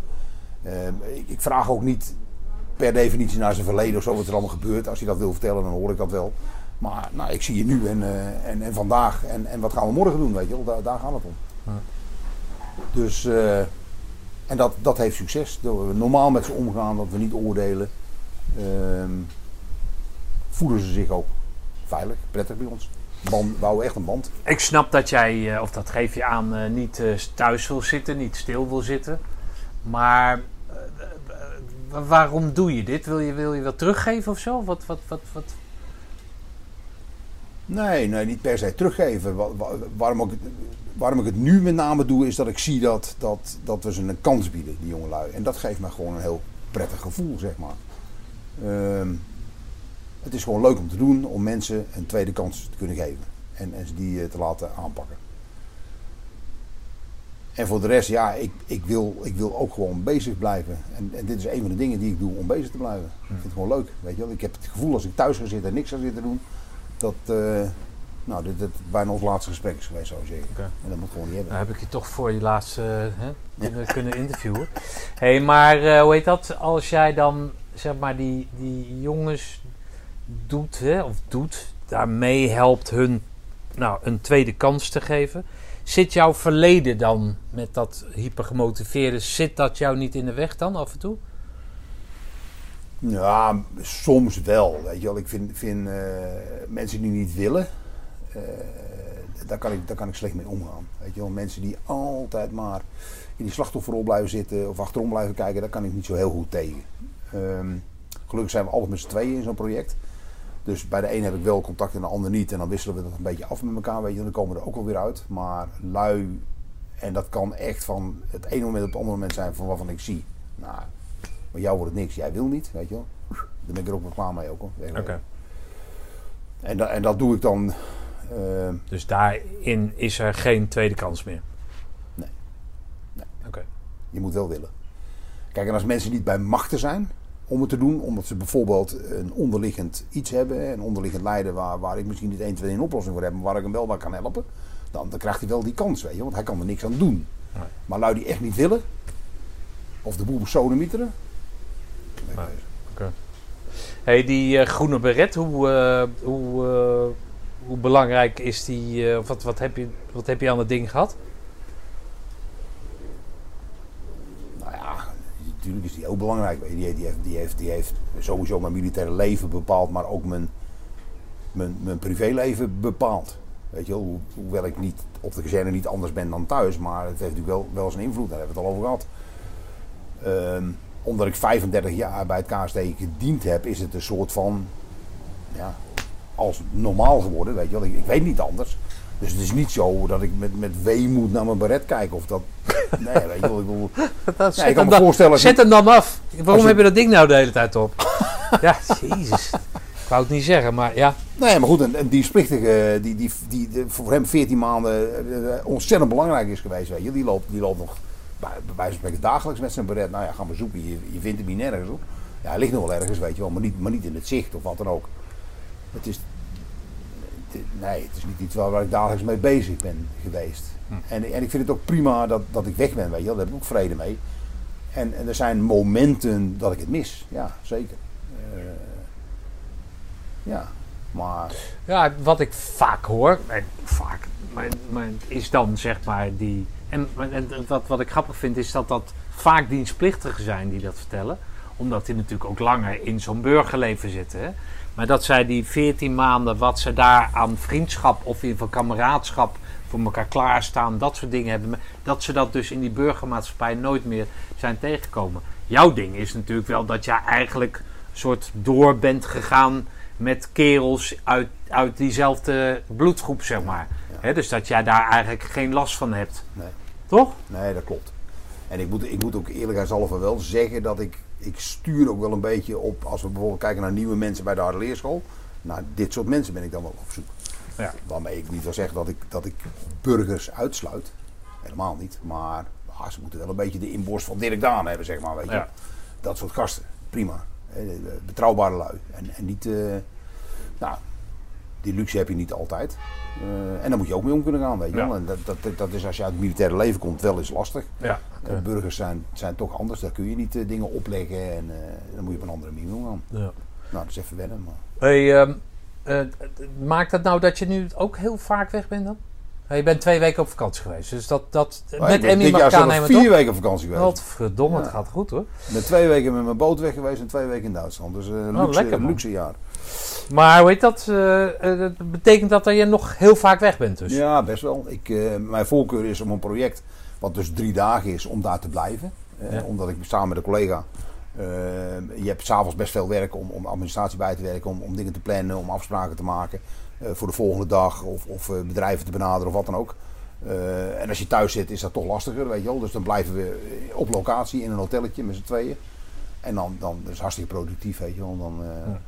Eh, ik, ik vraag ook niet per definitie naar zijn verleden of zo, wat er allemaal gebeurt. Als hij dat wil vertellen, dan hoor ik dat wel. Maar nou, ik zie je nu en, eh, en, en vandaag en, en wat gaan we morgen doen, weet je wel. Daar, daar gaat het om. Ja. Dus, en dat, dat heeft succes. Door we normaal met ze omgaan, dat we niet oordelen. ehm, voelen ze zich ook veilig, prettig bij ons. Band, bouwen echt een band. Ik snap dat jij, eh, of dat geef je aan, eh, niet eh, thuis wil zitten, niet stil wil zitten. Maar waarom doe je dit? Wil je, wil je wat teruggeven of zo? Wat, wat, wat, wat? Nee, nee, niet per se teruggeven. Wa- wa- waarom, ik, waarom ik het nu met name doe, is dat ik zie dat, dat, dat we ze een kans bieden, die jongelui. En dat geeft me gewoon een heel prettig gevoel, zeg maar. Ehm, het is gewoon leuk om te doen, om mensen een tweede kans te kunnen geven. En, en ze die eh, te laten aanpakken. En voor de rest, ja, ik, ik, wil, ik wil ook gewoon bezig blijven. En, en dit is een van de dingen die ik doe om bezig te blijven. Ik vind het gewoon leuk. Weet je wel? Ik heb het gevoel als ik thuis ga zitten en niks ga zitten doen, dat, eh, nou, dit, dit bijna ons laatste gesprek is geweest, zou ik zeggen. Oké. En dat moet gewoon niet hebben. Dan heb ik je toch voor je laatste hè, kunnen, kunnen interviewen. hey, maar eh, hoe heet dat? Als jij dan, zeg maar, die, die jongens doet, hè, of doet, daarmee helpt hun nou, een tweede kans te geven. Zit jouw verleden dan met dat hypergemotiveerde, zit dat jou niet in de weg dan af en toe? Ja, soms wel. Weet je wel. Ik vind, vind eh, mensen die niet willen, eh, daar, kan ik, daar kan ik slecht mee omgaan. Weet je wel. Mensen die altijd maar in die slachtofferrol blijven zitten of achterom blijven kijken, daar kan ik niet zo heel goed tegen. Ehm, gelukkig zijn we altijd met z'n tweeën in zo'n project. Dus bij de een heb ik wel contact en de ander niet. En dan wisselen we dat een beetje af met elkaar. Weet je, dan komen we er ook wel weer uit. Maar lui, en dat kan echt van het ene moment op het andere moment zijn van waarvan ik zie. Nou, maar jou wordt het niks, jij wil niet, weet je wel. Dan ben ik er ook wel klaar mee ook hoor. Oké. En, da- en dat doe ik dan. eh, Dus daarin is er geen tweede kans meer. Nee. Nee. Oké. je moet wel willen. Kijk, en als mensen niet bij machten zijn om het te doen, omdat ze bijvoorbeeld een onderliggend iets hebben, een onderliggend lijden waar, waar ik misschien niet 1, 2, een oplossing voor heb, maar waar ik hem wel bij kan helpen, dan, dan krijgt hij wel die kans, weet je, want hij kan er niks aan doen. Nee. Maar lui die echt niet willen, of de boel besodemieteren, Nee. Hey, die eh, groene beret, hoe, eh, hoe, eh, hoe belangrijk is die? wat, wat, heb je, wat heb je aan het ding gehad? Nou ja, natuurlijk is die heel belangrijk. weet je. Die, die, heeft, die, heeft, die heeft sowieso mijn militaire leven bepaald, maar ook mijn, mijn, mijn privéleven bepaald. Weet je wel, hoe- hoewel ik niet op de kazerne niet anders ben dan thuis, maar het heeft natuurlijk wel, wel zijn invloed, daar hebben we het al over gehad. Ehm, omdat ik 35 jaar bij het KST gediend heb, is het een soort van, ja, als normaal geworden, weet je wel. Ik, ik weet niet anders. Dus het is niet zo dat ik met, met weemoed naar mijn beret kijk of dat... [laughs] Nee, weet je wel, ik bedoel... Dat, Ja, ik kan me voorstellen... Zet hem dan af. Waarom je- heb je dat ding nou de hele tijd op? [laughs] ja, jezus. Ik wou het niet zeggen, maar ja. Nee, maar goed, een, een dienstplichtige die, die, die, die voor hem 14 maanden eh, ontzettend belangrijk is geweest. Weet je. Die, loopt, die loopt nog bij, bij wijze van spreken dagelijks met zijn beret. Nou ja, ga maar zoeken. Je, je vindt hem niet nergens op. Ja, hij ligt nog wel ergens, weet je wel, maar niet, maar niet in het zicht of wat dan ook. Het is, nee, het is niet iets waar, waar ik dagelijks mee bezig ben geweest. En, en ik vind het ook prima dat, dat ik weg ben, weet je wel. Daar heb ik ook vrede mee. En, en er zijn momenten dat ik het mis. Ja, zeker. Eh, ja, maar... Ja, wat ik vaak hoor, en vaak, maar, maar is dan zeg maar die. En, en wat, wat ik grappig vind is dat dat vaak dienstplichtigen zijn die dat vertellen. Omdat die natuurlijk ook langer in zo'n burgerleven zitten. Hè? Maar dat zij die 14 maanden, wat ze daar aan vriendschap of in ieder geval kameraadschap voor elkaar klaarstaan, dat soort dingen hebben. Dat ze dat dus in die burgermaatschappij nooit meer zijn tegengekomen. Jouw ding is natuurlijk wel dat jij eigenlijk een soort door bent gegaan met kerels uit, uit diezelfde bloedgroep, zeg maar. Dus dat jij daar eigenlijk geen last van hebt. Nee. Toch? Nee, dat klopt. En ik moet, ik moet ook eerlijkheidshalve wel zeggen dat ik, ik stuur ook wel een beetje op, als we bijvoorbeeld kijken naar nieuwe mensen bij de harde leerschool. Naar dit soort mensen ben ik dan wel op zoek. Ja. Waarmee ik niet wil zeggen dat ik, dat ik burgers uitsluit. Helemaal niet. Maar ah, ze moeten wel een beetje de inborst van Dirk Daan hebben, zeg maar. Weet je. Ja. Dat soort gasten. Prima. Eh, Betrouwbare lui. En, en niet... eh, nou, die luxe heb je niet altijd. Eh, en daar moet je ook mee om kunnen gaan, weet je Ja. wel. En dat, dat, dat is als je uit het militaire leven komt wel eens lastig. Ja. Eh, burgers zijn, zijn toch anders. Daar kun je niet eh, dingen opleggen en dan moet je op een andere manier omgaan. ja. Nou, dat is even wennen. Maar... Hey, ehm, eh, maakt dat nou dat je nu ook heel vaak weg bent dan? Je bent twee weken op vakantie geweest. Dus dat, dat met Emmy mag ik aannemen, vier weken op vakantie geweest. Wat verdomme, het gaat goed hoor. Ik ben twee weken met mijn boot weg geweest en twee weken in Duitsland. Dus een Oh, luxe, lekker, luxe jaar. Maar heet dat? eh, dat betekent dat je nog heel vaak weg bent dus? Ja, best wel. Ik, eh, mijn voorkeur is om een project, wat dus drie dagen is, om daar te blijven. Ja. Omdat ik samen met een collega, je hebt s'avonds best veel werk om, om administratie bij te werken, om, om dingen te plannen, om afspraken te maken voor de volgende dag of, of bedrijven te benaderen of wat dan ook. En als je thuis zit is dat toch lastiger, weet je wel. Dus dan blijven we op locatie in een hotelletje met z'n tweeën. En dan, dan dat is hartstikke productief, weet je wel. Dan, Ja.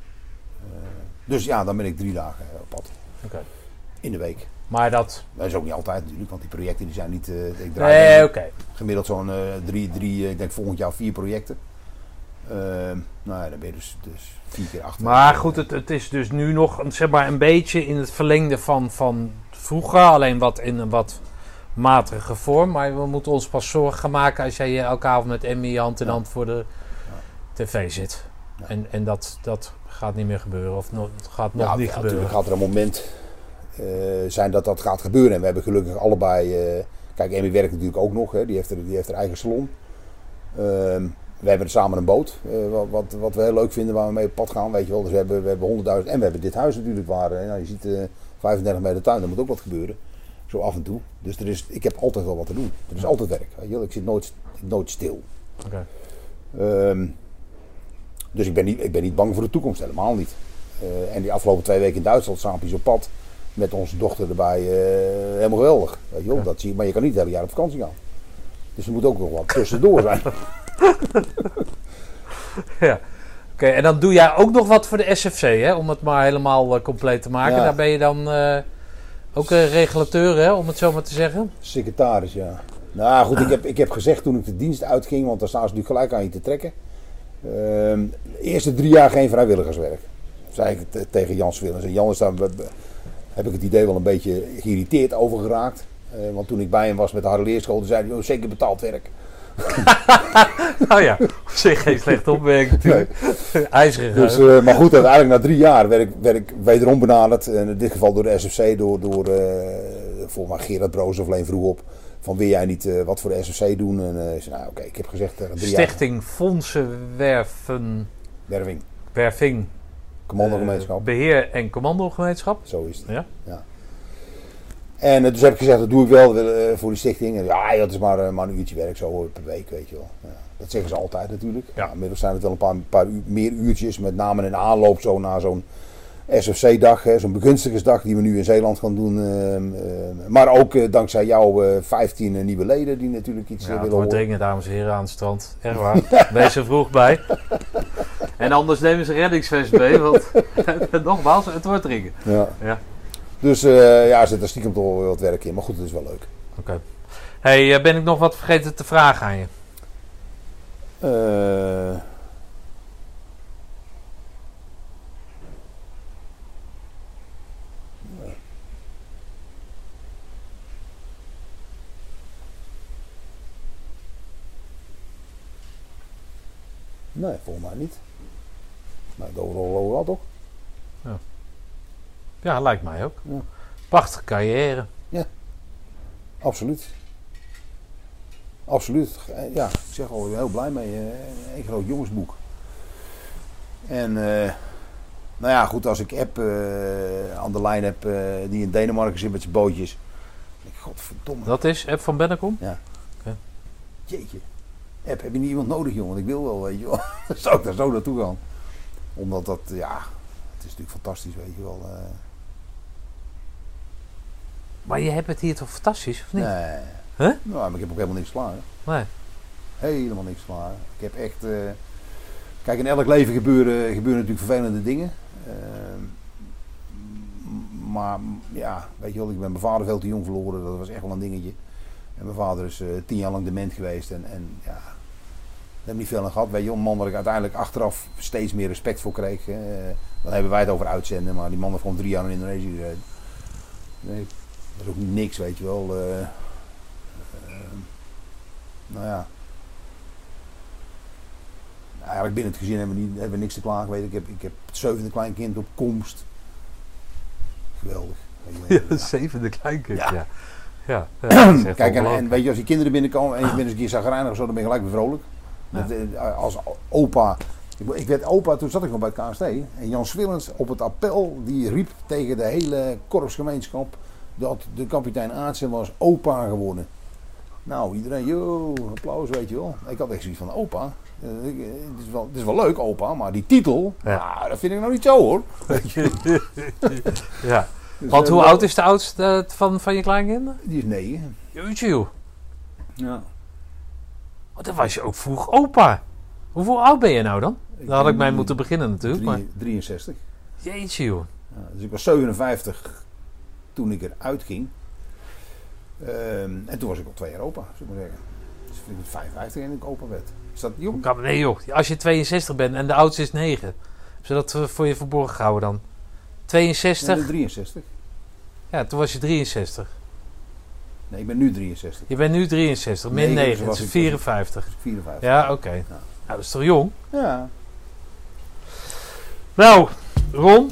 Eh, dus ja, dan ben ik drie dagen eh, op pad. In de week. Maar dat... Dat is ook niet altijd natuurlijk, want die projecten die zijn niet. eh, ik draai Nee, gemiddeld zo'n drie, drie, ik denk volgend jaar vier projecten. Eh, nou ja, dan ben je dus, dus vier keer acht. Maar goed, het, het is dus nu nog een- zeg maar, een beetje in het verlengde van, van vroeger. Alleen wat in een wat matige vorm. Maar we moeten ons pas zorgen gaan maken als jij elke avond met Emmy hand in hand voor de tv zit. Ja. En, en dat, dat gaat niet meer gebeuren. Of het gaat nog Ja, niet ja, gebeuren. natuurlijk gaat er een moment eh, zijn dat dat gaat gebeuren. En we hebben gelukkig allebei. eh, kijk, Emmy werkt natuurlijk ook nog, hè, die, heeft er, die heeft haar eigen salon. Ehm, We hebben samen een boot, eh, wat, wat, wat we heel leuk vinden, waar we mee op pad gaan, weet je wel. Dus we hebben, we hebben 100.000 en we hebben dit huis natuurlijk, waar nou, je ziet eh 35 meter tuin, daar moet ook wat gebeuren. Zo af en toe. Dus er is, ik heb altijd wel wat te doen. Er is altijd werk, weet je wel. Ik zit nooit, nooit stil. Oké. Ehm, dus ik ben, niet, ik ben niet bang voor de toekomst, helemaal niet. Eh, en die afgelopen twee weken in Duitsland, Sapi's op pad, met onze dochter erbij, eh, helemaal geweldig. Weet je wel? Dat zie je, maar je kan niet het hele jaar op vakantie gaan. Dus er moet ook nog wat tussendoor zijn. [laughs] Ja. Oké, en dan doe jij ook nog wat voor de SFC, hè? Om het maar helemaal eh, compleet te maken. Ja. Daar ben je dan eh, ook een regulateur, hè? Om het zo maar te zeggen. Secretaris, ja. Nou goed, ik [clears throat] heb, ik heb gezegd toen ik de dienst uitging, want dan staan ze natuurlijk gelijk aan je te trekken. Ehm, de eerste drie jaar geen vrijwilligerswerk. Zei ik te- tegen Jan Swillens. En Jan is daar, heb ik het idee wel een beetje geïrriteerd over geraakt. Eh, want toen ik bij hem was met de harde leerschool, toen zei hij, oh, zeker betaald werk. [laughs] Nou ja, op zich geen slechte opmerking natuurlijk. [laughs] IJzeren. Dus, eh, maar goed, uiteindelijk na drie jaar werd ik, werd ik wederom benaderd. En in dit geval door de SFC, door, door eh, volgens mij Gerard Broos of alleen vroeg op. Van wil jij niet eh, wat voor de SFC doen? En eh, zei, nou oké, ik heb gezegd tegen drie jaar Stichting Fondsenwerven, werving, Werving, commandogemeenschap. eh, Beheer en Commandogemeenschap. Zo is het. Ja? En eh, dus heb ik gezegd, dat doe ik wel eh, voor die stichting. En ja, dat is maar, eh, maar een uurtje werk zo per week, weet je wel. Ja, dat zeggen ze altijd natuurlijk. Ja. Ja. inmiddels zijn het wel een paar, paar uur- meer uurtjes, met name in aanloop zo naar zo'n SFC-dag, hè, zo'n begunstigersdag die we nu in Zeeland gaan doen. ehm, ehm, maar ook eh, dankzij jou eh 15 nieuwe leden die natuurlijk iets Ja, eh, het willen wordt horen. dringend, dames en heren, aan het strand. Echt waar. Wees er vroeg bij. En anders nemen ze reddingsvest mee, want [laughs] nogmaals, het wordt dringend. Ja. Ja. Dus eh, ja, er zit er stiekem toch wel wat werk in. Maar goed, het is wel leuk. Oké. Hey, eh, ben ik nog wat vergeten te vragen aan je? Eh, Nee, volgens mij niet. Maar het overal overal toch? Ja, lijkt mij ook. Ja. Prachtige carrière. Absoluut. Absoluut. Eh, Ja, ik zeg al, ik ben heel blij mee. eh, Een groot jongensboek. En, eh, nou ja, goed, als ik app aan de lijn heb die in Denemarken zit met zijn bootjes. ik, godverdomme. Dat is App van Bennekom? Jeetje. App, heb je niet iemand nodig, jongen? Want ik wil wel, weet je wel. [laughs] Dan zou ik daar zo naartoe gaan. Omdat dat, ja, het is natuurlijk fantastisch, weet je wel. eh. Maar je hebt het hier toch fantastisch, of niet? nee. Huh? Nou, maar ik heb ook helemaal niks klaar. Nee. Helemaal niks klaar. Ik heb echt. eh, kijk, in elk leven gebeuren, gebeuren natuurlijk vervelende dingen. Ehm, maar ja, weet je wel, ik ben mijn vader veel te jong verloren. Dat was echt wel een dingetje. En mijn vader is eh, tien jaar lang dement geweest. En, en ja, daar heb ik niet veel aan gehad. Weet je, een man waar ik uiteindelijk achteraf steeds meer respect voor kreeg. Eh, dan hebben wij het over uitzenden. Maar die man heeft gewoon drie jaar in Indonesië gezeten. Nee, dat is ook niks, weet je wel. eh, ehm, nou ja. Eigenlijk binnen het gezin hebben we, niet, hebben we niks te klagen. Weet je. ik, heb, ik heb het zevende kleinkind op komst. Geweldig. [laughs] Ja, zevende kleinkind, Ja. ja. Ja, [clears throat] Kijk, en, weet je, als die kinderen binnenkomen en je bent eens een keer zagrijnig of zo, dan ben je gelijk weer vrolijk. Ja. Dat, eh, als opa, ik, werd opa, toen zat ik nog bij het KST. En Jan Swillens op het appel, die riep tegen de hele korpsgemeenschap dat de kapitein Aartsen was opa geworden. Nou, iedereen, yo, applaus, weet je wel. Ik had echt zoiets van, opa, eh, eh, het, is wel, het is wel leuk, opa, maar die titel, Ja. nou, dat vind ik nou niet zo hoor. Weet [laughs] je. ja. Dus, Want hoe oud is de oudste van, van je kleinkinderen? Die is negen. Jeetje joh. Ja. Oh, dan was je ook vroeg opa. Hoeveel oud ben je nou dan? Dan had ik mij moeten beginnen natuurlijk. Maar... 63. Jeetje joh. Ja, dus ik was 57 toen ik eruit ging. Ehm, en toen was ik al twee jaar opa, zou ik maar zeggen. Dus ik ben 55 en ik opa werd. Is dat jong? Kan- Nee joh, als je 62 bent en de oudste is 9. Zodat we voor je verborgen gehouden dan. 62? Nee, ik ben 63. Ja, toen was je 63. Nee, ik ben nu 63. Je bent nu 63, min Negen, 9, dus dat was is ik- 54. Dus 54. Ja, oké. Nou, dat is toch jong? Ja. Nou, Ron.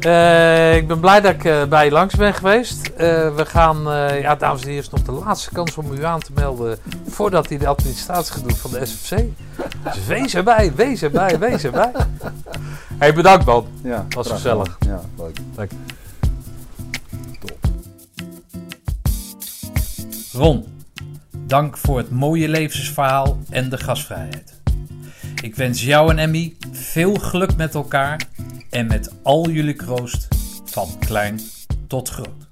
Eh, ik ben blij dat ik eh, bij je langs ben geweest. Eh, we gaan, ja dames en heren, is nog de laatste kans om u aan te melden voordat hij de administratie gaat doen van de SFC. Dus wees erbij, wees erbij, wees erbij. [laughs] Hey, bedankt man. Ja, Was gezellig. Ja, leuk. Dank. Ron, dank voor het mooie levensverhaal en de gastvrijheid. Ik wens jou en Emmy veel geluk met elkaar en met al jullie kroost van klein tot groot.